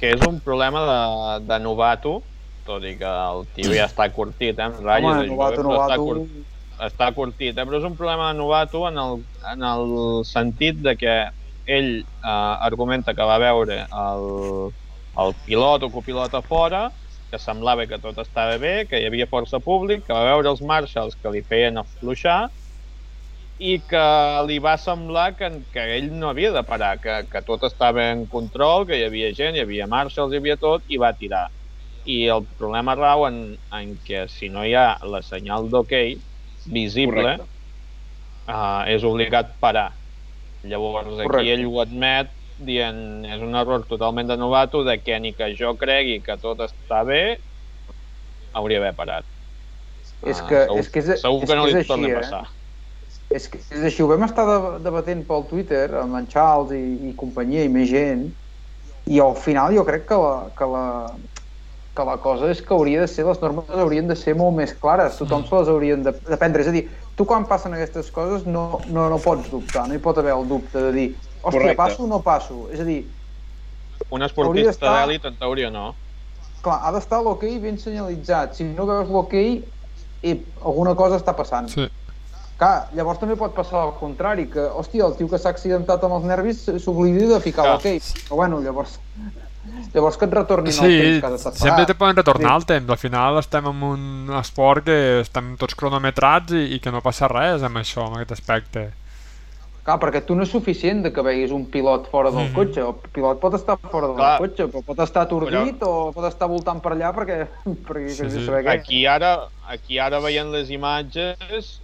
que és un problema de, de novato, tot i que el tio ja està curtit, eh, amb ratlles, Home, novato, però està, novato... curt, està curtit, eh, però és un problema de novato en el, en el sentit de que ell eh, argumenta que va veure el, el pilot o copilot a fora, que semblava que tot estava bé, que hi havia força públic, que va veure els marshals que li feien afluixar i que li va semblar que, que ell no havia de parar, que, que tot estava en control, que hi havia gent, hi havia marshals, hi havia tot, i va tirar. I el problema rau en, en que si no hi ha la senyal d'ok visible, Correcte. uh, és obligat parar. Llavors aquí Correcte. ell ho admet dient és un error totalment de novato de que ni que jo cregui que tot està bé hauria d'haver parat. És Ah, que, segur, és que és, segur és, que no que li és torna així, a eh? passar. És que és així, ho vam estar de, debatent pel Twitter amb en Charles i, i companyia i més gent i al final jo crec que la, que la, que la cosa és que hauria de ser, les normes haurien de ser molt més clares, tothom se les haurien de, de prendre, és a dir, tu quan passen aquestes coses no, no, no pots dubtar, no hi pot haver el dubte de dir, hòstia, Correcte. passo o no passo, és a dir, Un esportista d'èlit, en teoria, no. clar, ha d'estar l'ok ben senyalitzat, si no veus l'ok, eh, alguna cosa està passant. Sí. Clar, llavors també pot passar al contrari, que, hòstia, el tio que s'ha accidentat amb els nervis s'oblidi de ficar l'ok. Però bueno, llavors... Llavors que et retornin el Sí, temps que has estat sempre parat. te poden retornar Sí. el temps. Al final estem en un esport que estem tots cronometrats i, i que no passa res amb això, amb aquest aspecte. Clar, perquè tu no és suficient de que veguis un pilot fora del Mhm. cotxe. El pilot pot estar fora del Clar. cotxe, però pot estar atordit o pot estar voltant per allà perquè... perquè Sí, sí, saber què. Aquí ara, aquí ara veient les imatges,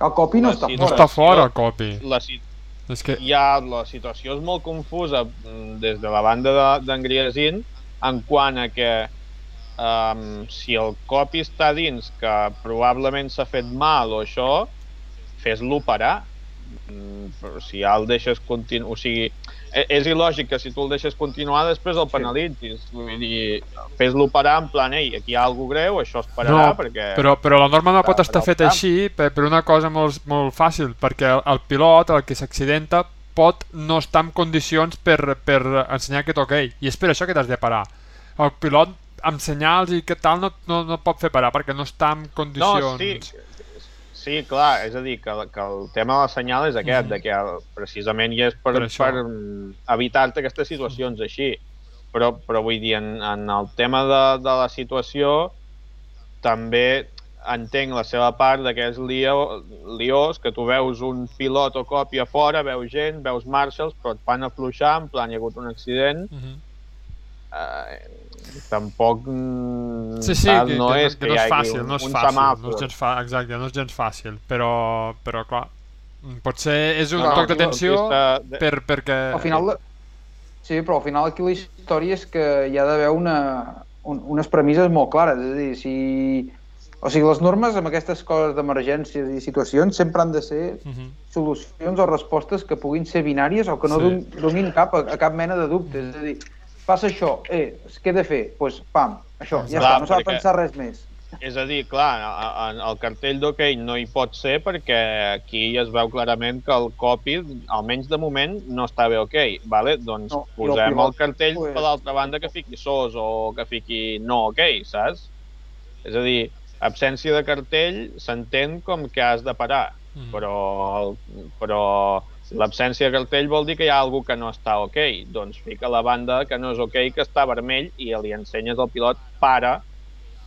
El copi no està sí, No fora. està fora el copi. la, si- És que... ja la situació és molt confusa mm, des de la banda de- d'en Griasin en quant a que um, si el copi està dins que probablement s'ha fet mal o això, fes-lo parar. Mm, però si ja el deixes continuar... O sigui, e- és il·lògic que si tu el deixes continuar després el penalitzis. Vull dir, fes-lo parar en plan, ei, aquí hi ha alguna greu, això es pararà No, perquè... però, però la norma no pot estar feta així per, per una cosa molt, molt fàcil, perquè el, el pilot, el que s'accidenta, pot no estar en condicions per, per ensenyar aquest ok, i és per això que t'has de parar. El pilot amb senyals i que tal no, no, no pot fer parar perquè no està en condicions... No, sí, sí, clar, és a dir, que, que el tema de la senyal és aquest, Mhm. de que el- precisament hi és per, Per per, això. per mm, evitar-te aquestes situacions així. Però, però vull dir, en, en el tema de, de la situació, també entenc la seva part de que és lió, liós, que tu veus un pilot o còpia fora, veus gent, veus marshals, però et fan afluixar, en plan hi ha hagut un accident, Mhm. eh, tampoc mm, Sí, sí, tal, que, no que, és que, que no hi és hagi fàcil, un, no és un fàcil, no semàfor. és gens fa, exacte, no és gens fàcil, però, però clar, mm, potser és un No, no, toc d'atenció de- per, perquè... Al final, sí, però al final aquí la història és que hi ha d'haver una, un, unes premisses molt clares. És a dir, si... O sigui, les normes amb aquestes coses d'emergències i situacions sempre han de ser Mhm. solucions o respostes que puguin ser binàries o que no sí. donin cap, a, a cap mena de dubte. És a dir, passa això, eh, què he de fer? Doncs pues, pam, això, ja Clar, està, no s'ha de perquè- pensar res més. És a dir, clar, a- el cartell d'hoquei no hi pot ser perquè aquí es veu clarament que el copy, almenys de moment, no està bé ok. Vale? Doncs No, el posem el, pilot, cartell pues- per l'altra banda que fiqui sos o que fiqui no ok, saps? És a dir, absència de cartell s'entén com que has de parar, Mhm. però, el- però l'absència de cartell vol dir que hi ha algú que no està ok. Doncs fica la banda que no és ok, que està vermell, i li ensenyes al pilot para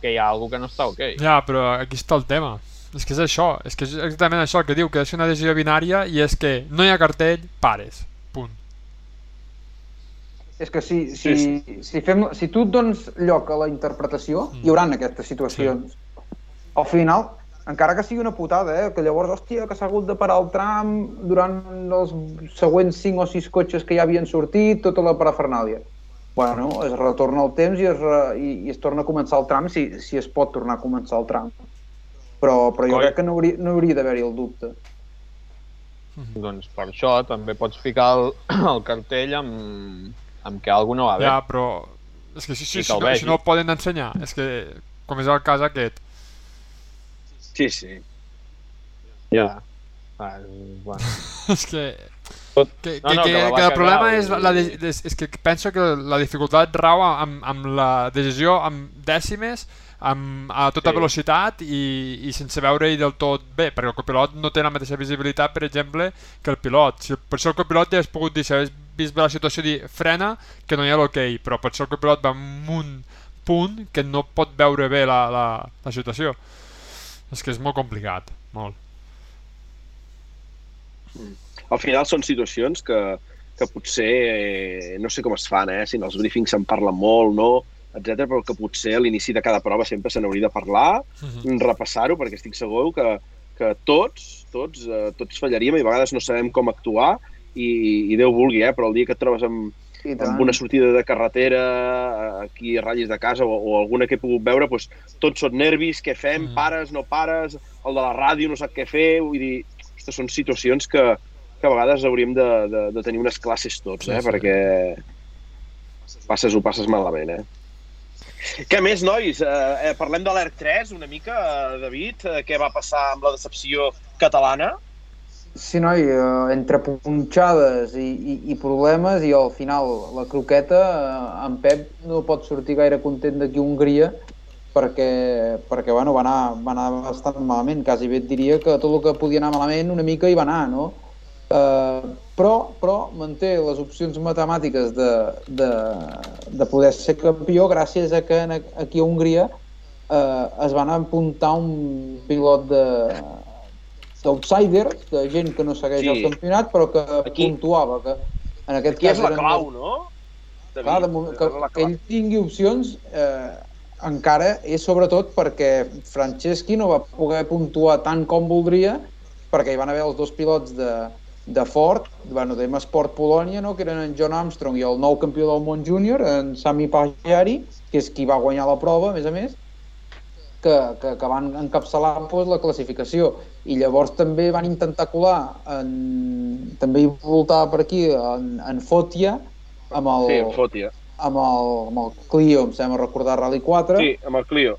que hi ha algú que no està ok. Ja, però aquí està el tema. És que és això, és que és exactament això el que diu, que és una decisió binària i és que no hi ha cartell, pares. Punt. És que si, Sí, si, si, fem, si tu et dones lloc a la interpretació, Mm. hi haurà aquestes situacions. Al final, encara que sigui una putada, eh, que llavors, hòstia, que s'ha hagut de parar el tram durant els següents 5 o 6 cotxes que ja havien sortit, tota la parafernàlia. bueno, es retorna el temps i es, re, i, i es torna a començar el tram si, si es pot tornar a començar el tram. Però, però jo Coi. crec que no hauria, no hauria d'haver-hi el dubte. Doncs per això també pots ficar el, el cartell amb, amb que algú no va bé. Ja, però... És que si, si, si, no, si no el poden ensenyar, és que com és el cas aquest. Sí, sí. ja. Ah, bueno. és que... Tot- Que, No, que, no, que, que va que el problema és, la, és, és que penso que la dificultat rau amb, amb la decisió amb dècimes amb, a tota Sí. velocitat i, i sense veure-hi del tot bé, perquè el copilot no té la mateixa visibilitat, per exemple, que el pilot. Si, per això el copilot ja has pogut dir, si hagués vist la situació, dir frena, que no hi ha l'ok, però potser el copilot va en un punt que no pot veure bé la, la, la situació. És que és molt complicat, molt. Al final són situacions que, que potser, eh, no sé com es fan, eh, si en els briefings se'n parla molt, no, etc, però que potser a l'inici de cada prova sempre se n'hauria de parlar, Mhm. repassar-ho, perquè estic segur que, que tots, tots, eh, tots fallaríem i a vegades no sabem com actuar i, i Déu vulgui, eh, però el dia que et trobes amb, amb una sortida de carretera eh, aquí a ratllis de casa o, o alguna que he pogut veure, doncs, tots són nervis, què fem, Mm. pares, no pares, el de la ràdio no sap què fer, vull dir, ostres, són situacions que, que a vegades hauríem de, de, de tenir unes classes tots, Sí, eh, sí. perquè passes ho passes malament, eh. Què més, nois? Eh, eh, parlem de l'ERC 3 una mica, eh, David. Eh, què va passar amb la decepció catalana? Sí, noi, eh, entre punxades i, i, i problemes i al final la croqueta, eh, en Pep no pot sortir gaire content d'aquí a Hongria perquè, perquè bueno, va, anar, va anar bastant malament, quasi bé et diria que tot el que podia anar malament una mica hi va anar, no? Eh, però, però manté les opcions matemàtiques de, de, de poder ser campió gràcies a que aquí a Hongria eh, es van apuntar un pilot de d'outsiders, de gent que no segueix Sí. el campionat però que Aquí- puntuava que en aquest Aquí cas és la clau, no? David, Clar, de moment, que, la que clau. ell tingui opcions eh, encara és sobretot perquè Franceschi no va poder puntuar tant com voldria perquè hi van haver els dos pilots de, de Ford, bueno, de M-Sport Polònia, no? que eren en John Armstrong i el nou campió del món júnior, en Sami Pagliari, que és qui va guanyar la prova, a més a més, que, que, que van encapçalar doncs, la classificació. I llavors també van intentar colar, en, també hi voltava per aquí, en, en Fotia, amb el, Sí, en Fòtia. amb el, amb el Clio, em sembla recordar Rally 4, Sí, amb el Clio.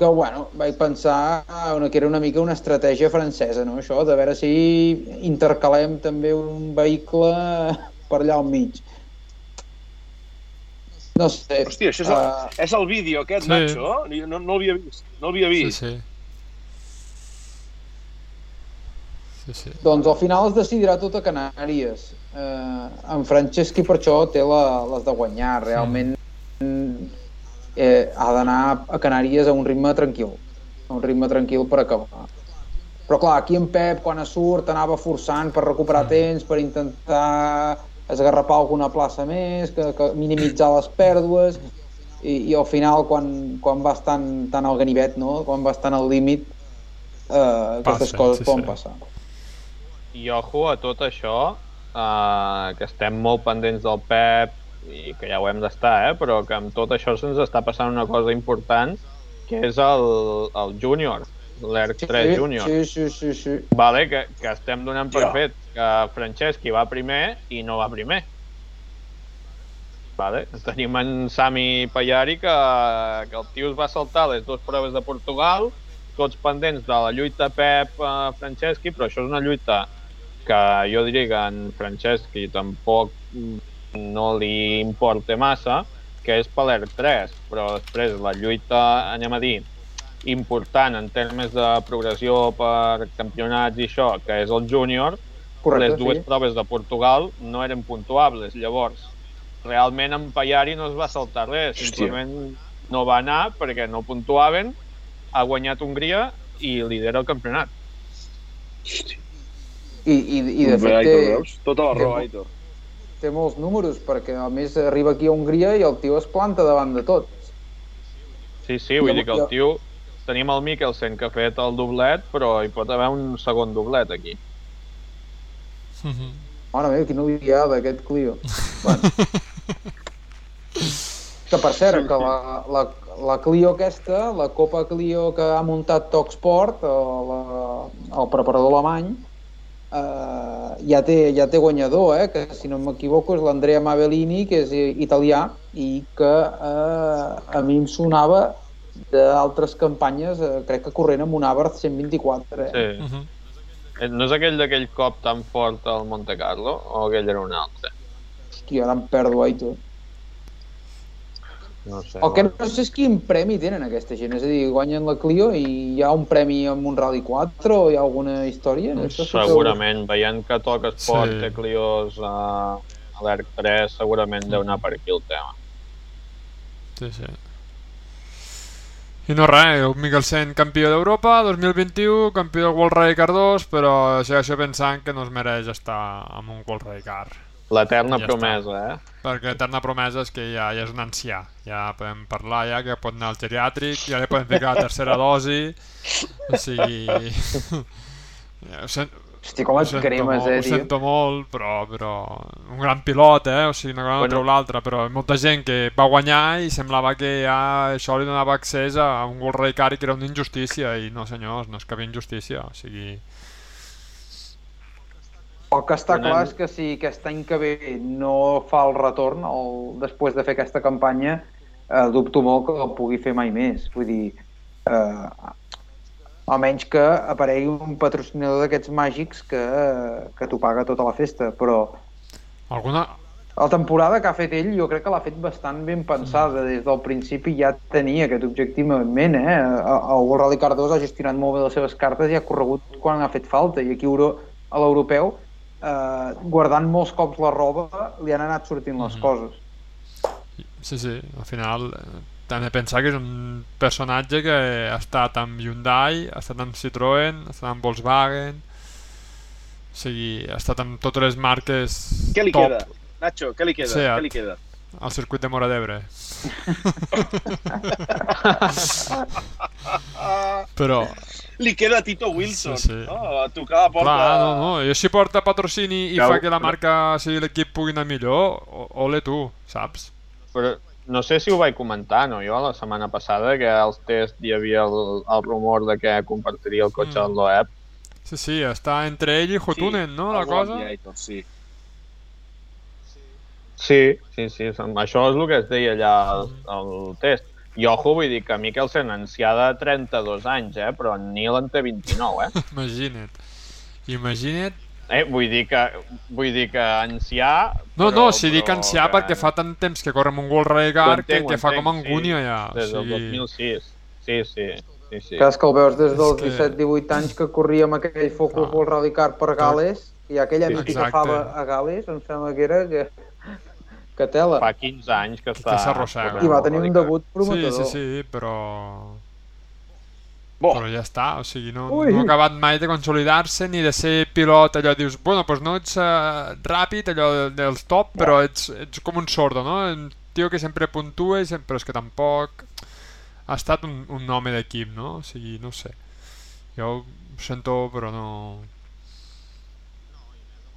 que bueno, vaig pensar una, que era una mica una estratègia francesa, no? això, de veure si intercalem també un vehicle per allà al mig. No sé. Hòstia, això és el, eh, és el vídeo aquest, Sí. Nacho? No, no l'havia vist. No l'havia Sí, vist. sí. Sí, sí. Doncs al final es decidirà tot a Canàries. Eh, en Franceschi per això té la, les de guanyar. Realment eh, ha d'anar a Canàries a un ritme tranquil. A un ritme tranquil per acabar. Però clar, aquí en Pep, quan surt, anava forçant per recuperar temps, per intentar esgarrapar alguna plaça més, que, que minimitzar les pèrdues, i, i al final, quan, quan vas tan, tan al ganivet, no? quan vas tan al límit, eh, aquestes Passa, coses sí, poden sí. passar. I ojo a tot això, uh, que estem molt pendents del Pep i que ja ho hem d'estar, eh? però que amb tot això se'ns està passant una cosa important, que és el, el júnior, l'ERC 3 júnior. Sí, sí, sí, sí. Vale, que, que estem donant per Ja. fet que Franceschi va primer i no va primer. Vale. Tenim en Sami Pallari que, que el tio es va saltar les dues proves de Portugal, tots pendents de la lluita Pep-Franceschi, però això és una lluita que jo diria que en Franceschi tampoc no li importa massa, que és per l'ER3, però després la lluita, anem a dir, important en termes de progressió per campionats i això, que és el júnior, Correcte, les dues sí. proves de Portugal no eren puntuables. Llavors, realment en Pallari no es va saltar res, Hòstia. simplement no va anar perquè no puntuaven, ha guanyat Hongria i lidera el campionat. I, i, i de fet té, veus? Tota la raó, té- Aitor. té molts números, perquè a més arriba aquí a Hongria i el tio es planta davant de tot. Sí, sí, vull dir que el tio... Tenim el Mikkelsen que ha fet el doblet, però hi pot haver un segon doblet aquí. Mhm. Mare meva, quina odiada, aquest Clio. Bueno, Que per cert, que la, la, la Clio aquesta, la Copa Clio que ha muntat Talksport, el, el preparador alemany, eh, ja, té, ja té guanyador, eh, que si no m'equivoco és l'Andrea Mavellini, que és italià, i que eh, a mi em sonava d'altres campanyes, eh, crec que corrent amb un Abarth 124. Eh? Sí. Uh -huh. Eh, No és aquell d'aquell cop tan fort al Monte Carlo? O aquell era un altre? Hòstia, ara em perdo, ai, tu. No sé. El que no sé és quin premi tenen aquesta gent, és a dir, guanyen la Clio i hi ha un premi amb un Rally 4 o hi ha alguna història? Això sí que- Segurament, veient que toca esport, Sí. té Clios a, a l'ERC 3, segurament deu anar per aquí el tema. Sí, sí. I no res, el Mikkelsen campió d'Europa, 2021, campió del World Rally Car 2, però segueixo pensant que no es mereix estar amb un World Rally Car. L'eterna Ja promesa, eh? Perquè eterna promesa és que ja, ja és un ancià. Ja podem parlar ja que pot anar al geriàtric, ja li podem ficar la tercera dosi. O sigui... Ja, Hosti, com ho et sento cremes, molt, eh, ho tio? sento molt, però, però un gran pilot, eh? O sigui, no Bueno. treu l'altra, però molta gent que va guanyar i semblava que ja això li donava accés a un World Rally Car i que era una injustícia, i no senyors, no és que havia injustícia, o sigui... El que està clar és que si aquest any que ve no fa el retorn, el, després de fer aquesta campanya, eh, dubto molt que el pugui fer mai més. Vull dir, eh, almenys que aparegui un patrocinador d'aquests màgics que, que t'ho paga tota la festa, però Alguna... la temporada que ha fet ell jo crec que l'ha fet bastant ben pensada. Des del principi ja tenia aquest objectiu en ment. Eh? El Rally Car 2 ha gestionat molt bé les seves cartes i ha corregut quan ha fet falta. I aquí Euro- a l'europeu, eh, guardant molts cops la roba, li han anat sortint les Mhm. coses. Sí, sí, al final de pensar que és un personatge que ha estat amb Hyundai, ha estat amb Citroën, ha estat amb Volkswagen, o sigui, ha estat amb totes les marques Què li top queda? Nacho, què li queda? Seat. Què li queda? al circuit de Mora d'Ebre. Però, li queda a Tito Wilson, Sí, sí. no? A tocar la porta... clar, no, no, i si porta patrocini i fa que la però- marca, o sigui, l'equip pugui anar millor, o- ole tu, saps? Però no sé si ho vaig comentar, no? Jo la setmana passada, que als tests hi havia el, el rumor de que compartiria el cotxe Mm. al Loeb. Sí, sí, està entre ell i Hotunen, no, la cosa? amb Gator, sí. Sí, sí, sí, això és el que es deia allà al, al test. I ojo, vull dir que Mikkelsen ancià de 32 anys, eh? però en Neil en té 29, eh? Imagina't. Imagina't eh? Vull dir que, vull dir que ancià... No, però, no, si dic ancià que- perquè fa tant temps que corre amb un Ho Car que, que fa com angúnia ja. O Des del sigui, 2006. Sí, sí, sí, sí. Que és que el veus des dels que- 17-18 anys que corria amb aquell Focus Ah. World Rally Car per Gales, i aquella Sí, mítica exacte. fava a Gales, em sembla que era que, que tela. Fa 15 anys que està... s'arrossega. I va tenir un debut Sí, prometedor. sí, sí, però... Bo, Però ja està, o sigui, no, Ui. no ha acabat mai de consolidar-se ni de ser pilot, allò dius, bueno, doncs no ets uh, ràpid, allò de- dels top, però ets, ets com un sordo, no? Un tio que sempre puntua, però és que tampoc ha estat un, un home d'equip, no? O sigui, no sé. Jo ho sento, però no...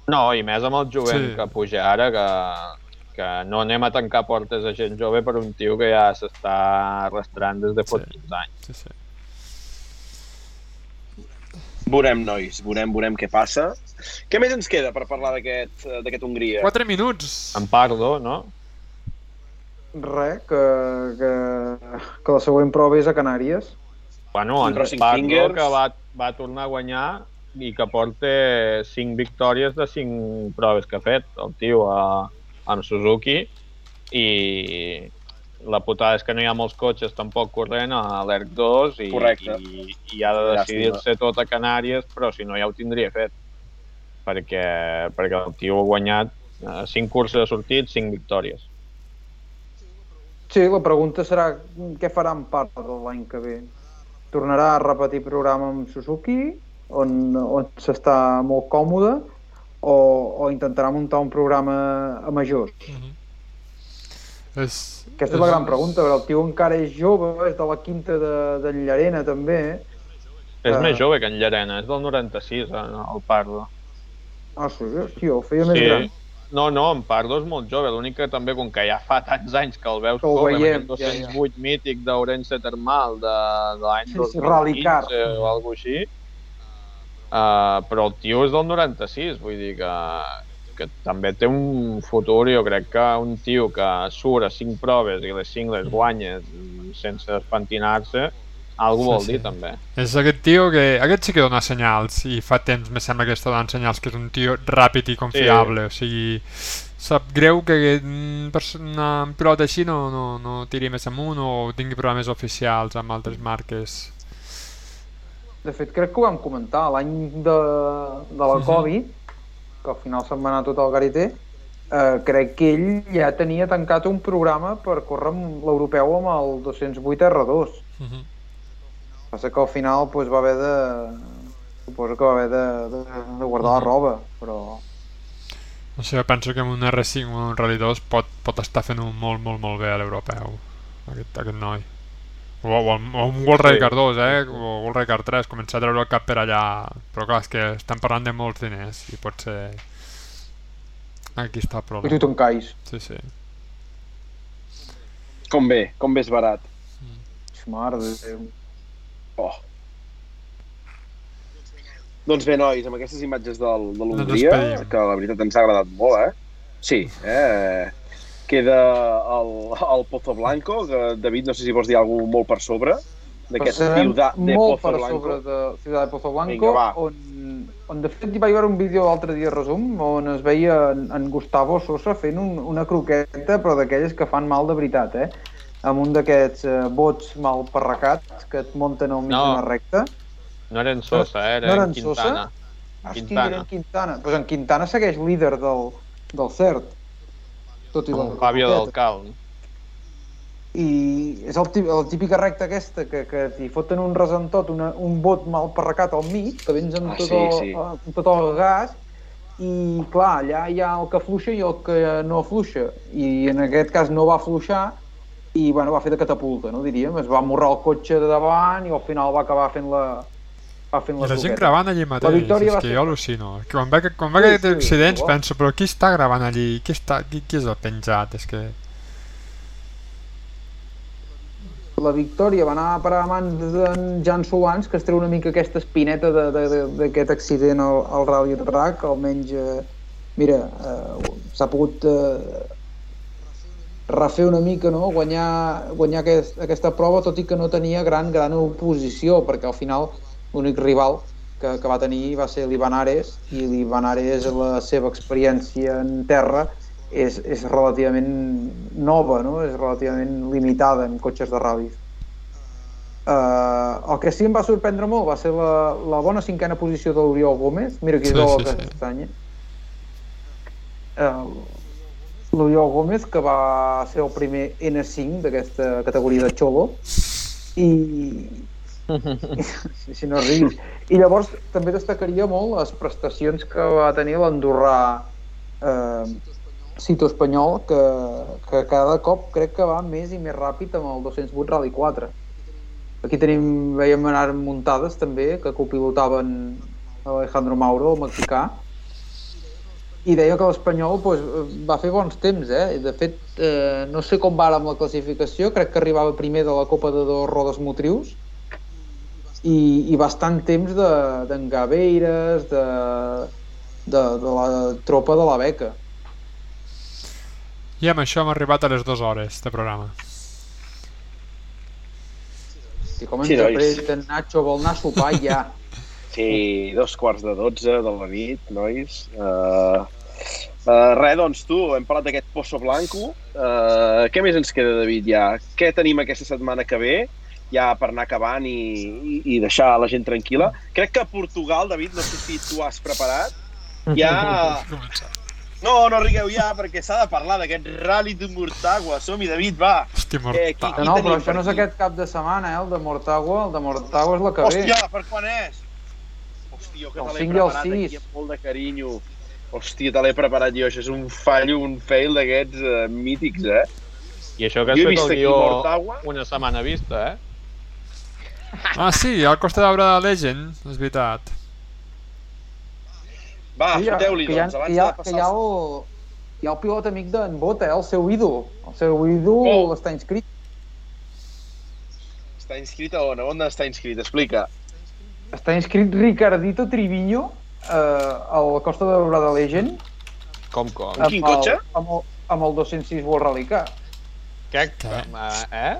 No, i més amb el jovent Sí. que puja ara, que, que no anem a tancar portes a gent jove per un tio que ja s'està arrastrant des de fot Sí. 15 anys. Sí, sí. Veurem, nois, veurem, veurem què passa. Què més ens queda per parlar d'aquest Hongria? 4 minuts! En parlo, no? Res, que, que, que la següent prova és a Canàries. Bueno, en parlo Fingers. que va, va tornar a guanyar i que porta 5 victòries de 5 proves que ha fet el tio a, amb Suzuki i la putada és que no hi ha molts cotxes tampoc corrent a l'ERC 2 i, Correcte. i, i ha de decidir-se tot a Canàries però si no ja ho tindria fet perquè, perquè el tio ha guanyat 5 curses de sortit, 5 victòries Sí, la pregunta serà què farà en part de l'any que ve. Tornarà a repetir programa amb Suzuki, on, on s'està molt còmode, o, o intentarà muntar un programa a majors? Mhm. És, Aquesta és la gran pregunta, però el tio encara és jove, és de la quinta de, de Llarena també. és Ah. més jove que en Llarena, és del 96 el, el parlo Ah, sí? Hòstia, ho feia més Sí. gran. No, no, en Pardo és molt jove, l'únic que també, com que ja fa tants anys que el veus Que ho córrer, veiem, amb aquell ja, ja. 208 mític d'Orense Termal de, de l'any Sí, sí, Rally Car. 2015 o alguna així, uh, però el tio és del 96, vull dir que, que també té un futur, jo crec que un tio que surt a 5 proves i les 5 les guanya mm, sense despentinar-se, algú Sí, vol sí. dir també. És aquest tio que... Aquest sí que dona senyals i fa temps me sembla que està donant senyals que és un tio ràpid i confiable, o sigui sap greu que una, un pilot així no, no, no tiri més amunt o tingui problemes oficials amb altres marques. De fet, crec que ho vam comentar l'any de, de la. Covid, que al final se'n va anar tot al gariter, eh, crec que ell ja tenia tancat un programa per córrer amb l'europeu amb el 208 R2. Uh -huh. Passa que al final pues, va haver de... Suposo que va haver de, de, de guardar la roba, però... No sé, jo penso que amb un R5 o un Rally 2 pot, pot estar fent un molt, molt, molt bé a l'europeu, aquest, aquest noi. O, o, o un World Sí. Car 2, eh? O Car 3, començar a treure el cap per allà. Però clar, és que estan parlant de molts diners i pot ser... Aquí està el I tu problema. te'n cais. Sí, sí. Com bé, com bé és barat. Mare de Déu. Oh. Doncs bé, nois, amb aquestes imatges del, de l'Hongria, que la veritat ens ha agradat molt, eh? Sí, eh? Queda el, el Pozo Blanco, que David, no sé si vols dir alguna molt per sobre, d'aquest ciutat de molt Pozo per Blanco. sobre de Ciutat de Pozo Blanco, Vinga, va. on, on de fet hi vaig veure un vídeo l'altre dia resum, on es veia en, en Gustavo Sosa fent un, una croqueta, però d'aquelles que fan mal de veritat, eh? Amb un d'aquests eh, bots mal parracats que et munten al mig No. d'una recta. No era en Sosa, eh, era No era en en Sosa? Quintana. Hòstia, Quintana. Quintana. Pues en Quintana segueix líder del, del CERT. Tot i la Com Fabio del. Cal. I és el, típic, el típica recta aquesta que, que t'hi foten un resentot, una, un bot mal parracat al mig, que vens amb, Ah, tot, sí, el, sí. amb tot el gas, i clar, allà hi ha el que afluixa i el que no afluixa. I en aquest cas no va afluixar i bueno, va fer de catapulta, no diríem? Es va morrar el cotxe de davant i al final va acabar fent la, va fent I la la gent gravant allí mateix, victòria és que ser- jo al·lucino. Que quan veig, quan veig Sí, aquests sí, accidents igual. penso, però qui està gravant allí? Qui, està, qui, qui és el penjat? És que... la victòria va anar a parar a mans d'en Jan Solans, que es treu una mica aquesta espineta d'aquest accident al, al Rally Rack, almenys, eh, mira, eh, s'ha pogut eh, refer una mica, no? guanyar, guanyar aquest, aquesta prova, tot i que no tenia gran, gran oposició, perquè al final l'únic rival que, que va tenir va ser l'Ivan Ares, i l'Ivan Ares, la seva experiència en terra, és, és relativament nova, no? és relativament limitada en cotxes de ral·lis. Uh, el que sí em va sorprendre molt va ser la, la bona cinquena posició de l'Oriol Gómez. Mira qui Sí, és sí, que sí. s'estanya. Uh, L'Oriol Gómez, que va ser el primer N5 d'aquesta categoria de Xolo. I, si, no riguis. I llavors també destacaria molt les prestacions que va tenir l'Andorrà eh, Cito Espanyol, que, que cada cop crec que va més i més ràpid amb el 208 Rally 4. Aquí tenim, veiem anar muntades també, que copilotaven Alejandro Mauro, el mexicà, i deia que l'Espanyol pues, va fer bons temps, eh? De fet, eh, no sé com va ara amb la classificació, crec que arribava primer de la Copa de dos rodes motrius, i, i bastant temps de- d'en de, Gaveires, de, de, de la tropa de la beca. I amb això hem arribat a les dues hores de programa. I com ens Sí, en Nacho vol anar a sopar ja. Sí, dos quarts de dotze de la nit, nois. Uh, uh, res, doncs tu, hem parlat d'aquest Pozo Blanco. Uh, què més ens queda, David, ja? Què tenim aquesta setmana que ve? Ja per anar acabant i, i, i deixar la gent tranquil·la. Crec que a Portugal, David, no sé si tu has preparat, ja... No, no rigueu ja, perquè s'ha de parlar d'aquest Rally de Mortagua. Som-hi, David, va! Hosti, Eh, qui- mortal. No, no, tenim però per això no és aquest cap de setmana, eh? El de Mortagua, el de Mortagua és la que ve. Hòstia, per quan és? Hòstia, que El te l'he preparat aquí amb molt de carinyo. Hòstia, te l'he preparat jo, això és un fallo, un fail d'aquests uh, mítics, eh? I això que has fet el guió Mortagua. una setmana vista, eh? Ah, sí, al costa d'obra de Legend, és veritat. Va, Sí, ja- foteu-li, que doncs, abans que hi ha, de que passar... hi ha el, Hi ha el pilot amic d'en Bota, eh? el seu ídol. El seu ídol Oh. està inscrit. Està inscrit a on? A on està inscrit? Explica. Està inscrit Ricardito Triviño eh, a la Costa de Brada Legend Com, com? Amb quin cotxe? El, amb, el, amb el 206 World Rally Car. Què? Eh?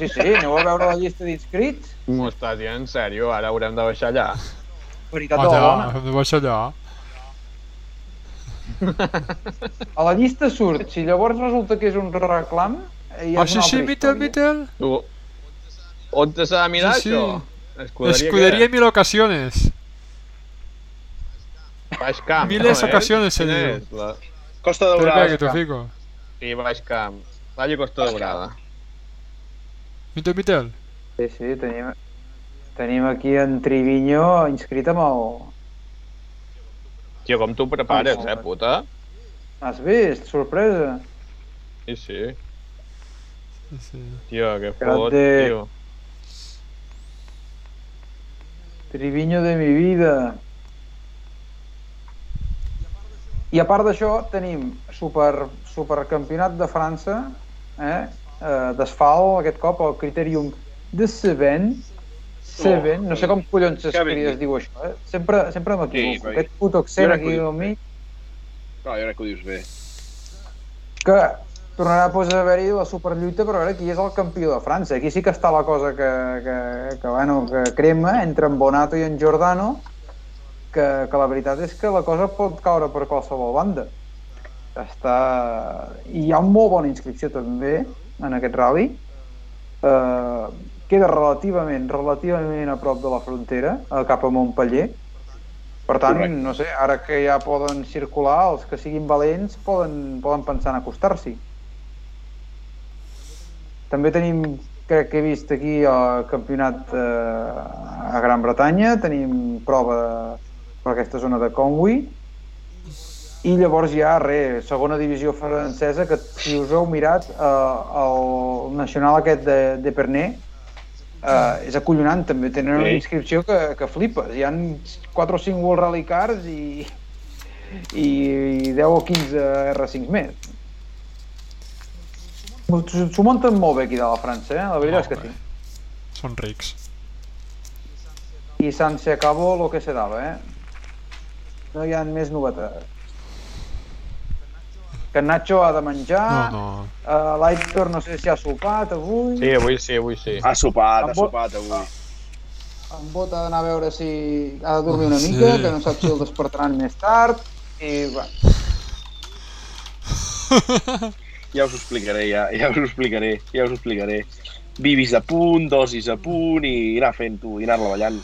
Sí, sí, aneu a veure la llista d'inscrits. M'ho estàs dient en sèrio? Ara haurem de baixar allà. Veritat Allà, bona. hem de baixar allà. A la llista surt, si llavors resulta que és un reclam, eh, ja Ah, és sí, sí, Mitel. Mitel. Tu, on te s'ha de mirar Sí, sí. això? Escuderia, mil ocasiones. Baix camp. Miles no, ocasiones se Quina diu. és La... Costa de Espera, Brava. que t'ho fico. Sí, baix camp. Valle Costa Daurada. Mitel, Mitel. Sí, sí, tenim, tenim aquí en Triviño inscrit amb el... Tio, com t'ho prepares, Ah, eh, puta? Has vist? Sorpresa. Sí, sí. Sí, sí. Tio, que Grande. fot, tio. Triviño de mi vida. I a part d'això tenim super, supercampionat de França eh? Eh, d'asfalt, aquest cop el Criterium de Seven. Seven, no sé com collons ben es diu això, eh? Sempre, sempre m'equivoco. Sí, aquest puto accent aquí al mig, No, jo crec que ho dius bé. que tornarà pues, a haver-hi la superlluita per veure qui és el campió de França. Aquí sí que està la cosa que, que, que, bueno, que crema entre en Bonato i en Giordano, que, que la veritat és que la cosa pot caure per qualsevol banda. Està... I hi ha una molt bona inscripció també en aquest rally. Eh, queda relativament, relativament a prop de la frontera, eh, cap a Montpellier. Per tant, Correcte. no sé, ara que ja poden circular, els que siguin valents poden, poden pensar en acostar-s'hi. També tenim, crec que he vist aquí el campionat eh, a Gran Bretanya, tenim prova per aquesta zona de Conwy, i llavors hi ha, res, segona divisió francesa, que si us heu mirat, eh, el nacional aquest de, de Pernay, eh, és acollonant, també tenen una inscripció que, que flipes. Hi han 4 o 5 World Rally Cars i, i 10 o 15 R5 més. S'ho munten molt bé aquí de la França, eh? la veritat és que Molt sí. bé. Són rics. I se'n se acabó lo que se dava, eh? No hi ha més novetats. Que en Nacho ha de menjar, No, no. Uh, l'Aitor no sé si ha sopat avui, Sí, avui sí, avui sí. Ha sopat, ha Amb bo- sopat avui. en Bot ha d'anar a veure si ha de dormir una Sí. mica, que no sap si el despertaran més tard, i va. Ja us ho explicaré, ja, ja us ho explicaré, ja us ho explicaré. Vivis a punt, dosis a punt i anar fent-ho, i anar-la ballant,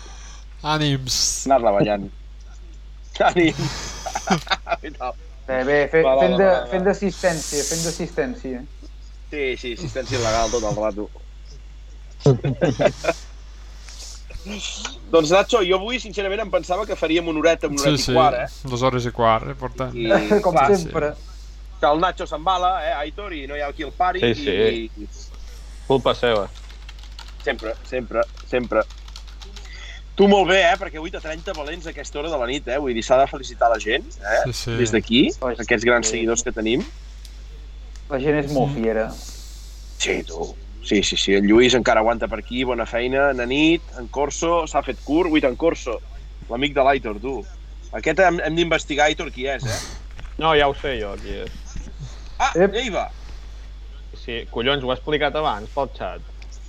Ànims. anar-la ballant. Ànim. I tal. Bé, bé, fe, Va, va, fent va, de- va, va. fent d'assistència, fent d'assistència. Sí, sí, assistència il·legal tot el rato. doncs Nacho, jo avui sincerament em pensava que faríem una horeta, una Sí, horeta sí. i quart, eh? Dues hores i quart, eh, portant. I, Com clar, sempre. que el Nacho s'embala, eh, Aitor, i no hi ha aquí el pari. Sí, sí. I, i Culpa seva. sempre, sempre, sempre. Tu molt bé, eh? Perquè avui t'ha 30 valents a aquesta hora de la nit, eh? Vull dir, s'ha de felicitar la gent, eh? Sí, sí. Des d'aquí, aquests grans sí. seguidors que tenim. La gent és molt fiera. Sí, tu. Sí, sí, sí. El Lluís encara aguanta per aquí, bona feina. Na nit, en Corso, s'ha fet curt, vuit en Corso. L'amic de l'Aitor, tu. Aquest hem, hem d'investigar, Aitor, qui és, eh? No, ja ho sé jo, qui és. Ah, Ep. ja hi va. Sí, collons, ho he explicat abans pel xat.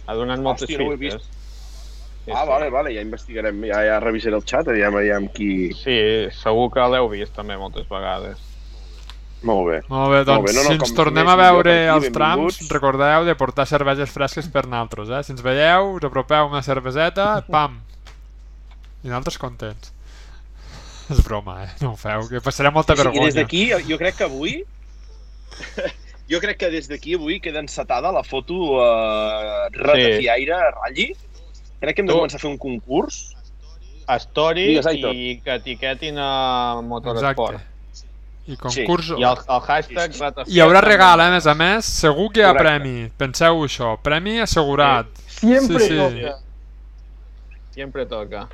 Ha donat moltes Hòstia, no ho he pistes. Sí, ah, sí. vale, vale, ja investigarem, ja, ja revisaré el xat, aviam, aviam qui... Sí, segur que l'heu vist també moltes vegades. Molt bé. Molt bé, doncs Molt bé, no, no, si ens tornem a veure als trams, recordeu de portar cerveses fresques per naltros, eh? Si ens veieu, us apropeu una cerveseta, pam! I nosaltres contents. És broma, eh? No ho feu, que passarà molta vergonya. des d'aquí, jo- crec que avui... jo crec que des d'aquí avui queda encetada la foto uh, ratafiaire a ratlli. Crec que hem de Tu- començar a fer un concurs. Story Digues, i que etiquetin a Motorsport. Exacte. I concurs... I el, el hashtag Sí, sí. Hi haurà regal, eh, a més a més. Segur que hi ha Correcte. premi. Penseu això. Premi assegurat. Sempre Sí, sí. toca. Sempre toca.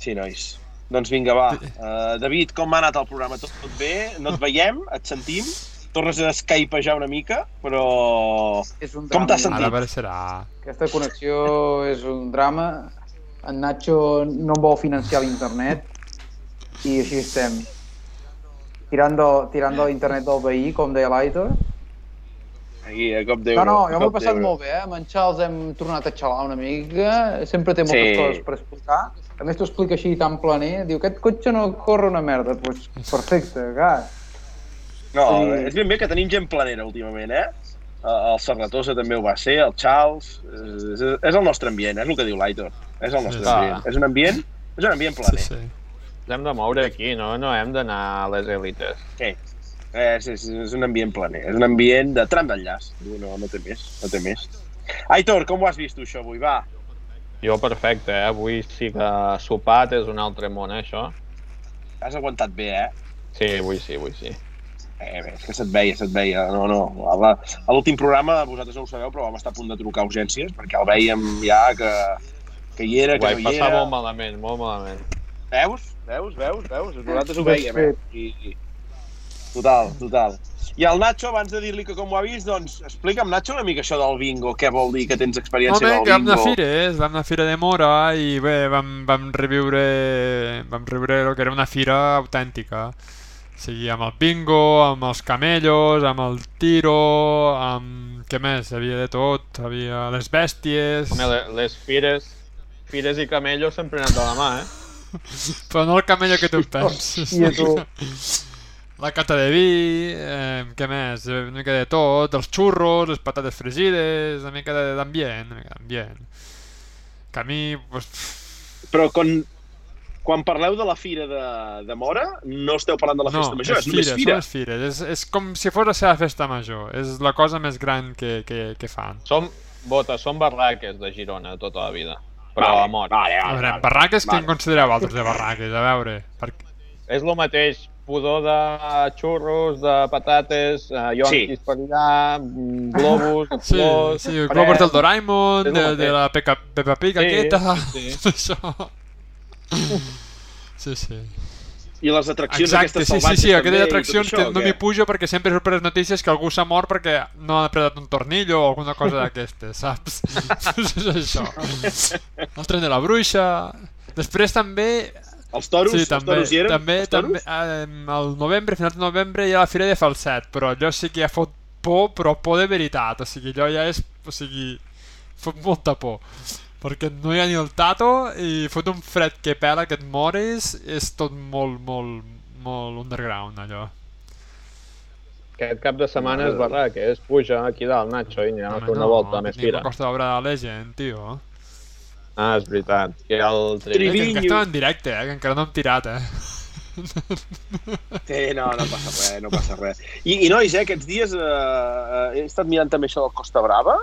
Sí, nois. Doncs vinga, va. Uh, David, com ha anat el programa? Tot, tot bé? No et veiem? Et sentim? Tornes a skypejar una mica, però... És un Com drama. t'has sentit? Ara apareixerà. Aquesta connexió és un drama. En Nacho no em vol financiar l'internet i així estem. Tirant de l'internet del veí, com deia l'Aitor. Aquí, a cop No, d'euro. no, a jo m'ho he passat molt bé, eh? Amb en Charles hem tornat a xalar una mica, sempre té moltes Sí. coses per explicar. A més t'ho explica així tan planer, diu, aquest cotxe no corre una merda, doncs pues, perfecte, gas. No, Sí. és ben bé que tenim gent planera últimament, eh? El Serratosa també ho va ser, el Charles... És, és, és el nostre ambient, és el que diu l'Aitor. És el nostre Sí, sí. ambient. És un ambient, és un ambient Sí, planer. sí. Ens hem de moure aquí, no? No hem d'anar a les èlites. Sí. És, és, és un ambient planer, és un ambient de tram d'enllaç. No, no té més, no té més. Aitor, com ho has vist tu, això, avui? Va, Jo perfecte, eh? Avui sí que sopat és un altre món, eh, això. has aguantat bé, eh? Sí, avui sí, avui sí. Eh, bé, és que se't veia, se't veia. No, no. A l'últim programa, vosaltres no ho sabeu, però vam estar a punt de trucar a urgències, perquè el veiem ja que, que hi era, que vaig no hi era. molt malament, molt malament. Veus? Veus? Veus? Veus? Nosaltres ho veiem, eh? I, i... Total, total. I el Nacho, abans de dir-li que com ho ha vist, doncs explica'm, Nacho, una mica això del bingo. Què vol dir que tens experiència Home, del que vam anar a bingo? fires, vam anar a Fira de Mora i bé, vam, vam reviure, vam reviure el que era una fira autèntica. O sigui, amb el bingo, amb els camellos, amb el tiro, amb... què més? Hi havia de tot, hi havia les bèsties... Home, le- les fires, fires i camellos sempre han anat de la mà, eh? Però no el camello que tu penses. I a tu? La cata de vi, eh, què més? Eh, Una mica de tot, els xurros, les patates fregides, una mica de- d'ambient, una mica d'ambient. Que a mi, pues, Però quan, quan parleu de la fira de, de Mora, no esteu parlant de la festa major, és, és només fira, fira. són les fires. És, és com si fos la seva festa major. És la cosa més gran que, que, que fan. Som, Bota, són barraques de Girona tota la vida. Però Vale, a mort. Vale, A vale, veure, vale. barraques, què Vale. en considereu altres de barraques? A veure, perquè... És el mateix, pudor de xurros, de patates, eh, yonquis Sí. per allà, mm, globus, de Sí, flors... sí, el freds. globus del Doraemon, de, de la Peppa Pig Sí, aquesta... sí. Això... Sí, sí. I les atraccions Exacte, aquestes sí, sí, salvatges sí, també, atraccions això, que no m'hi pujo perquè sempre surt per les notícies que algú s'ha mort perquè no ha apretat un tornillo o alguna cosa d'aquestes, saps? És això. El tren de la bruixa... Després també... Els toros, sí, els també, toros hi eren? també, els toros? també eh, al novembre, final de novembre hi ha la Fira de Falset, però allò sí que ja fot por, però por de veritat, o sigui, allò ja és, o sigui, fot molta por perquè no hi ha ni el tato i fot un fred que pela que et moris és tot molt, molt, molt underground allò Aquest cap de setmana és barrac, eh? Es puja aquí dalt, Nacho, i anirem a fer una volta més ni fira. a Costa d'Obra de Legend, tio Ah, és veritat. Que el que, Trivi- tren. que estem en directe, eh? que encara no hem tirat eh? Sí, no, no passa res, no passa res. I, i nois, eh, aquests dies eh, eh, he estat mirant també això del Costa Brava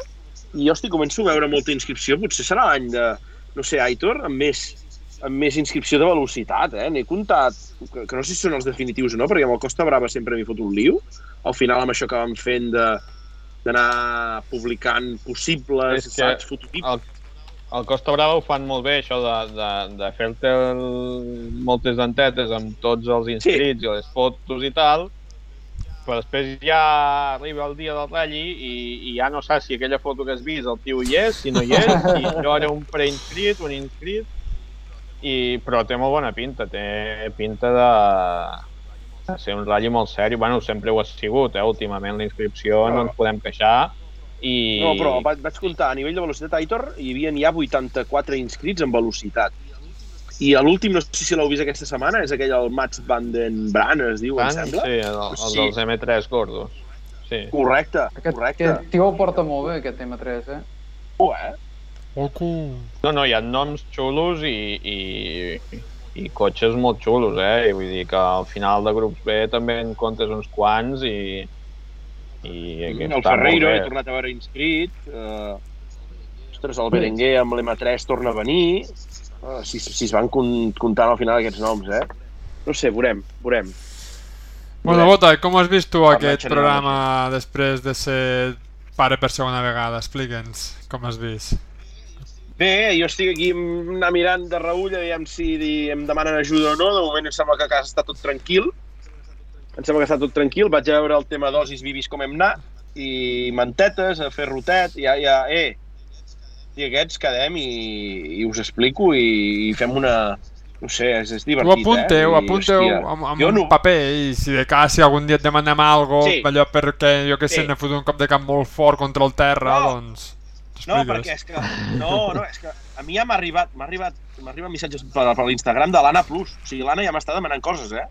i jo estic començo a veure molta inscripció. Potser serà l'any de, no sé, Aitor, amb més, amb més inscripció de velocitat, eh? N'he comptat, que, que no sé si són els definitius o no, perquè amb el Costa Brava sempre m'hi fot un liu. Al final, amb això que vam fent de d'anar publicant possibles, És que saps, fototips. El, el Costa Brava ho fan molt bé, això de, de, de fer-te moltes dentetes amb tots els inscrits i les fotos i tal, però després ja arriba el dia del ratll i, i ja no saps si aquella foto que has vist el tio hi és, si no hi és, si allò era un preinscrit, un inscrit, i, però té molt bona pinta, té pinta de, de ser un ratll molt seri. Bueno, sempre ho ha sigut, eh? últimament la inscripció no ens podem queixar, i... No, però vaig, vaig comptar, a nivell de velocitat, Aitor, hi havia ja 84 inscrits en velocitat. I a l'últim, no sé si l'heu vist aquesta setmana, és aquell el Mats van den Bran, es diu, em Tant, sembla. Sí, el, el Sí. dels M3 gordos. Sí. Correcte, Aquest, correcte. aquest tio porta molt bé, aquest M3, eh? Oh, eh? Ocu. No, no, hi ha noms xulos i, i, i cotxes molt xulos, eh? I vull dir que al final de grups B també en comptes uns quants i... i que El Ferreiro, he tornat a veure inscrit. Uh, ostres, el Berenguer amb l'M3 torna a venir. Uh, si, si es van con- comptant al final aquests noms, eh? No sé, veurem, veurem. Bueno. Bota, com has vist tu aquest programa després de ser pare per segona vegada? Explica'ns com has vist. Bé, jo estic aquí anar mirant de reull, aviam si di, em demanen ajuda o no. De moment em sembla que a casa està tot tranquil. Em sembla que està tot tranquil. Vaig a veure el tema dosis vivis com hem anat i mantetes, a fer rotet, ja, ja, eh, i aquests quedem i, i us explico i, i fem una, no sé, és, és Ho divertit, apunteu, eh? I, apunteu hòstia, amb, amb un no- paper i si de cas si algun dia et demanem algo, Sí. allò perquè jo que sé, Sí. n'he fotut un cop de camp molt fort contra el terra, No. doncs... No, perquè és que... No, no, és que a mi ja m'ha arribat, m'ha arribat, m'arriben missatges per, per l'Instagram de l'Anna Plus. O sigui, l'Anna ja m'està demanant coses, eh?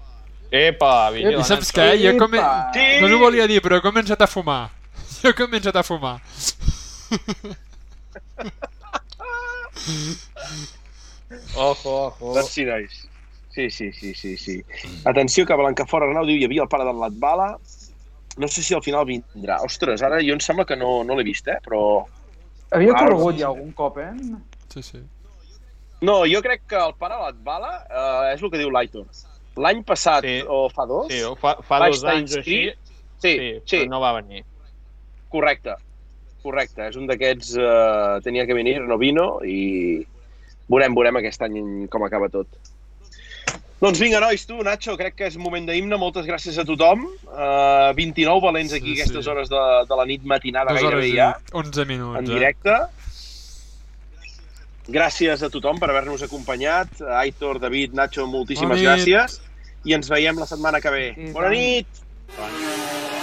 Epa, I vigila. saps què? Jo he come... Sí. No ho volia dir, però he començat a fumar. Jo he començat a fumar. Ojo, ojo. Doncs sí, nois. Sí, sí, sí, sí, sí. Atenció, que Blancafort Arnau diu hi havia el pare del Latbala. No sé si al final vindrà. Ostres, ara jo em sembla que no, no l'he vist, eh? Però... Havia Ah, corregut sí. ja algun cop, eh? Sí, sí. No, jo crec que el pare Latbala eh, és el que diu l'Aitor. L'any passat, Sí. o fa dos, Sí, fa, fa vaig dos anys o així, inscrit. Sí, sí, sí, però no va venir. correcte. Correcte, és un d'aquests... Eh, tenia que venir, no vino, i veurem, veurem aquest any com acaba tot. Doncs vinga, nois, tu, Nacho, crec que és moment d'himne. Moltes gràcies a tothom. Uh, 29 valents aquí Sí, aquestes sí. hores de, de la nit matinada hores gairebé ja, 11 minuts, en eh? directe. Gràcies a tothom per haver-nos acompanyat. Aitor, David, Nacho, moltíssimes nit. gràcies. I ens veiem la setmana que ve. I Bona tant. nit! Bona